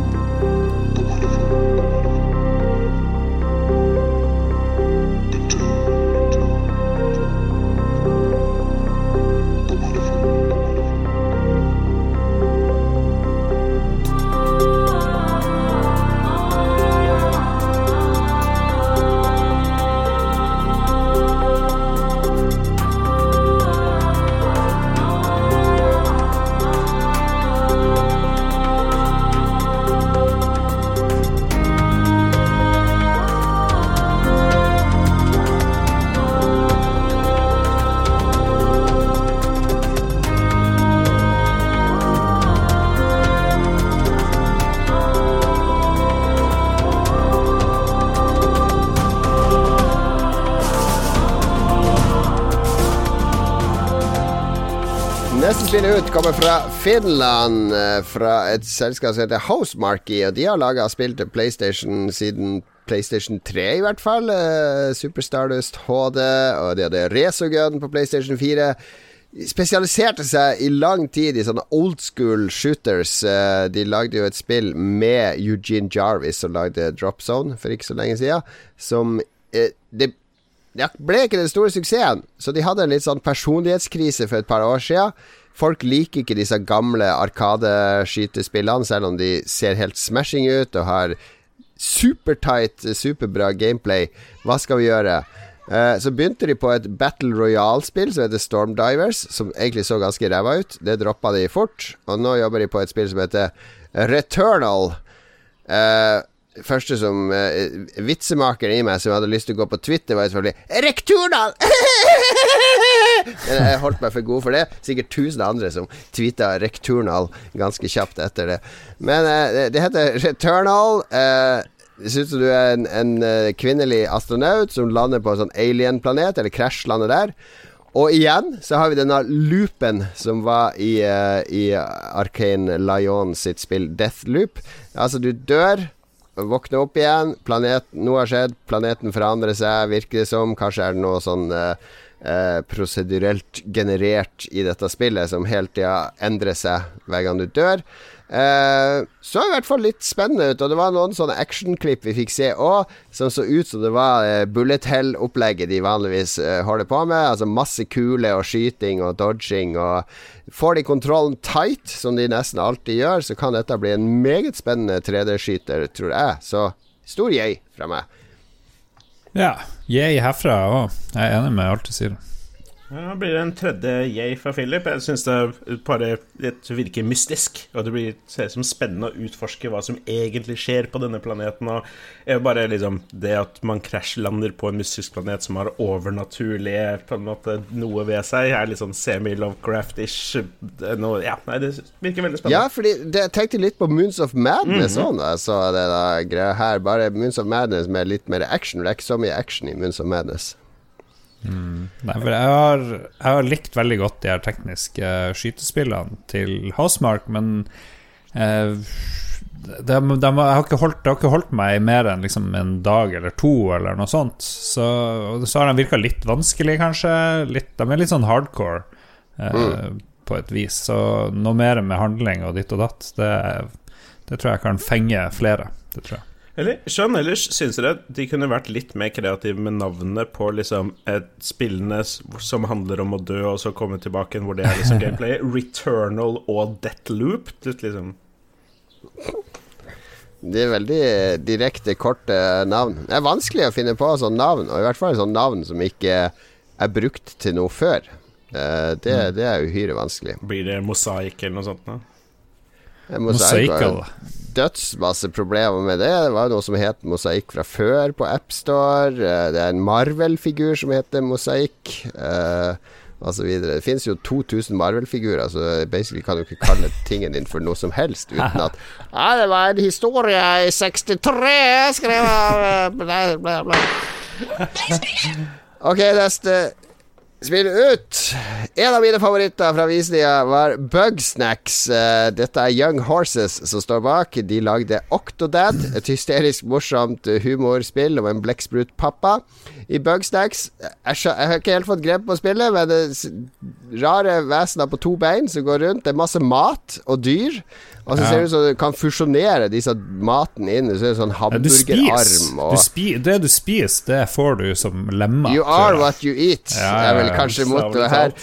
Spillet ut kommer fra Finland, eh, fra et selskap som heter Housemarky. Og de har laga spill til PlayStation siden PlayStation 3, i hvert fall. Uh, Super Stardust HD, og de hadde Resogun på PlayStation 4. Spesialiserte seg i lang tid i sånne old school shooters. Uh, de lagde jo et spill med Eugene Jarvis, som lagde Drop Zone for ikke så lenge siden. Som det, det ble ikke den store suksessen, så de hadde en litt sånn personlighetskrise for et par år siden. Folk liker ikke disse gamle arkadeskytespillene, selv om de ser helt smashing ut og har supertight, superbra gameplay. Hva skal vi gjøre? Uh, så begynte de på et Battle Royale-spill som heter Storm Divers, som egentlig så ganske ræva ut. Det droppa de fort, og nå jobber de på et spill som heter Returnal. Uh, første som uh, Vitsemakeren i meg som hadde lyst til å gå på Twitter, var selvfølgelig Rekturnal! Men jeg holdt meg for god for det. Sikkert tusen andre som tweeta Rekturnal ganske kjapt etter det. Men det heter Returnal. Det ser du er en, en uh, kvinnelig astronaut som lander på en sånn alien-planet, eller krasjlander der. Og igjen så har vi denne loopen som var i, uh, i Arcane Lion sitt spill Deathloop. Altså, du dør, våkner opp igjen, planet, noe har skjedd, planeten forandrer seg, virker det som. Kanskje er det noe sånn eh, uh, prosedurelt generert i dette spillet som hele tida endrer seg hver gang du dør. Uh, så i hvert fall litt spennende ut, og det var noen sånne actionklipp vi fikk se òg, som så ut som det var uh, bullet hell-opplegget de vanligvis uh, holder på med. Altså masse kule og skyting og dodging, og får de kontrollen tight, som de nesten alltid gjør, så kan dette bli en meget spennende 3D-skyter, tror jeg. Så stor yay fra meg. Ja, yay herfra òg. Jeg er enig med alt du sier. Ja, blir det en tredje yay fra Philip. Jeg syns det bare det virker mystisk. Og det blir ser som spennende å utforske hva som egentlig skjer på denne planeten. Og bare liksom Det at man krasjlander på en mystisk planet som har overnaturlige på en måte noe ved seg, er litt sånn semi-Lovecraft-ish. Ja, nei, det virker veldig spennende. Ja, fordi det, jeg tenkte litt på Moons of Madness òg mm -hmm. så det der greia her. Bare Moons of Madness med litt mer action. Det er ikke så mye action i Moons of Madness. Mm. Nei, for jeg har, jeg har, likt veldig godt de her tekniske skytespillene til Housemark, men eh, de, de, de, har ikke holdt, det har ikke holdt meg mer enn liksom en dag eller to, eller noe sånt. Så, så har de virka litt vanskelig, kanskje. Litt, de er litt sånn hardcore eh, mm. på et vis. Så noe mer med handling og ditt og datt, det, det tror jeg kan fenge flere. Det tror jeg. Eller skjønn ellers syns dere de kunne vært litt mer kreative med navnet på liksom et spillene som handler om å dø og så komme tilbake, hvor det er liksom gameplay? Returnal og Deathloop? Liksom. Det er veldig direkte, korte navn. Det er vanskelig å finne på sånne navn, og i hvert fall sånne navn som ikke er brukt til noe før. Eh, det, mm. det er uhyre vanskelig. Blir det mosaikk eller noe sånt? Da? Mosaikk dødsmasse problemer med det. Det var noe som het mosaikk fra før på AppStore. Eh, det er en Marvel-figur som heter mosaikk. Uh, osv. Det finnes jo 2000 Marvel-figurer, så basically kan du ikke kalle tingen din for noe som helst uten at Ja, det var en historie i 63 skrev av bla, bla, bla. Ok, neste Spill ut! En av mine favoritter fra visninga var Bugsnacks. Uh, dette er Young Horses som står bak. De lagde Octodad, et hysterisk morsomt humorspill om en blekksprutpappa. I Bugsnacks jeg, jeg, har ikke helt fått grep på spillet, men det er rare vesener på to bein som går rundt. Det er masse mat og dyr. Og så ser det ut som du kan fusjonere disse maten inn. Så er det sånn hamburgerarm og spi, Det du spiser, det får du som lemma. You are what you eat, ja, er kanskje mottoet her.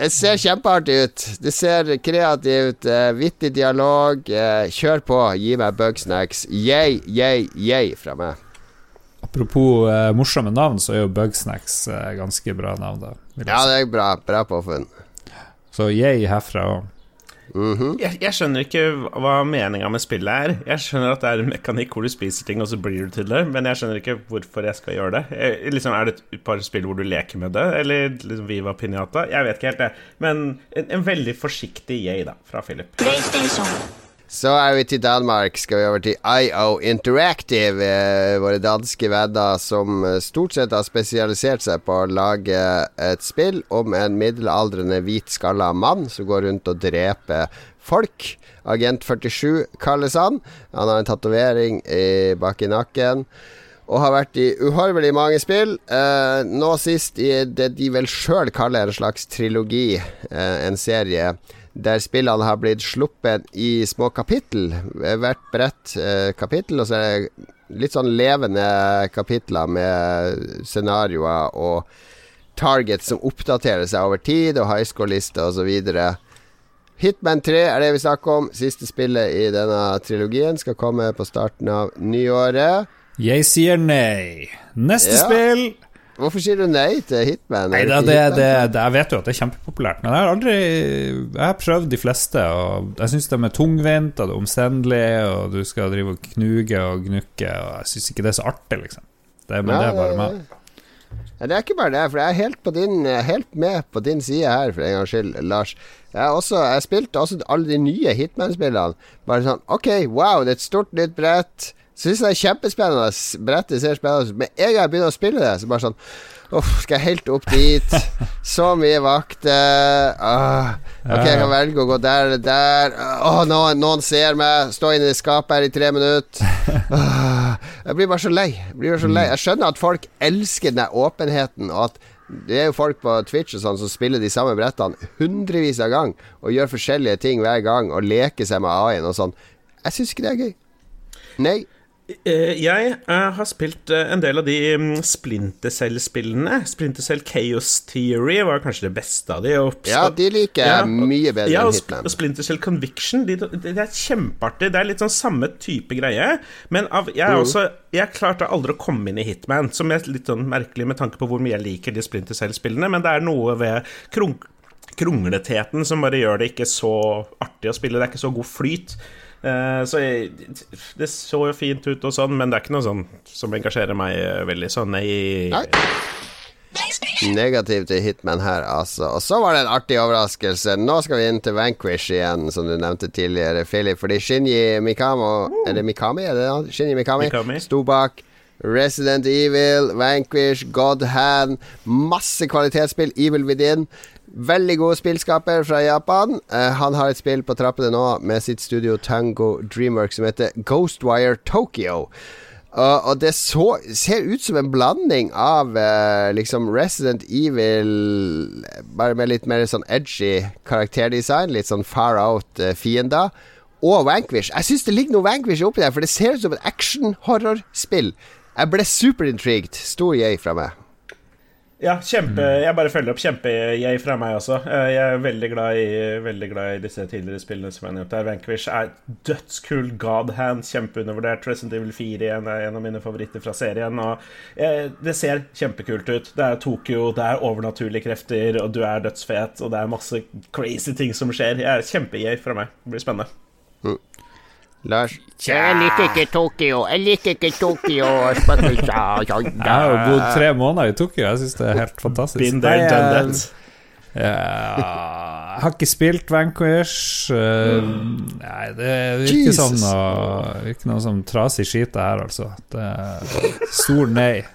Det ser kjempeartig ut. Det ser kreativt ut. Uh, vittig dialog. Uh, kjør på. Gi meg bugsnacks. Yay, yay, yay fra meg. Apropos uh, morsomme navn, så er jo Bugsnacks ganske bra navn. da Ja, det er bra. Bra påfunn. Så yay herfra òg. Mm -hmm. jeg, jeg, skjønner ikke hva meninga med spillet er. Jeg skjønner at det er en mekanikk hvor du spiser ting, og så blir du til det, men jeg skjønner ikke hvorfor jeg skal gjøre det. Jeg, liksom, er det et par spill hvor du leker med det, eller liksom Viva Pinata? Jeg vet ikke helt, det. Men en, en veldig forsiktig yay, da, fra Philip. Så er vi til Danmark. Skal vi over til IO Interactive. Eh, våre danske venner som eh, stort sett har spesialisert seg på å lage et spill om en middelaldrende hvitskalla mann som går rundt og dreper folk. Agent 47 kalles han. Han har en tatovering bak i nakken. Og har vært i uhorvelig mange spill. Eh, nå sist i det de vel sjøl kaller en slags trilogi. Eh, en serie der spillene har blitt sluppet i små kapittel. Hvert bredt eh, kapittel, og så er det litt sånn levende kapitler med scenarioer og targets som oppdaterer seg over tid, og high score-lister osv. Hitman 3 er det vi snakker om. Siste spillet i denne trilogien skal komme på starten av nyåret. Jeg sier nei. Neste ja. spill Hvorfor sier du nei til Hitman? Nei, det, det, det, jeg vet jo at det er kjempepopulært, men jeg har aldri Jeg har prøvd de fleste, og jeg syns de er tungvint og det er omstendelig, og du skal drive og knuge og gnukke, og jeg syns ikke det er så artig, liksom. Det, men ja, det er bare meg. Ja, det er ikke bare det, for jeg er helt, din, helt, med på din side her, for en gangs skyld, Lars. Jeg, også, jeg spilte også alle de nye Hitman-spillene. Bare sånn OK, wow, det er et stort, nytt brett. Syns det er kjempespennende. Brettet ser spennende ut. Med en gang jeg begynner å spille det, så bare sånn Uff, skal jeg helt opp dit? Så mye vakter. Ah, ok, jeg kan velge å gå der eller der. Åh, noen, noen, ser meg. Stå inne i skapet her i tre minutter. Ah, jeg blir bare så lei. Jeg, blir bare så lei. jeg skjønner at folk elsker den åpenheten, og at det er jo folk på Twitch og sånn som spiller de samme brettene hundrevis av gang og gjør forskjellige ting hver gang og leker seg med AI-en og sånn. Jeg syns ikke det er gøy. Nei. Eh, jeg uh, har spilt uh, en del av de um, Splinter Cell-spillene. Splinter Cell Chaos Theory var kanskje det beste av de. ja, de liker jeg ja, mye bedre ja, enn Hitman. Og Splinter Cell Conviction Det de, de, er kjempeartig. Det er litt sånn samme type greie. Men av, jeg, mm. også, jeg klarte aldri å komme inn i Hitman, som er litt sånn merkelig med tanke på hvor mye jeg liker de Splinter Cell-spillene. Men det er noe ved krung, krongletheten som bare gjør det ikke så artig å spille. Det er ikke så god flyt. Uh, så jeg, det så jo fint ut og sånn, men det er ikke noe sånn som engasjerer meg uh, veldig sånn, nei. nei. Negativ til Hitman her, altså. Og så var det en artig overraskelse. Nå skal vi inn til Vanquish igjen, som du nevnte tidligere, Philip. Fordi Shinji Mikamo. Er det Mikami? Er det Shinji Mikami, Mikami. sto bak Resident Evil, Vanquish, God Hand. Masse kvalitetsspill. Evil Within. Veldig god spillskaper fra Japan. Uh, han har et spill på trappene nå med sitt studio Tango Dreamwork som heter Ghostwire Tokyo. Uh, og det så, ser ut som en blanding av uh, liksom Resident Evil Bare med litt mer sånn edgy karakterdesign, litt sånn far out-fiender. og Vanquish. Jeg syns det ligger noe Vanquish oppi der, for det ser ut som et action-horrorspill. Jeg ble superintrigued. Stor yay fra meg. Ja, kjempe Jeg bare følger opp kjempe-jeg fra meg også. Eh, jeg er veldig glad i, veldig glad i disse tidligere spillene som jeg har nevnt her. Vanquish er dødskul. Godhand, kjempeundervurdert. Resident Evil 4 igjen er en av mine favoritter fra serien. Og eh, det ser kjempekult ut. Det er Tokyo, det er overnaturlige krefter, og du er dødsfet, og det er masse crazy ting som skjer. Jeg er kjempe-jeg fra meg. Det blir spennende. Lars? Jeg liker ikke Tokyo. Jeg liker ikke Tokyo. Jeg har jo bodd tre måneder i Tokyo. Jeg syns det er helt fantastisk. Been there, done that. Jeg har ikke spilt Vanquish. Nei, det virker som noe, virker noe som trasig skit, det her, altså. Det er stor nei.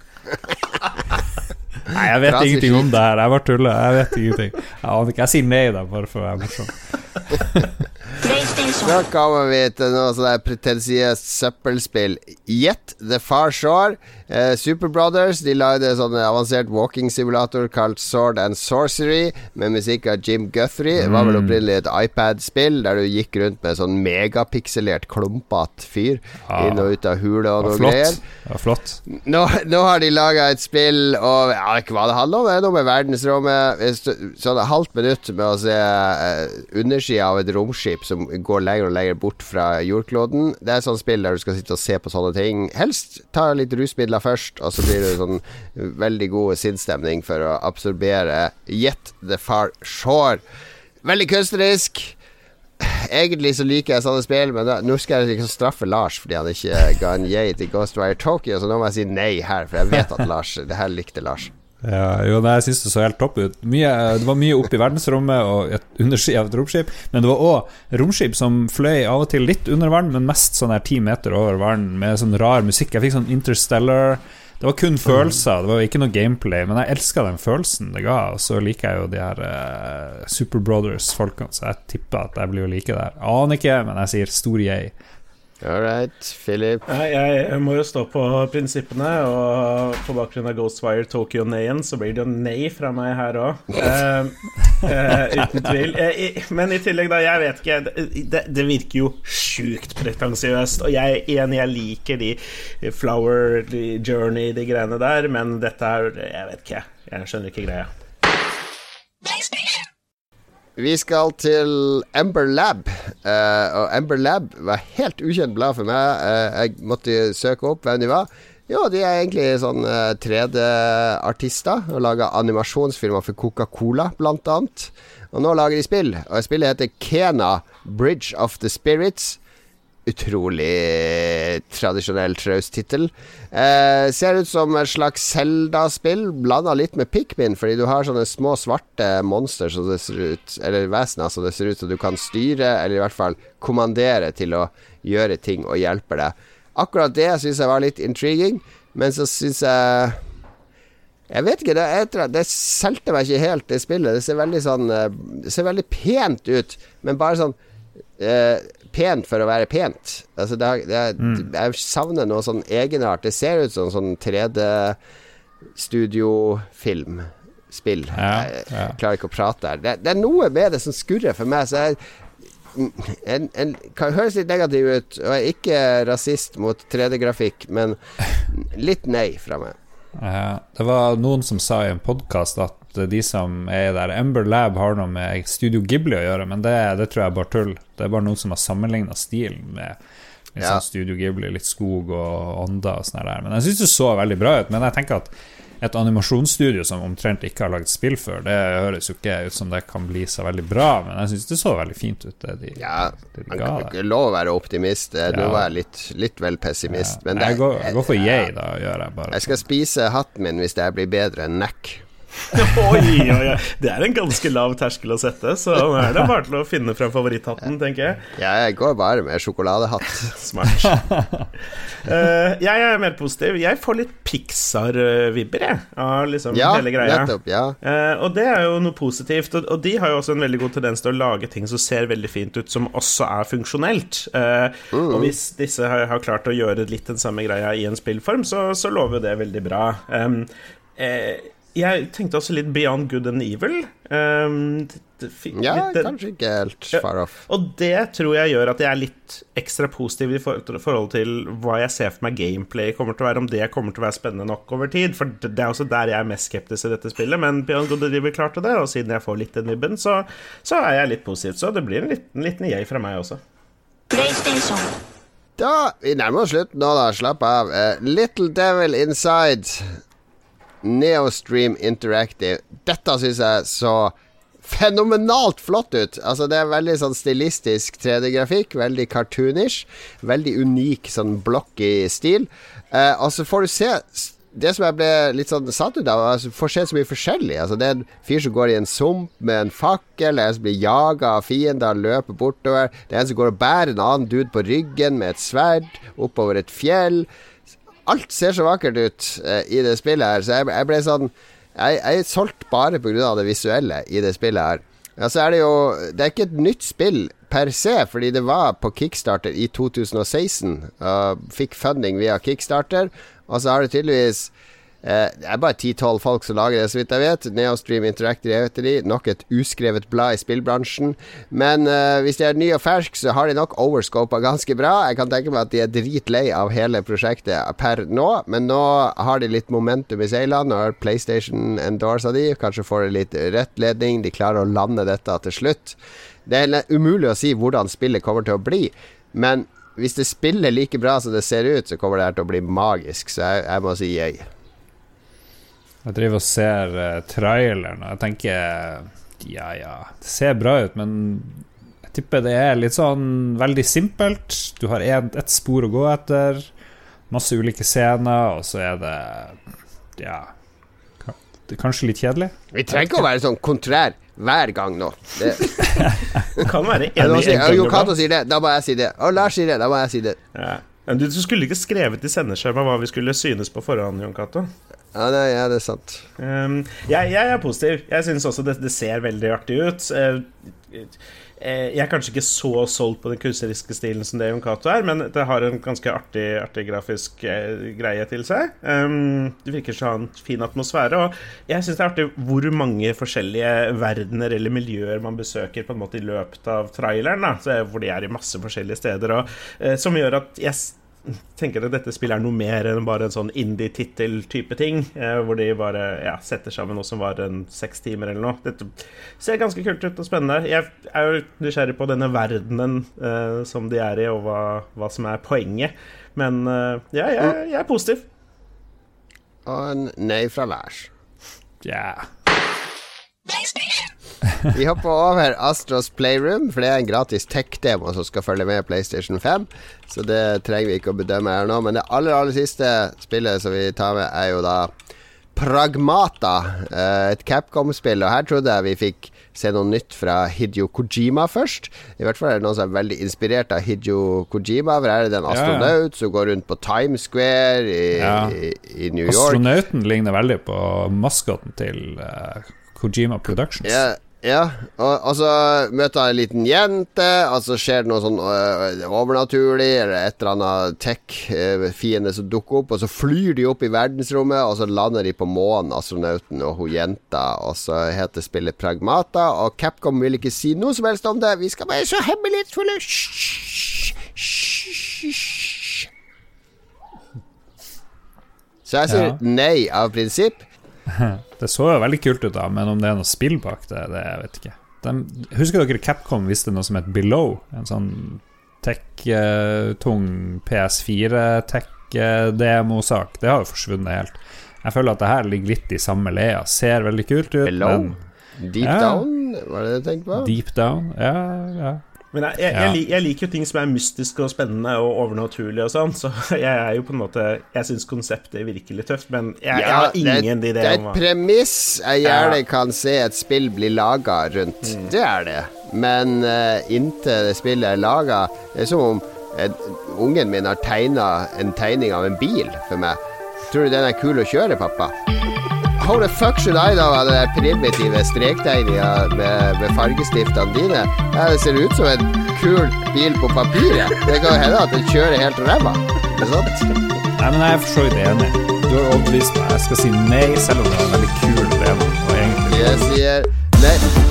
Nei, jeg vet ingenting om det her. Jeg bare tuller. Jeg vet ingenting. Jeg, jeg sier nei, da, bare for å være morsom. Nå kommer vi til noe sånn pretensiøst søppelspill. Yet The Far Shore. Eh, Super Brothers De lagde sånn avansert walking-simulator kalt Sword and Sorcery, med musikk av Jim Guthrie. Det var vel mm. opprinnelig et iPad-spill der du gikk rundt med sånn megapikselert, klumpete fyr ja. inn og ut av hule og noe greier. Ja, flott. Nå, nå har de laga et spill, og jeg vet ikke hva det handler om. Det er noe med verdensrommet. Sånn halvt minutt med å se eh, undersida av et romskip som går lenger og lenger bort fra jordkloden. Det er et sånt spill der du skal sitte og se på sånne ting. Helst ta litt rusmidler først, og så blir det sånn veldig god sinnsstemning for å absorbere Yet the Far Shore. Veldig kunstnerisk. Egentlig så liker jeg sånne spill, men da, nå skal jeg liksom straffe Lars fordi han ikke ga en yay til Ghostwire Tokyo, så nå må jeg si nei her, for jeg vet at Lars Det her likte Lars. Ja, jo, nei, jeg syns det så helt topp ut. Mye, det var mye oppe i verdensrommet og et undersida av et romskip. Men det var òg romskip som fløy av og til litt under vann, men mest sånn her ti meter over vann, med sånn rar musikk. Jeg fikk sånn Interstellar Det var kun følelser, det var ikke noe gameplay, men jeg elska den følelsen det ga. Og så liker jeg jo de her uh, Super Brothers-folkene, så jeg tipper at jeg blir å like det her. Aner ikke, men jeg sier stor yay. All right, Philip. Jeg, jeg må jo stå på prinsippene, og på bakgrunn av Ghostwire Tokyo Nayen, så blir det jo nei fra meg her òg. Uh, uh, uten tvil. Uh, men i tillegg, da, jeg vet ikke Det, det virker jo sjukt pretensiøst, og jeg igjen, jeg liker de Flower, de Journey, de greiene der, men dette er Jeg vet ikke, jeg skjønner ikke greia. Vi skal til Ember Lab. Uh, og Ember Lab var helt ukjent blad for meg. Uh, jeg måtte søke opp hvem de var. Jo, de er egentlig sånn uh, 3D-artister og lager animasjonsfilmer for Coca-Cola, blant annet. Og nå lager de spill. Og spillet heter Kena Bridge of the Spirits utrolig tradisjonell traust tittel. Eh, ser ut som et slags Zelda-spill, blanda litt med Pikmin, fordi du har sånne små svarte monster som det ser ut Eller vesener som det ser ut som du kan styre, eller i hvert fall kommandere til å gjøre ting og hjelpe deg. Akkurat det syns jeg var litt intriguing, men så syns jeg jeg vet ikke, det, det solgte meg ikke helt, det spillet. Det ser veldig sånn eh, Det ser veldig pent ut, men bare sånn eh, pent for å være pent. Altså det, det, mm. Jeg savner noe sånn egenart. Det ser ut som sånn 3D-studiofilm. Spill. Ja, ja. Jeg, klarer ikke å prate her. Det, det, er noe med det som skurrer for meg. Så jeg en, en, kan høres litt negativ ut, og jeg er ikke rasist mot 3D-grafikk, men litt nei fra meg. Ja, det var noen som sa i en podkast at de som er der Ember Lab har noe med Studio Ghibli å gjøre, men det, det tror jeg er bare tull. Det er bare noen som har sammenligna stilen med liksom, ja. Studio Ghibli, litt skog og ånder og sånn der. Men jeg syns det så veldig bra ut. Men jeg tenker at et animasjonsstudio som omtrent ikke har lagd spill før, det høres jo ikke ut som det kan bli så veldig bra, men jeg syns det så veldig fint ut, det de, ja, det de ga. Kan lov å være optimist. Ja. Nå var jeg litt, litt vel pessimist. Ja. Men det, jeg, går, jeg, går, for yay, da. Gjør jeg bare. Jeg skal spise hatten min hvis det blir bedre enn Nack. Oi, oi, oi. Det er en ganske lav terskel å sette, så nå er det bare til å finne fram favoritthatten, tenker jeg. Jeg går bare med sjokoladehatt. Smart. uh, jeg er mer positiv. Jeg får litt Pixar-vibber, jeg, av liksom ja, hele greia. Nettopp, ja. Uh, og det er jo noe positivt. Og, og, de har jo også en veldig god tendens til å lage ting som ser veldig fint ut, som også er funksjonelt. Uh, mm. Og hvis disse har, har, klart å gjøre litt den samme greia i en spillform, så, så lover det veldig bra. Um, eh, jeg tenkte også litt Beyond Good and Evil. Um, det, det, ja, litt, kanskje ikke helt far off. Og det tror jeg gjør at jeg er litt ekstra positiv i forhold, forhold til hva jeg ser for meg gameplay kommer til å være, om det kommer til å være spennende nok over tid. For det er også der jeg er mest skeptisk i dette spillet. Men Beyond Good and Evil klarte det, og siden jeg får litt den vibben, så, så, er jeg litt positiv. Så det blir en liten, liten jeg fra meg også. Da, Vi nærmer oss slutten nå, da. Slapp av. Uh, Little Devil Inside Neostream Interactive. Dette syns jeg så fenomenalt flott ut. Altså Det er veldig sånn stilistisk 3D-grafikk. Veldig cartoonish. Veldig unik sånn blocky stil. Eh, og så får du se det som jeg ble litt sånn satt ut av, altså, får se så mye forskjellig. Altså, det er en fyr som går i en sump med en fakkel, en som blir jaga av fiender, løper bortover. Det er en som går og bærer en annen dude på ryggen med et sverd oppover et fjell alt ser så vakkert ut uh, i det spillet her, så jeg, jeg ble sånn Jeg, jeg er solgt bare pga. det visuelle i det spillet her. Ja, så er det jo Det er ikke et nytt spill per se, fordi det var på Kickstarter i 2016. Uh, fikk funding via Kickstarter, og så har det tydeligvis Eh, det er bare 10-12 folk som lager det, så vidt jeg vet. Neostream Interactive heter de. Nok et uskrevet blad i spillbransjen. Men uh, hvis de er nye og ferske, så har de nok overscopa ganske bra. Jeg kan tenke meg at de er dritlei av hele prosjektet per nå, men nå har de litt momentum i seilene. har PlayStation endorsa de, kanskje får de litt rettledning. De klarer å lande dette til slutt. Det er umulig å si hvordan spillet kommer til å bli, men hvis det spiller like bra som det ser ut, så kommer det her til å bli magisk. Så jeg, jeg må si jeg. Jeg driver og ser uh, traileren, og jeg tenker ja, ja, det ser bra ut, men jeg tipper det er litt sånn veldig simpelt. Du har ett spor å gå etter, masse ulike scener, og så er det Ja. det er kanskje litt kjedelig. Vi trenger ikke å være sånn kontrær hver gang nå. Det, kan være enig i Jo. Cato sier det, da må jeg si det. Og Lars sier det, da må jeg si det. Ja. Men du, du skulle ikke skrevet i sendeskjema hva vi skulle synes på forhånd, Jon Cato. Ja, nei, ja, det er sant. Um, jeg, jeg er positiv. Jeg syns også det, det ser veldig artig ut. Eh, eh, jeg er kanskje ikke så solgt på den kunstneriske stilen som det Jon Cato er, men det har en ganske artig, artig grafisk eh, greie til seg. Um, det virker en fin atmosfære, og jeg syns det er artig hvor mange forskjellige verdener eller miljøer man besøker på en måte i løpet av traileren, da, hvor de er i masse forskjellige steder, og, som gjør at jeg tenker at dette spillet er noe mer enn bare en sånn indie-tittel-type ting, eh, hvor de bare ja, setter sammen noe som var en seks timer eller noe. Dette ser ganske kult ut og spennende. Jeg er jo nysgjerrig på denne verdenen eh, som de er i, og hva, hva som er poenget. Men eh, ja, jeg, jeg er positiv. Og en nei fra Lars. Ja. Vi hopper over Astros Playroom, for det er en gratis tech-demo som skal følge med PlayStation 5. Så det trenger vi ikke å bedømme her nå. Men det aller, aller siste spillet som vi tar med, er jo da Pragmata. eh, Et Capcom-spill. Og her trodde jeg vi fikk se noe nytt fra Hidio Kojima først. I hvert fall er det noen som er veldig inspirert av Hidio Kojima. For her er det en Ja, ja. astronaut som går rundt på Times Square i, Ja. i, i New York. Astronauten ligner veldig på maskoten til uh, Kojima Productions. Ja, ja. Og, og så møter han en liten jente, og så skjer det noe sånn øh, overnaturlig, eller et eller annet tech-fiende som dukker opp, og så flyr de opp i verdensrommet, og så lander de på månen, astronauten og hun jenta, og så heter spillet Pragmata, og Capcom vil ikke si noe som helst om det. Vi skal være så hemmelighetsfulle. Så jeg sier Ja. nei av prinsipp. Det så jo veldig kult ut, da, men om det er noe spill bak det, det jeg vet ikke. De, husker dere Capcom visste noe som het Below? En sånn tech-tung PS4-tech-demo-sak. Det har jo forsvunnet helt. Jeg føler at det her ligger litt i samme leia. Ser veldig kult ut, Below? men Deep Ja. down, var det det du tenkte på? deep down Ja, ja. Men jeg, jeg, Ja. jeg, lik- jeg liker jo ting som er mystiske og spennende og overnaturlige og sånn, så jeg er jo på en måte Jeg syns konseptet virker litt tøft, men jeg, jeg har det, er- ingen idé det er et premiss jeg gjerne Ja. kan se et spill bli laga rundt. Mm. Det er det. Men uh, inntil det spillet er laga Det er som om uh, ungen min har tegna en tegning av en bil for meg. Tror du den er kul å kjøre, pappa? How the fuck should I da ha den primitive strektegninga med, med fargestiftene dine? Ja, det ser ut som en kul bil på papiret. Det kan jo hende at den kjører helt ræva. Ikke sant? Nei, men jeg er for så vidt enig. Du har overbevist meg. Jeg skal si nei, selv om det er en veldig kul demo. Jeg sier nei.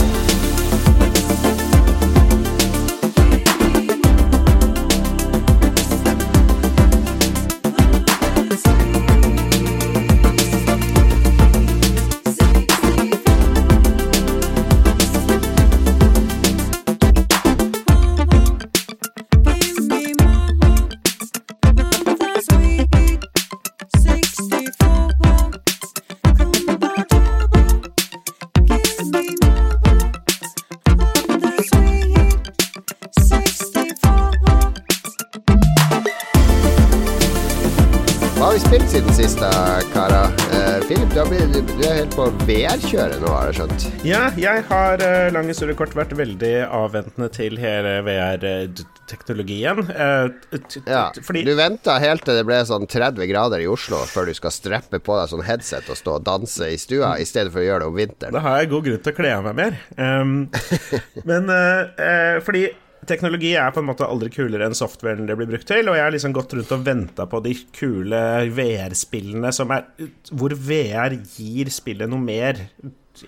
Du, blitt, du er helt på VR-kjøret nå, har jeg skjønt. Ja, jeg har uh, lang historie kort vært veldig avventende til hele VR-teknologien. Ja, fordi Du venta helt til det ble sånn 30 grader i Oslo før du skal streppe på deg sånn headset og stå og danse i stua, i stedet for å gjøre det om vinteren. Da har jeg god grunn til å kle av meg mer. Um, men eh, eh, fordi teknologi er på en måte aldri kulere enn softwaren det blir brukt til, og jeg har liksom gått rundt og venta på de kule VR-spillene som er Hvor VR gir spillet noe mer.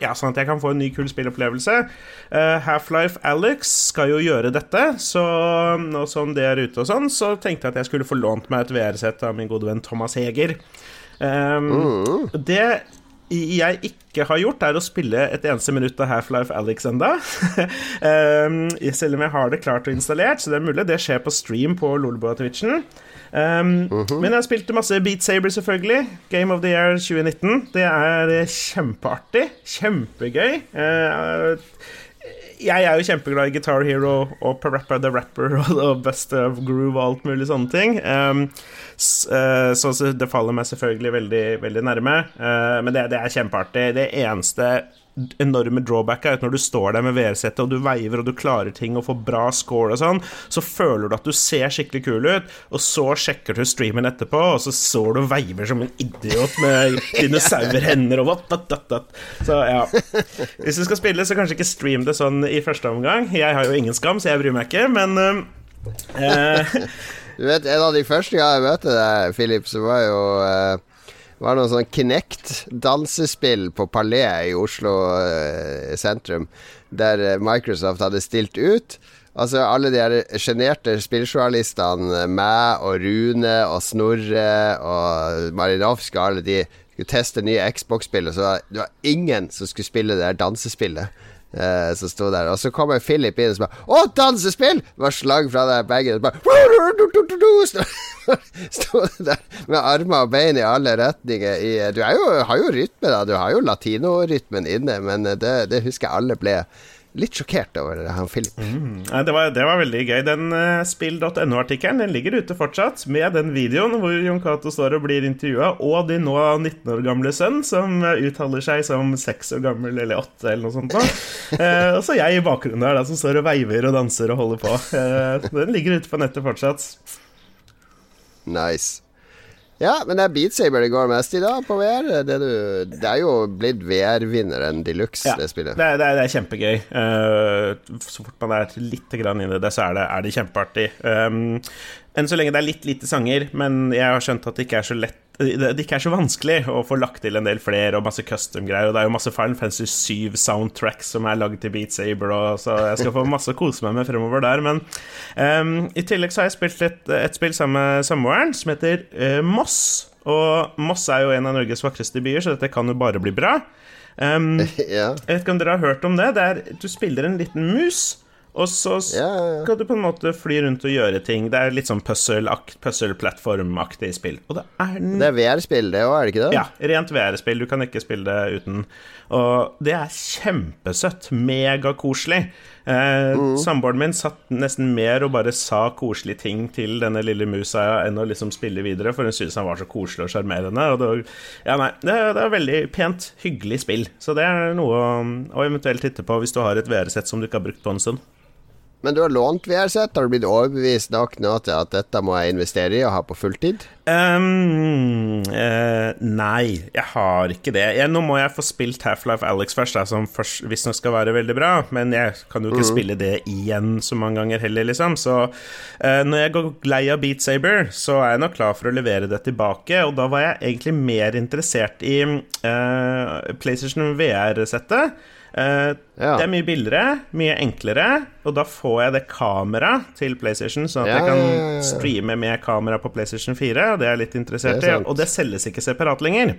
Ja, sånn at jeg kan få en ny, kul spillopplevelse. Uh, Half-Life Alex skal jo gjøre dette, så nå som det er ute og sånn, så tenkte jeg at jeg skulle få lånt meg et VR-sett av min gode venn Thomas Heger. Um, Det jeg ikke har gjort, er å spille et eneste minutt av Half-Life Alex enda. um, selv om jeg har det klart og installert, så det er mulig. Det skjer på stream på Lolboa-twitchen. Um, Men jeg spilte masse Beat Saber, selvfølgelig. Game of the Year 2019. Det er kjempeartig. Kjempegøy. Uh, jeg er jo kjempeglad i Guitar Hero og Parappa the Rapper og, og Best of Groove og alt mulig sånne ting. Um, så, så, det faller meg selvfølgelig veldig, veldig nærme. Uh, men det, det er kjempeartig. Det eneste enorme drawback er at når du står der med VR-settet og du veiver og du klarer ting og får bra score og sånn, så føler du at du ser skikkelig kul ut, og så sjekker du streamen etterpå, og så står du og veiver som en idiot med dinosaurhender og what, what, what, what. Så ja. Hvis du skal spille, så kanskje ikke stream det sånn i første omgang. Jeg har jo ingen skam, så jeg bryr meg ikke, men uh, Du vet, en av de første gangene jeg møtte deg, Philip, så var jo uh var noe sånn Kinect-dansespill på Palais i Oslo eh, sentrum, der eh, Microsoft hadde stilt ut. Altså Alle de sjenerte spilljournalistene, meg og Rune og Snorre og Marinovska, alle de skulle teste nye Xbox-spill, og så det var ingen som skulle spille det dansespillet eh, som sto der. Og så kommer Philip inn og bare 'Å, dansespill!' Var slag fra deg begge. Sto der med armer og bein i alle retninger. I, du jo, har jo rytme, da. Du har jo latinorytmen inne, men det, det husker jeg alle ble litt sjokkert over han Philip. Mm. Det, var, det, var, veldig gøy. Den uh, spill.no-artikkelen Den ligger ute fortsatt, med den videoen hvor Jon Cato står og blir intervjua, og din nå 19 år gamle sønn, som uh, uttaler seg som 6 år gammel eller 8 eller noe sånt. uh, og så jeg i bakgrunnen der, da, som står og veiver og danser og holder på. den ligger ute på nettet fortsatt. Nice. Ja, men det er Beat Saber det går mest i da, på VR. Det, du, det er jo blitt VR-vinneren de luxe, ja, det spillet. Det det det er kjempegøy. Uh, så fort man er litt grann inn i det, så er det, er det kjempeartig. Um, enn så lenge det er litt lite sanger, men jeg har skjønt at det ikke er så lett det ikke er så vanskelig å få lagt til en del flere og masse custom-greier. Og det er jo masse Final Fantasy 7 soundtracks som er lagd til Beat Saber, og så jeg skal få masse å kose meg med fremover der. Men um, i tillegg så har jeg spilt et, et spill sammen med samboeren som heter uh, Moss. Og Moss er jo en av Norges vakreste byer, så dette kan jo bare bli bra. Um. Jeg vet ikke om dere har hørt om det. det er, du spiller en liten mus. Og så skal du på en måte fly rundt og gjøre ting. Det er litt sånn puzzle-plattformaktig spill. Og det er Det er VR-spill, det òg, er det ikke det? Ja, rent VR-spill. Du kan ikke spille det uten. Og det er kjempesøtt. Megakoselig. Eh, mm. Samboeren min satt nesten mer og bare sa koselige ting til denne lille musa enn å liksom spille videre, for hun syntes han var så koselig og sjarmerende. Og det, ja, nei, det, det er veldig pent, hyggelig spill. Så det er noe å, å eventuelt titte på hvis du har et VR-sett som du ikke har brukt på en stund. Men du har lånt VR-sett? Har du blitt overbevist nok nå til at dette må jeg investere i og ha på fulltid? Um, uh, nei, jeg har ikke det. Jeg, nå må jeg få spilt Half-Life Alex først, da, som visstnok skal være veldig bra. Men jeg kan jo ikke mm. spille det igjen så mange ganger heller, liksom. Så uh, når jeg går lei av Beat Saber, så er jeg nok klar for å levere det tilbake. Og da var jeg egentlig mer interessert i uh, PlayStation VR-settet. Uh, ja. Det er mye billigere, mye enklere, og da får jeg det kamera til PlayStation, sånn at ja, jeg kan ja, streame med kamera på PlayStation 4, og det er jeg litt interessert i, og det selges ikke separat lenger.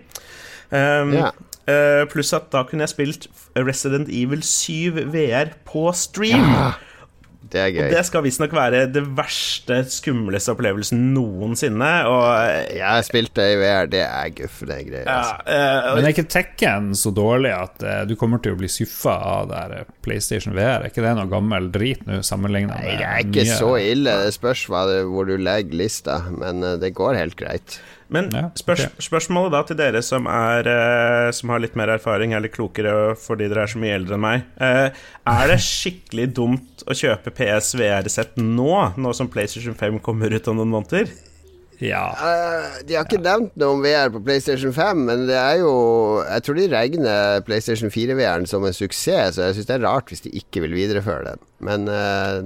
Um, uh, pluss at da kunne jeg spilt Resident Evil 7 VR på stream. Det er gøy. Og det skal visstnok være det verste, skumleste opplevelsen noensinne. Og jeg har spilt det i VR, det er guff, det er greier. Altså. Ja, uh, Men er ikke Tekken så dårlig at uh, du kommer til å bli skuffa av der PlayStation VR? Er ikke det noe gammel drit nå, sammenligna med Nei, det er ikke nye... så ille. Det spørs hvor du legger lista, men uh, det går helt greit. Men spørs, spørsmålet da til dere som, er, uh, som har litt mer erfaring, eller klokere fordi dere er så mye eldre enn meg. Uh, er det skikkelig dumt å kjøpe PSVR-sett nå, nå som PlayStation 5 kommer ut om noen måneder? Ja. Uh, de har ikke nevnt noe om VR på PlayStation 5, men det er jo Jeg tror de regner PlayStation 4-VR-en som en suksess, så jeg syns det er rart hvis de ikke vil videreføre den. Men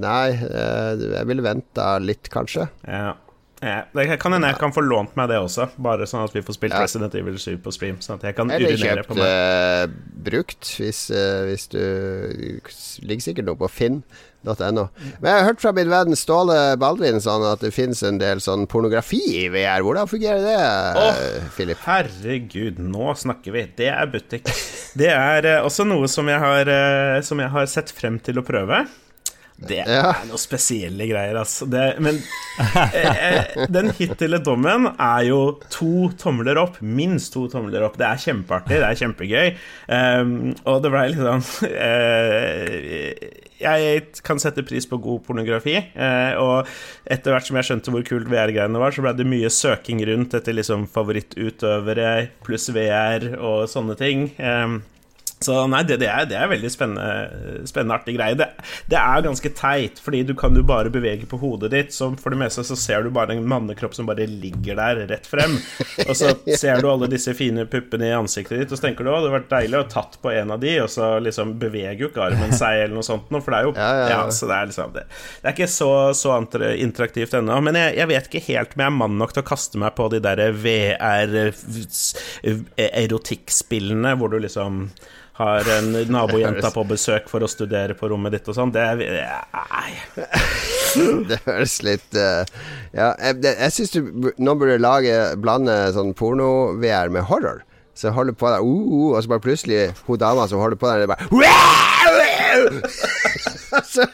nei, jeg ville venta litt, kanskje. Ja ja, det kan hende jeg kan få lånt meg det også, bare sånn at vi får spilt ja. Resident Evil 7 på stream. Sånn at jeg kan Eller urinere på meg. Eller kjøpt brukt, hvis, uh, hvis du Ligger sikkert noe på finn.no. Men jeg har hørt fra min venn Ståle Baldvin sånn at det finnes en del sånn pornografi i VR. Hvordan fungerer det, oh, Philip? Herregud, nå snakker vi. Det er butikk. Det er uh, også noe som jeg, har, som jeg har sett frem til å prøve. Det er noe spesielle greier, altså. Det, men eh, den hittil dommen er jo to tomler opp. Minst to tomler opp. Det er kjempeartig, det er kjempegøy. Um, og det blei liksom uh, Jeg kan sette pris på god pornografi, og etter hvert som jeg skjønte hvor kult VR-greiene var, så blei det mye søking rundt etter liksom favorittutøvere pluss VR og sånne ting. Så nei, det, det, er, det er veldig spennende, spennende artig greie. Det, det, er ganske teit, fordi du kan jo bare bevege på hodet ditt, så for det meste så ser du bare en mannekropp som bare ligger der rett frem. Og så ser du alle disse fine puppene i ansiktet ditt, og så tenker du å, det hadde vært deilig å tatt på en av de, og så liksom beveger jo ikke armen seg eller noe sånt noe, for det er jo ja, ja, ja. så det er liksom det, det er ikke så, så interaktivt ennå. Men jeg, jeg, vet ikke helt om jeg er mann nok til å kaste meg på de derre VR-erotikkspillene hvor du liksom har en nabojenta på besøk for å studere på rommet ditt og sånn. Det Nei. det høres litt uh, Ja, jeg, jeg syns du nå burde lage blande sånn porno-VR med horror. Så holder på der, uh, uh, og så bare plutselig hun dama som holder på der, det bare så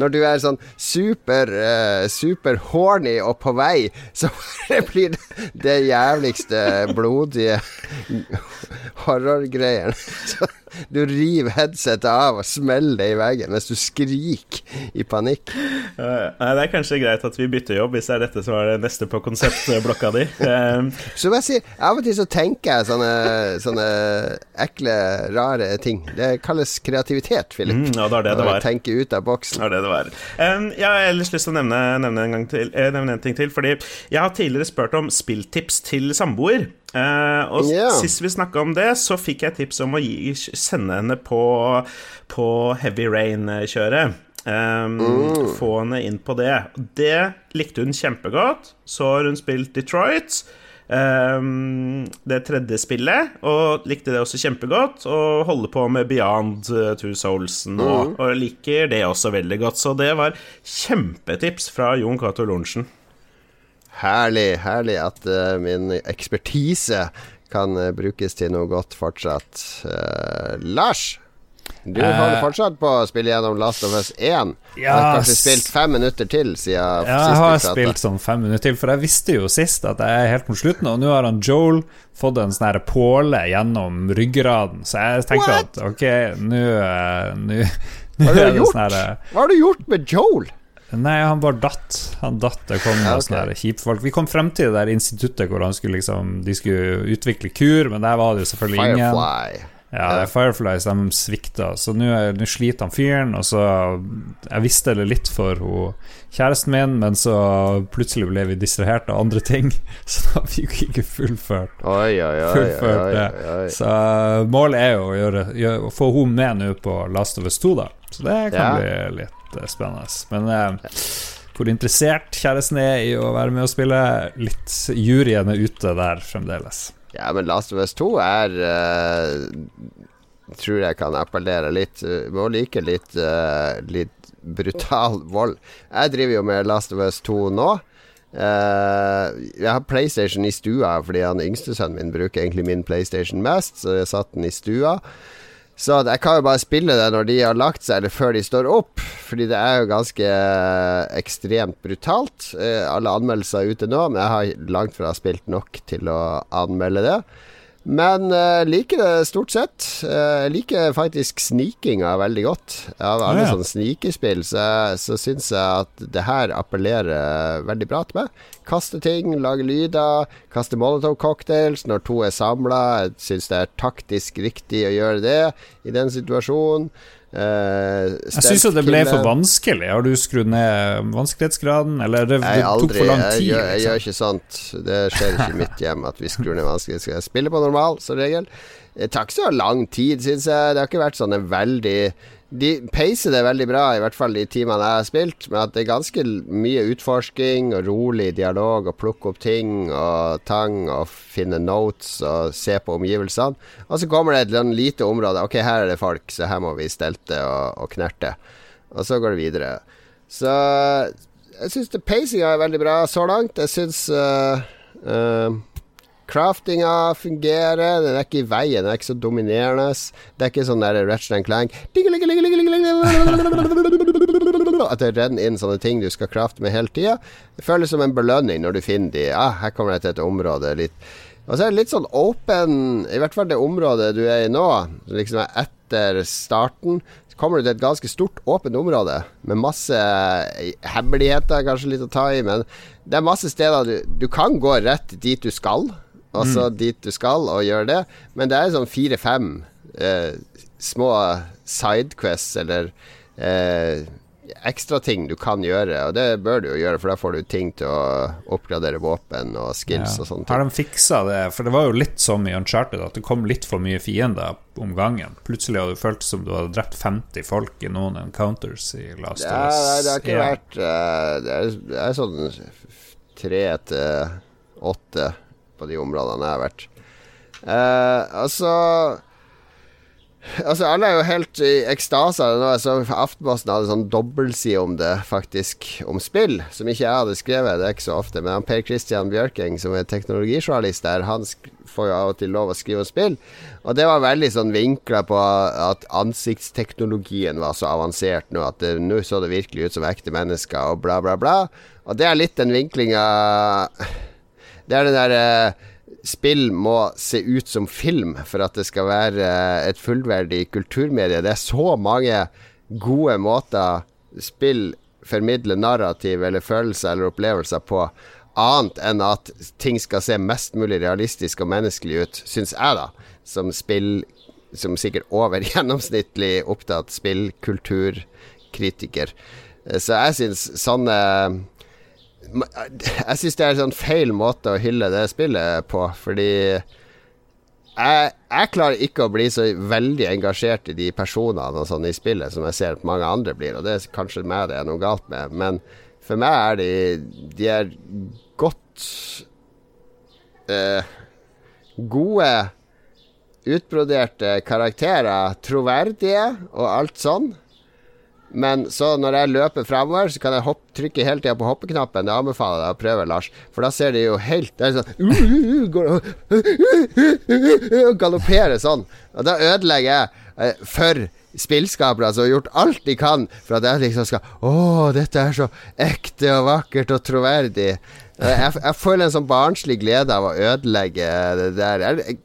når du er sånn super uh, super horny og på vei, så blir det det jævligste blodige horrorgreiene. Du river headsetet av og smeller det i veggen mens du skriker i panikk. Uh, det er kanskje greit at vi bytter jobb, hvis det er dette som er det neste på konseptblokka di. Uh, som jeg sier, av og til så tenker jeg sånne, sånne ekle, rare ting. Det kalles kreativitet, Philip. Mm, ja, det er det det var. Tenke ut av boksen. Det er det det var. Um, jeg har ellers lyst til å nevne, nevne, en til, eh, nevne en ting til, fordi jeg har tidligere spurt om spilltips til samboer. Uh, og yeah. sist vi snakka om det, så fikk jeg tips om å gi, sende henne på, på Heavy Rain-kjøret. Um, mm. Få henne inn på det. Det likte hun kjempegodt. Så har hun spilt Detroit. Um, det tredje spillet, og likte det også kjempegodt. Og holder på med Beyond uh, Two Souls nå, mm. og liker det også veldig godt. Så det var kjempetips fra Jon Cato Lorentzen. Herlig, herlig at uh, min ekspertise kan uh, brukes til noe godt fortsatt. Uh, Lars, du holder fortsatt på å spille gjennom Last of Us 1. Ja, har kanskje spilt fem minutter til siden ja, sist Jeg har spilt sånn fem minutter til, for jeg visste jo sist at jeg er helt mot slutten, og nå har han Joel fått en sånn påle gjennom ryggraden, så jeg tenker What? at ok, nå Hva har du gjort med Joel? Nei, han bare datt. Han datt. Det kom ja, okay. sånne kjipfolk. Vi kom frem til det der instituttet hvor skulle liksom, de skulle utvikle kur, men der var det jo selvfølgelig Firefly. ingen. Ja, det er Fireflies de svikta, så nå sliter han fyren. Og så Jeg visste det litt for hun, kjæresten min, men så plutselig ble vi distrahert av andre ting, så da fikk vi ikke fullført, oi, oi, oi, fullført det. Så målet er jo å, gjøre, å få hun med nå på Last of Us 2, da. Så det kan ja. bli litt litt spennende. Men eh, hvor interessert kjæresten er i å være med og spille, litt juryen er ute der fremdeles. Ja, men Last of Us 2 er uh, Tror jeg kan appellere litt. Må like litt, uh, litt brutal vold. Jeg driver jo med Last of Us 2 nå. Uh, jeg har PlayStation i stua fordi han yngste sønnen min bruker egentlig min PlayStation mest, så jeg satt den i stua. Så jeg kan jo bare spille det når de har lagt seg, eller før de står opp. Fordi det er jo ganske eh, ekstremt brutalt. Eh, alle anmeldelser er ute nå, men jeg har langt fra spilt nok til å anmelde det. Men uh, liker det stort sett. Uh, liker faktisk snikinga veldig godt. Av alle ah, ja. sånne snikespill så, så syns jeg at det her appellerer veldig bra til meg. Kaste ting, lage lyder, kaste molotov-cocktails når to er samla. Syns det er taktisk riktig å gjøre det i den situasjonen. Uh, jeg syns det ble for vanskelig. Har du skrudd ned vanskelighetsgraden? Eller det, det tok for lang tid? Jeg, jeg, jeg, gjør ikke sånt. Det skjer ikke i mitt hjem at vi skrur ned vanskelighetsgraden. Jeg spiller på normal, som regel. Det tar ikke så lang tid, syns jeg. Det har ikke vært sånn en veldig de peiser det veldig bra, i hvert fall de timene jeg har spilt, med at det er ganske mye utforsking og rolig dialog og plukke opp ting og tang og finne notes og se på omgivelsene. Og så kommer det et lite område. Ok, her er det folk, så her må vi stelte og, og knerte. Og så går det videre. Så jeg syns pacinga er veldig bra så langt. Jeg syns uh, uh, Craftinga fungerer, den er ikke i veien, den er ikke så dominerende. Det er ikke sånn der Ratchet Clank at det renner inn sånne ting du skal crafte med hele tida. Det føles som en belønning når du finner de. Ah, her kommer jeg til et område litt Og så er det litt sånn open, i hvert fall det området du er i nå, liksom er etter starten. Så kommer du til et ganske stort, åpent område med masse hemmeligheter, kanskje litt å ta i, men det er masse steder du, du kan gå rett dit du skal. Altså mm. dit du skal, og gjøre det. Men det er sånn fire-fem eh, små sidequests eller eh, ekstrating du kan gjøre, og det bør du jo gjøre, for da får du ting til å oppgradere våpen og skills ja. og sånne ting. Har de fiksa det? For det var jo litt sånn i Uncharted at det kom litt for mye fiender om gangen. Plutselig hadde du følt som du hadde drept 50 folk i noen encounters i Last ja. Nei, det har ikke vært uh, det, er, det er sånn tre til åtte på de områdene jeg har vært. Uh, altså Altså Alle er jo helt i ekstase. Så Aftenposten hadde sånn dobbeltside om det, faktisk. Om spill, som ikke jeg hadde skrevet. Det er ikke så ofte. Men han Per Christian Bjørking, som er teknologijournalist der, han får jo av og til lov å skrive om spill. Og det var veldig sånn vinkla på at ansiktsteknologien var så avansert nå at nå så det virkelig ut som ekte mennesker, og bla, bla, bla. Og det er litt den vinklinga Det er den der uh, spill må se ut som film for at det skal være eh, et fullverdig kulturmedie. Det er så mange gode måter spill formidler narrativ eller følelser eller opplevelser på, annet enn at ting skal se mest mulig realistisk og menneskelig ut, syns jeg, da, som spill som sikkert over gjennomsnittlig opptatt spillkulturkritiker. Eh, så jeg syns sånne jeg syns det er en sånn feil måte å hylle det spillet på, fordi jeg, jeg, klarer ikke å bli så veldig engasjert i de personene og sånn i spillet som jeg ser at mange andre blir, og det er kanskje meg det er noe galt med, men for meg er de De er godt eh, Gode, utbroderte karakterer, troverdige og alt sånn. Men så når jeg løper fremover, så kan jeg hopp, trykke hele tida på hoppeknappen. Det anbefaler jeg å prøve, Lars. For da ser de jo helt Det er sånn uh, uh, uh, Galopperer sånn. Og da ødelegger jeg eh, for spillskapere som har gjort alt de kan for at jeg liksom skal Å, dette er så ekte og vakkert og troverdig. Jeg, jeg føler en sånn barnslig glede av å ødelegge det der. Jeg,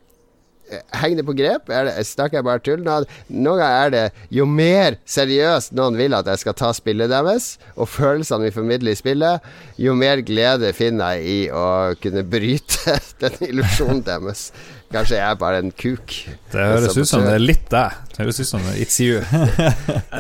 Henger det på grep? Det, snakker jeg bare tull? Noen ganger er det Jo mer seriøst noen vil at jeg skal ta spillet deres, og følelsene vi formidler i spillet, jo mer glede finner jeg i å kunne bryte den illusjonen deres. Kanskje jeg er bare en kuk. Det høres ut som det er litt deg. Høres ut som It's you.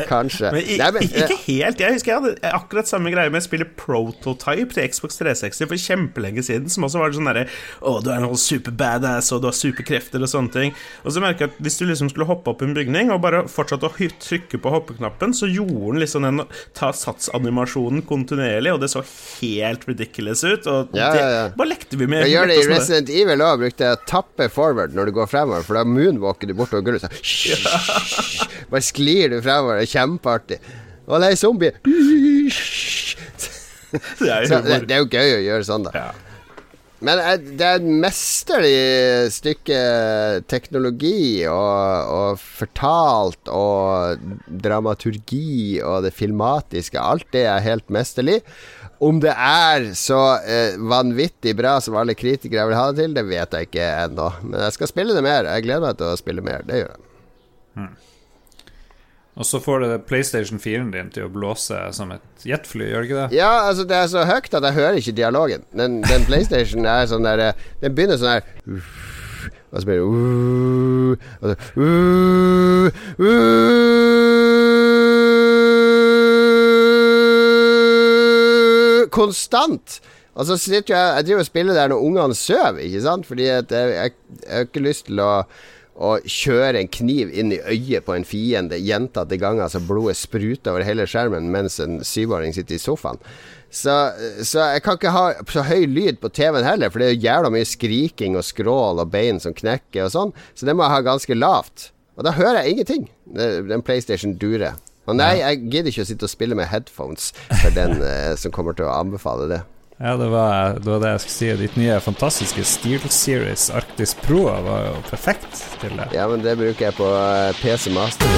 Kanskje. Men, Nei, men, ikke helt. Jeg husker jeg hadde akkurat samme greie med å spille Prototype til Xbox 360 for kjempelenge siden, som også var sånn derre Å, du er en super badass, og du har superkrefter og sånne ting. Og så merka jeg at hvis du liksom skulle hoppe opp en bygning, og bare fortsatte å trykke på hoppeknappen, så gjorde den liksom den ta satsanimasjonen kontinuerlig, og det så helt ridiculous ut. Og ja, ja, ja. det bare lekte vi med. Jeg gjør det i Resident Evil òg, brukte jeg tappe forward når du går fremover, for da moonwalker du bortover gulvet sånn. Bare sklir du fremover. Det er kjempeartig. Å nei, zombie! det, er Så, det, det, er jo gøy å gjøre sånn, da. Ja. Men det er et mesterlig stykke teknologi og, og, fortalt og dramaturgi og det filmatiske. Alt det er helt mesterlig. Om det er så eh, vanvittig bra som alle kritikere vil ha det til, det vet jeg ikke ennå. Men jeg skal spille det mer. Jeg gleder meg til å spille mer. Det gjør jeg. Og så får det PlayStation 4-en din til å blåse som et jetfly, gjør det ikke det? Ja, altså det er så høyt at jeg hører ikke dialogen. Den, den PlayStation er sånn der eh, Den begynner sånn her Og så blir det og så, konstant. Og så sitter jeg Jeg driver og spiller der når ungene sover, ikke sant? Fordi jeg, jeg, jeg har ikke lyst til å å kjøre en kniv inn i øyet på en fiende gjentatte ganger så blodet spruter over hele skjermen mens en syvåring sitter i sofaen. Så, så, jeg kan ikke ha så høy lyd på TV-en heller, for det er jævla mye skriking og skrål og bein som knekker og sånn. Så det må jeg ha ganske lavt. Og da hører jeg ingenting. Den PlayStation durer. Og nei, jeg gidder ikke å sitte og spille med headphones for den eh, som kommer til å anbefale det. Ja, det var, det var, det jeg skulle si. Ditt nye fantastiske Steel Series Arctis Pro var jo perfekt til det. Ja, men det bruker jeg på eh, PC Master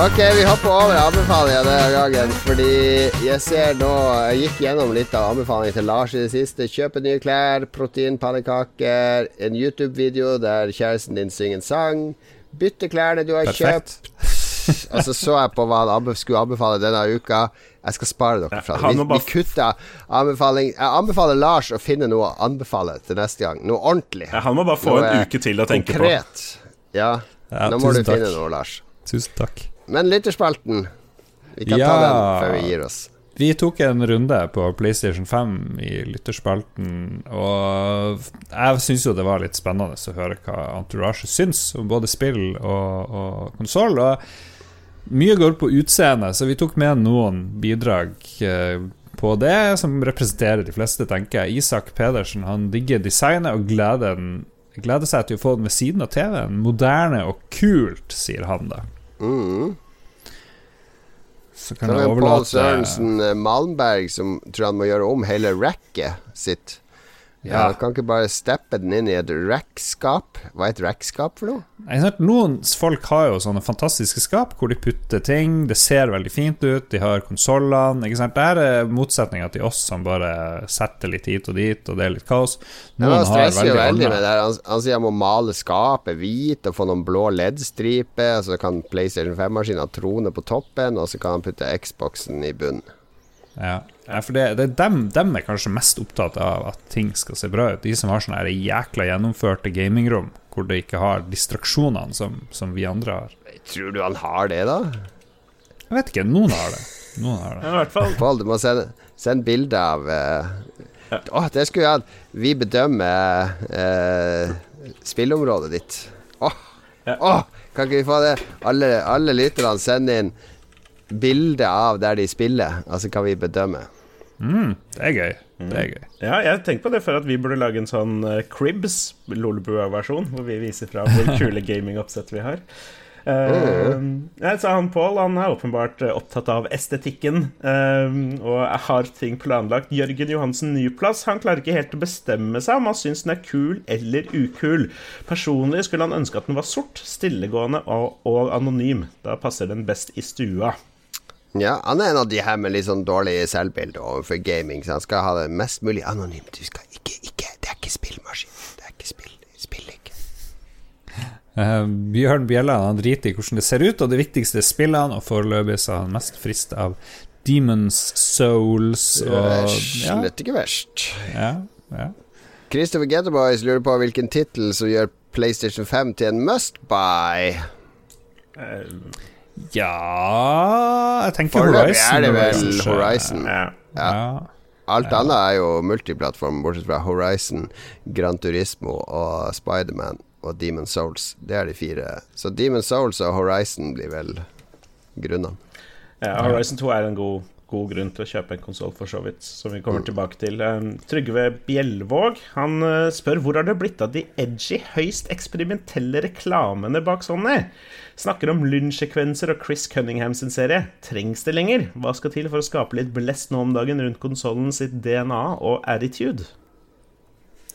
Ok, vi hopper over anbefalinger denne gangen. Fordi jeg ser nå Jeg gikk gjennom litt av anbefalingene til Lars i det siste. Kjøpe nye klær, proteinpannekaker, en YouTube-video der kjæresten din synger en sang. Bytte klærne du har Perfekt. kjøpt. Og så så jeg på hva han skulle anbefale denne uka. Jeg skal spare dere fra det. Vi, vi kutter anbefaling. Jeg anbefaler Lars å finne noe å anbefale til neste gang. Noe ordentlig. Ja, han må bare få Noe en uke til å tenke på. Konkret. Ja. Ja, Nå må du takk. finne noe, Lars. Tusen takk. Men lytterspalten Vi kan ta den før vi gir oss. Vi tok en runde på PlayStation 5 i lytterspalten, og jeg syns jo det var litt spennende å høre hva Entourage syns om både spill og, og konsoll. Mye går på utseende, så vi tok med noen bidrag eh, på det, som representerer de fleste, tenker jeg. Isak Pedersen han digger designet og gleder, den- gleder seg til å få den ved siden av TV-en. Moderne og kult, sier han da. Mm. Så kan er det Pål overlate Sørensen eh, Malmberg som tror han må gjøre om hele racket sitt. Ja. Ja. Kan ikke bare steppe den inn i et rackskap. Hva er et rackskap for noe? Noen folk har jo sånne fantastiske skap hvor de putter ting. Det ser veldig fint ut. De har konsollene. Det er motsetninga til oss som bare setter litt hit og dit, og det er litt kaos. Ja, Noen har stresser jo veldig veldig med det. Han, han sier han må male skapet hvit og få noen blå LED-striper. Så kan PlayStation 5-maskinen trone på toppen, og så kan han putte Xboxen i bunnen. Ja. ja, for det, det er dem, dem er kanskje mest opptatt av at ting skal se bra ut. De som har sånne jækla gjennomførte gamingrom hvor det ikke har distraksjonene som, som vi andre har. Tror du han har det, da? Jeg vet ikke. Noen har det. Noen har det. Ja, I hvert fall Pål, du må sende, sende bilde av eh, Åh, det skulle vi hatt. Vi bedømmer uh, spillområdet ditt. Åh, Ja. åh, kan ikke vi få det? Alle, alle lytterne sender inn bilde av der de spiller, altså hva vi bedømmer. Mm, det er gøy. Det er gøy. Ja, jeg tenkte på det før at vi burde lage en sånn uh, Cribs, Lolebua-versjon, hvor vi viser fra hvor kule gamingoppsett vi har. Uh, ja, så han Pål han er åpenbart eh, opptatt av estetikken uh, og har ting planlagt. Jørgen Johansen Nyplass han klarer ikke helt å bestemme seg om han syns den er kul eller ukul. Personlig skulle han ønske at den var sort, stillegående og, og anonym. Da passer den best i stua. Ja, han er en av de her med litt sånn dårlig selvbilde overfor gaming, så han skal ha det mest mulig anonymt. Du skal ikke, ikke Det er ikke spillmaskin. Det er ikke spill. Spill ikke. Uh, Bjørn Bjelland han driter i hvordan det ser ut, og det viktigste er spillene, og foreløpig så er han mest frist av Demons Souls og ja, slett ikke verst. ja, ja. Christopher Getterboys lurer på hvilken tittel som gjør PlayStation 5 til en must buy. Eh, ja Jeg tenker Foreløpig Horizon. er det vel. Horizon. ja. Ja. Ja. Alt annet er jo multiplattform, bortsett fra Horizon, Gran Turismo og Spiderman og Demon Souls. Det er de fire. Så Demon Souls og Horizon blir vel grunnene. Ja, Horizon 2 er en god, god grunn til å kjøpe en konsoll, for så vidt, som vi kommer tilbake til. Um, Trygve Bjellvåg han uh, spør hvor har det blitt av de edgy, høyst eksperimentelle reklamene bak Sony? Snakker om lynsekvenser og Chris Cunningham sin serie. Trengs det lenger? Hva skal til for å skape litt blest nå om dagen rundt konsollen sitt DNA og attitude?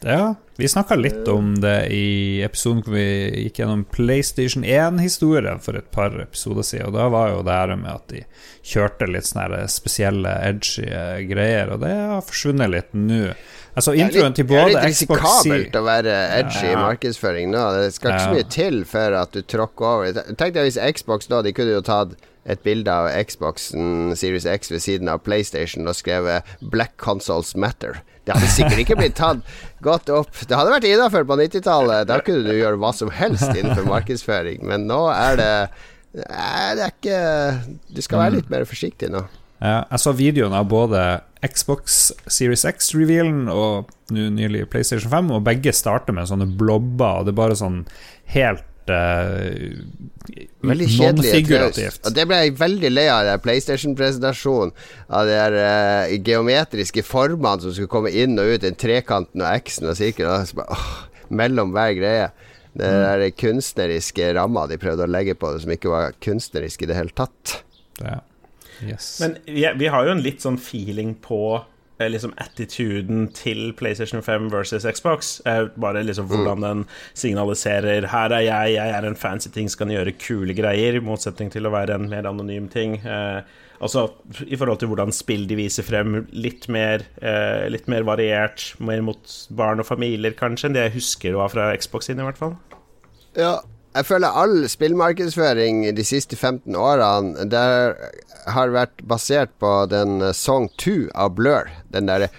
Ja, vi snakka litt om det i episoden hvor vi gikk gjennom PlayStation 1-historien for et par episoder siden, og da var jo det her med at de kjørte litt sånne spesielle edgy eh, greier, og det har forsvunnet litt nå. Altså, introen til det er litt risikabelt å være edgy i markedsføring nå. Det skal ikke så mye til før at du tråkker over. Tenk deg hvis Xbox da De kunne jo tatt et bilde av Xboxen Series X ved siden av PlayStation og skrevet 'Black Consoles Matter'. Det hadde sikkert ikke blitt tatt godt opp. Det hadde vært innafor på 90-tallet. Da kunne du gjøre hva som helst innenfor markedsføring, men nå er det Nei, det er ikke Du skal være litt mer forsiktig nå. Ja, jeg så videoen av både Xbox Series X-revealen og nå nylig PlayStation 5, og begge starter med sånne blobber, og det er bare sånn helt uh, Veldig kjedelig. Og det ble jeg veldig lei av, den PlayStation-presentasjonen. Av de eh, geometriske formene som skulle komme inn og ut, den trekanten og X-en og sirkelen. mellom hver greie. Det Mm. der kunstneriske ramma de prøvde å legge på det, som ikke var kunstnerisk i det hele tatt. Det. Ja. Yes. Men vi, vi har jo en litt sånn feeling på eh, liksom attituden til PlayStation 5 versus Xbox. Eh, bare liksom hvordan den signaliserer 'her er jeg, jeg er en fancy ting, skal gjøre kule greier', i motsetning til å være en mer anonym ting. Eh, altså i forhold til hvordan spill de viser frem, litt mer, eh, litt mer variert, mer mot barn og familier, kanskje, enn det jeg husker å ha fra Xbox inn i hvert fall. Ja, jeg føler all spillmarkedsføring de siste 15 årene Der har vært basert på den eh, Song 2 av Blur. Den derre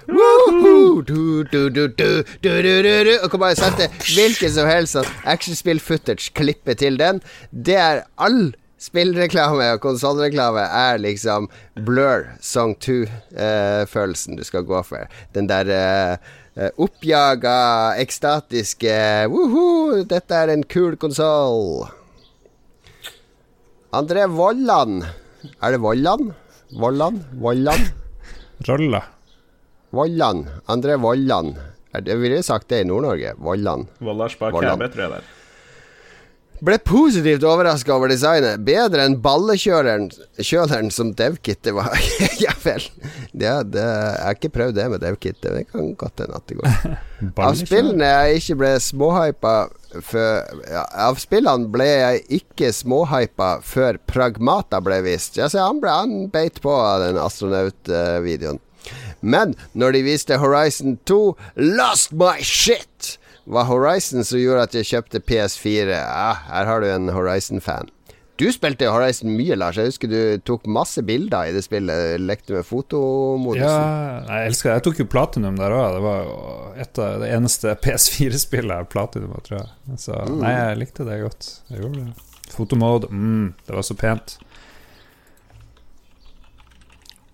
Og kan bare sette hvilken som helst sånn actionspill-footage, klippe til den. Det er all spillreklame og konsollreklame er liksom Blur Song 2-følelsen du skal gå for. Den der uh, oppjaga, ekstatiske Woho, dette er en kul konsoll. André Vollan. Er det Vollan? Vollan? Vollan? Rolla. Vollan. André Vollan. Er det ville jeg sagt det i Nord-Norge. Vollan. Vollars bak Vollan. Kæbe, tror jeg det er. Ble positivt overraska over designet. Bedre enn ballekjøleren kjøleren som devkittet var. ja vel. Det, det, jeg har ikke prøvd det med DevKit. Det kan godt hende at det går. Av spillene jeg ikke ble småhypa før ja, Av spillene ble jeg ikke småhypa før Pragmata ble vist. Ja, han, ble, han beit på den astronautvideoen. Men når de viste Horizon 2, lost my shit! Var Horizon som gjorde at jeg kjøpte PS4. Ah, her har du en Horizon-fan. Du spilte Horizon mye, Lars. Jeg husker du tok masse bilder i det spillet. Lekte med fotomodusen. Ja, jeg elsker det. Jeg tok jo platinum der òg. Det var jo et av det eneste PS4-spillet jeg platinum tror jeg. Så nei, jeg likte det godt. Jeg gjorde det. Fotomode, mm, det var så pent.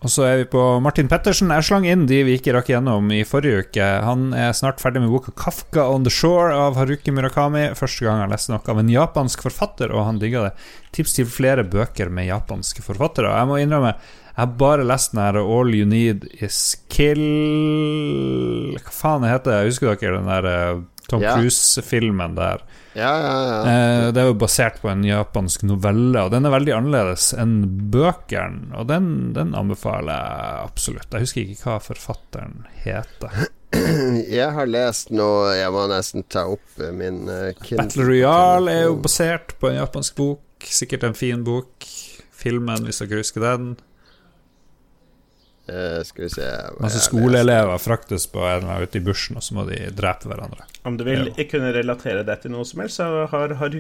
Og så er vi på Martin Pettersen. Jeg slang inn de vi ikke rakk gjennom i forrige uke. Han er snart ferdig med boka 'Kafka on the Shore' av Haruki Murakami. Første gang han leste noe av en japansk forfatter, og han digga det. Tips til flere bøker med japanske forfattere. Jeg må innrømme, jeg har bare lest den her 'All You Need Is Kill' Hva faen heter det? Husker dere den der eh, Tom Ja. Cruise-filmen der? Ja, ja, ja. Eh, Det er jo basert på en japansk novelle, og den er veldig annerledes enn bøkene. Og den, den anbefaler jeg absolutt. Jeg husker ikke hva forfatteren heter. Jeg har lest noe Jeg må nesten ta opp min uh, Battle Royale er jo basert på en japansk bok. Sikkert en fin bok. Filmen, hvis dere husker den. Eh, Skal vi se Masse skoleelever fraktes på en eller annen ute i bushen, og så må de drepe hverandre. Om du vil kunne relatere det til noe som helst, så har har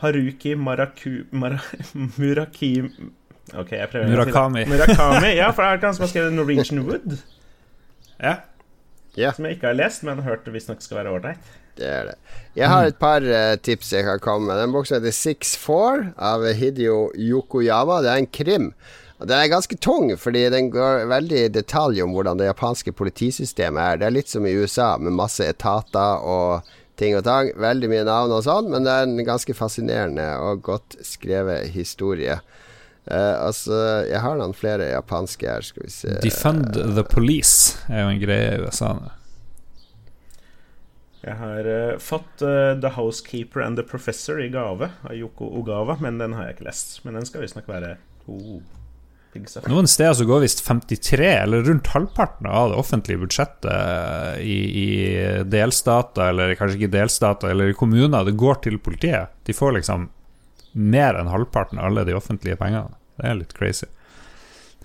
Haruki Maraku... Mara, Muraki... Ok, jeg prøver. Murakami. Murakami, Ja, for det er han som har skrevet Norwegian Wood, Ja. Yeah. som jeg ikke har lest, men har hørt visstnok skal være ålreit. det er det. Jeg har et par uh, tips jeg kan komme med. Den boksen heter Six Four av Hidio Yokoyama. Det er en krim. Og Den er ganske tung, fordi den går veldig i detalj om hvordan det japanske politisystemet er. Det er litt som i USA, med masse etater og ting og tang. Veldig mye navn og sånn, men det er en ganske fascinerende og godt skrevet historie. Uh, altså, jeg har noen flere japanske her, skal vi se Defend the Police er jo en greie i USA nå. Jeg har uh, fått uh, The Housekeeper and The Professor i gave av Yoko Ogawa, men den har jeg ikke lest. Men den skal visstnok være oh. Noen steder så går visst 53, eller rundt halvparten av det offentlige budsjettet i, i delstater, eller kanskje ikke delstater, eller i kommuner, det går til politiet. De får liksom mer enn halvparten av alle de offentlige pengene. Det er litt crazy.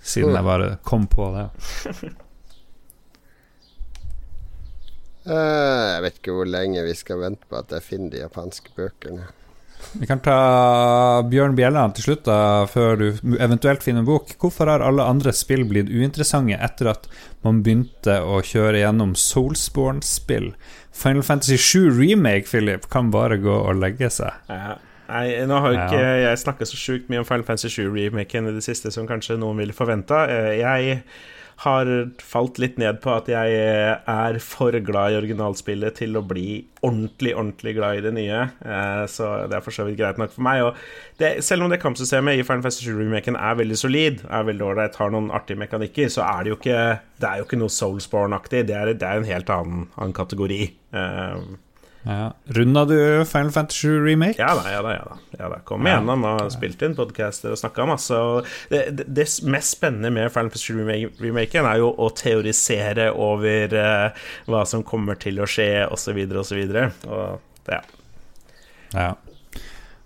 Siden jeg bare kom på det. Eh, Jeg vet ikke hvor lenge vi skal vente på at jeg finner de japanske bøkene. Vi kan ta Bjørn Bjelland til slutt, da, før du eventuelt finner en bok. Hvorfor har alle andre spill blitt uinteressante etter at man begynte å kjøre gjennom Soulsborne-spill? Final Fantasy 7 Remake, Philip, kan bare gå og legge seg. Ja. Nei, nå har jo ikke jeg snakka så sjukt mye om Final Fantasy 7-remaken i det siste som kanskje noen ville forventa. Jeg har falt litt ned på at jeg er for glad i originalspillet til å bli ordentlig, ordentlig glad i det nye. Eh, Så det er for så vidt greit nok for meg. Og det, selv om det kampsystemet i Final Fantasy 7-remaken er veldig solid, er veldig ålreit, har noen artige mekanikker, så er det jo ikke Det er jo ikke noe Soulsborne-aktig. Det, det er en helt annen, annen kategori. Ja. Runda du Final Fantasy Remake? Ja da, ja da. ja da, ja da. Kom igjennom og spilte inn podcaster og snakka masse. Og det, det, det mest spennende med Final Fantasy Remaken er jo å teorisere over uh, hva som kommer til å skje, osv., osv. Ja. ja.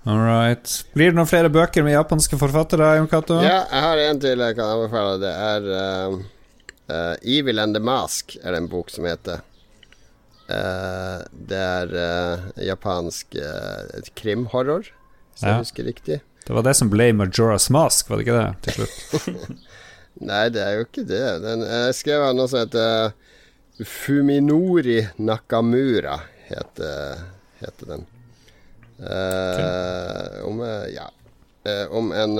All right. Blir det noen flere bøker med japanske forfattere, Jon Cato? Ja, jeg har en til jeg kan anbefale. Det er uh, uh, Evil and the Mask, er det en bok som heter. Uh, det er uh, japansk uh, krimhorror, hvis ja. jeg husker riktig. Det var det som ble Majora's Mask, var det ikke det, til slutt? Nei, det er jo ikke det. Den, jeg skrev noe som heter Fuminori Nakamura, heter, heter den. Om Ja. om en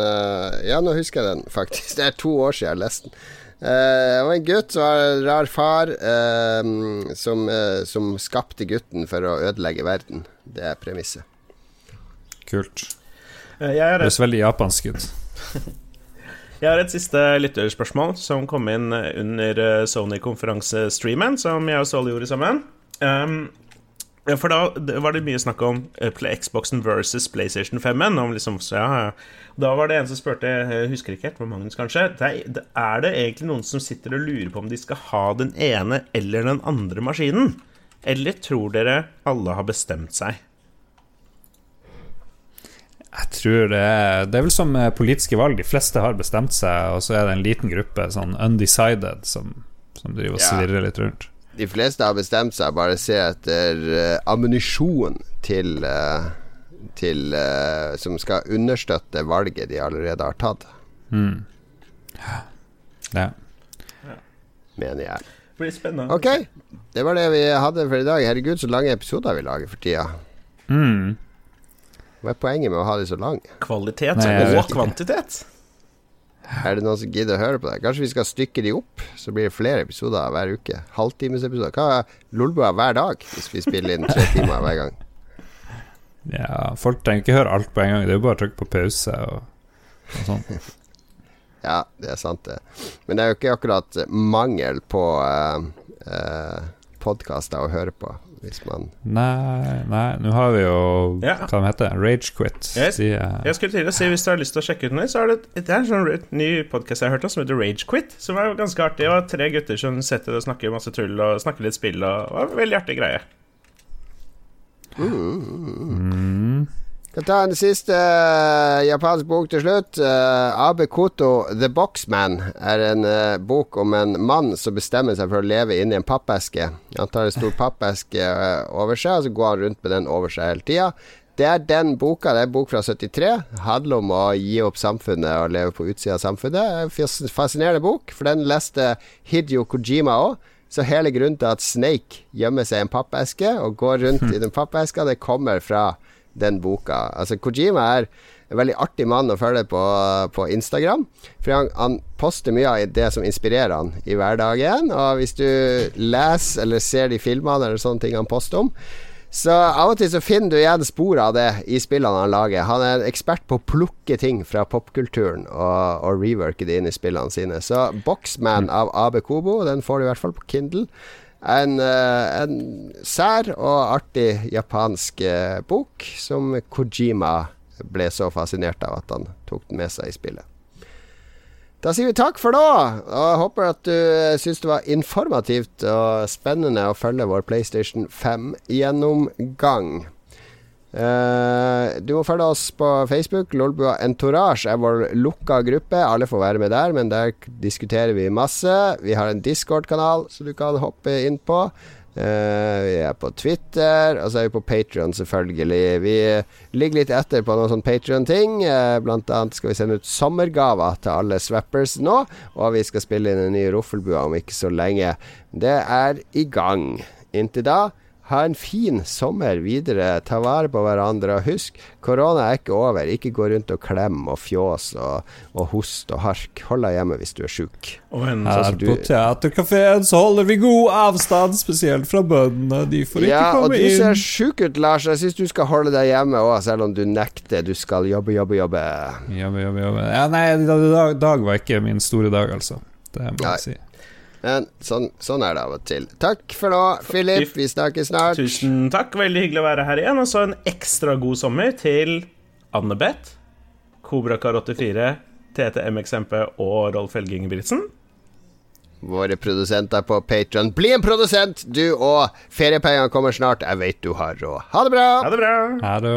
Ja, nå husker jeg den, faktisk. Det er to år siden jeg leste den. Uh, det var en gutt som var en rar far, uh, som, uh, som, skapte gutten for å ødelegge verden. Det er premisset. Kult. Det høres veldig japansk ut. Jeg har et siste lytterspørsmål som kom inn under Sony-konferansestreamen, som jeg og Sol gjorde sammen. Um, for da var det mye snakk om Xboxen versus PlayStation 5-en. Liksom, ja, da var det en som spurte, jeg husker ikke helt, Magnus kanskje Er det egentlig noen som sitter og lurer på om de skal ha den ene eller den andre maskinen? Eller tror dere alle har bestemt seg? Jeg tror det er Det er vel som politiske valg. De fleste har bestemt seg, og så er det en liten gruppe sånn undecided som, som driver og svirrer litt rundt de fleste har bestemt seg bare se etter uh, ammunisjon til, uh, til uh, Som skal understøtte valget de allerede har tatt. Mm. Ja. Mener jeg. Det blir spennende. Ok, det var det vi hadde for i dag. Herregud, så lange episoder vi lager for tida. Mm. Hva er poenget med å ha de så lange? Kvalitet Nei, og kvantitet. Er det noen som gidder å høre på det? Kanskje vi skal stykke de opp, så blir det flere episoder hver uke. Halvtimesepisoder. Hva er Lolbua hver dag, hvis vi spiller inn tre timer hver gang? Ja, folk trenger ikke høre alt på en gang. Det er jo bare å trykke på pause og, og sånn. ja, det er sant, det. Men det er jo ikke akkurat mangel på uh, uh, podkaster å høre på hvis man Nei, nei nå har vi jo ja. hva de heter Ragequit. Jeg, uh, jeg skulle til å si Hvis du har lyst til å sjekke ut noe, så er det, det er en sånn ny podkast jeg har hørt om som heter Ragequit. Som er ganske artig. Det var tre gutter som setter og snakker masse tull og snakker litt spill. Og og veldig artig greie. Mm. Kan ta en siste uh, japansk bok til slutt. Uh, Abe Koto, 'The Boxman', er en uh, bok om en mann som bestemmer seg for å leve inni en pappeske. Han tar en stor pappeske over seg, og så går han rundt med den over seg hele tida. Det er den boka. Det er en bok fra 73. Handler om å gi opp samfunnet og leve på utsida av samfunnet. Fascinerende bok, for den leste Hidio Kojima òg. Så hele grunnen til at Snake gjemmer seg i en pappeske og går rundt i den pappeska, det kommer fra den boka. Altså, Kojima er en veldig artig mann å følge på, på Instagram. For han, han, poster mye av det som inspirerer han i hverdagen. Og hvis du leser eller ser de filmene eller sånne ting han poster om, så av og til så finner du igjen spor av det i spillene han lager. Han er ekspert på å plukke ting fra popkulturen og, og reworke det inn i spillene sine. Så Boxman av AB Kobo, den får du i hvert fall på Kindle. En, eh, en sær og artig japansk eh, bok som Kojima ble så fascinert av at han tok den med seg i spillet. Da sier vi takk for nå, og jeg håper at du eh, syns det var informativt og spennende å følge vår PlayStation 5-gjennomgang. Uh, du må følge oss på Facebook. Lolbua Entourage er vår lukka gruppe. Alle får være med der, men der diskuterer vi masse. Vi har en Discord-kanal som du kan hoppe inn på. Uh, vi er på Twitter, og så er vi på Patrion, selvfølgelig. Vi ligger litt etter på noen sånn Patrion-ting. Uh, blant annet skal vi sende ut sommergaver til alle swappers nå, og vi skal spille inn en ny Roffelbua om ikke så lenge. Det er i gang. Inntil da ha en fin sommer videre. Ta vare på hverandre. Og husk, korona er ikke over. Ikke gå rundt og klem og fjås og, og host og hark. Hold deg hjemme hvis du er sjuk. Sånn Her på teaterkafeen så holder vi god avstand, spesielt fra bøndene. De får ikke ja, komme inn. Ja, og du ser sjuk ut, Lars. Jeg syns du skal holde deg hjemme òg, selv om du nekter. Du skal jobbe, jobbe, jobbe. Jobbe, jobbe, jobbe. Ja, nei, dag, dag var ikke min store dag, altså. Det må jeg si. Men sånn, sånn, er det av og til. Takk for nå, Philip. Vi snakkes snart. Tusen takk. Veldig hyggelig å være her igjen. Og så en ekstra god sommer til Anne-Beth, Kobrakar84, TTM-XMP og Rolf Helge Ingebrigtsen. Våre produsenter på Patron. Bli en produsent, du òg! Feriepengene kommer snart. Jeg vet du har råd. Ha det bra! Ha det bra. Ha det.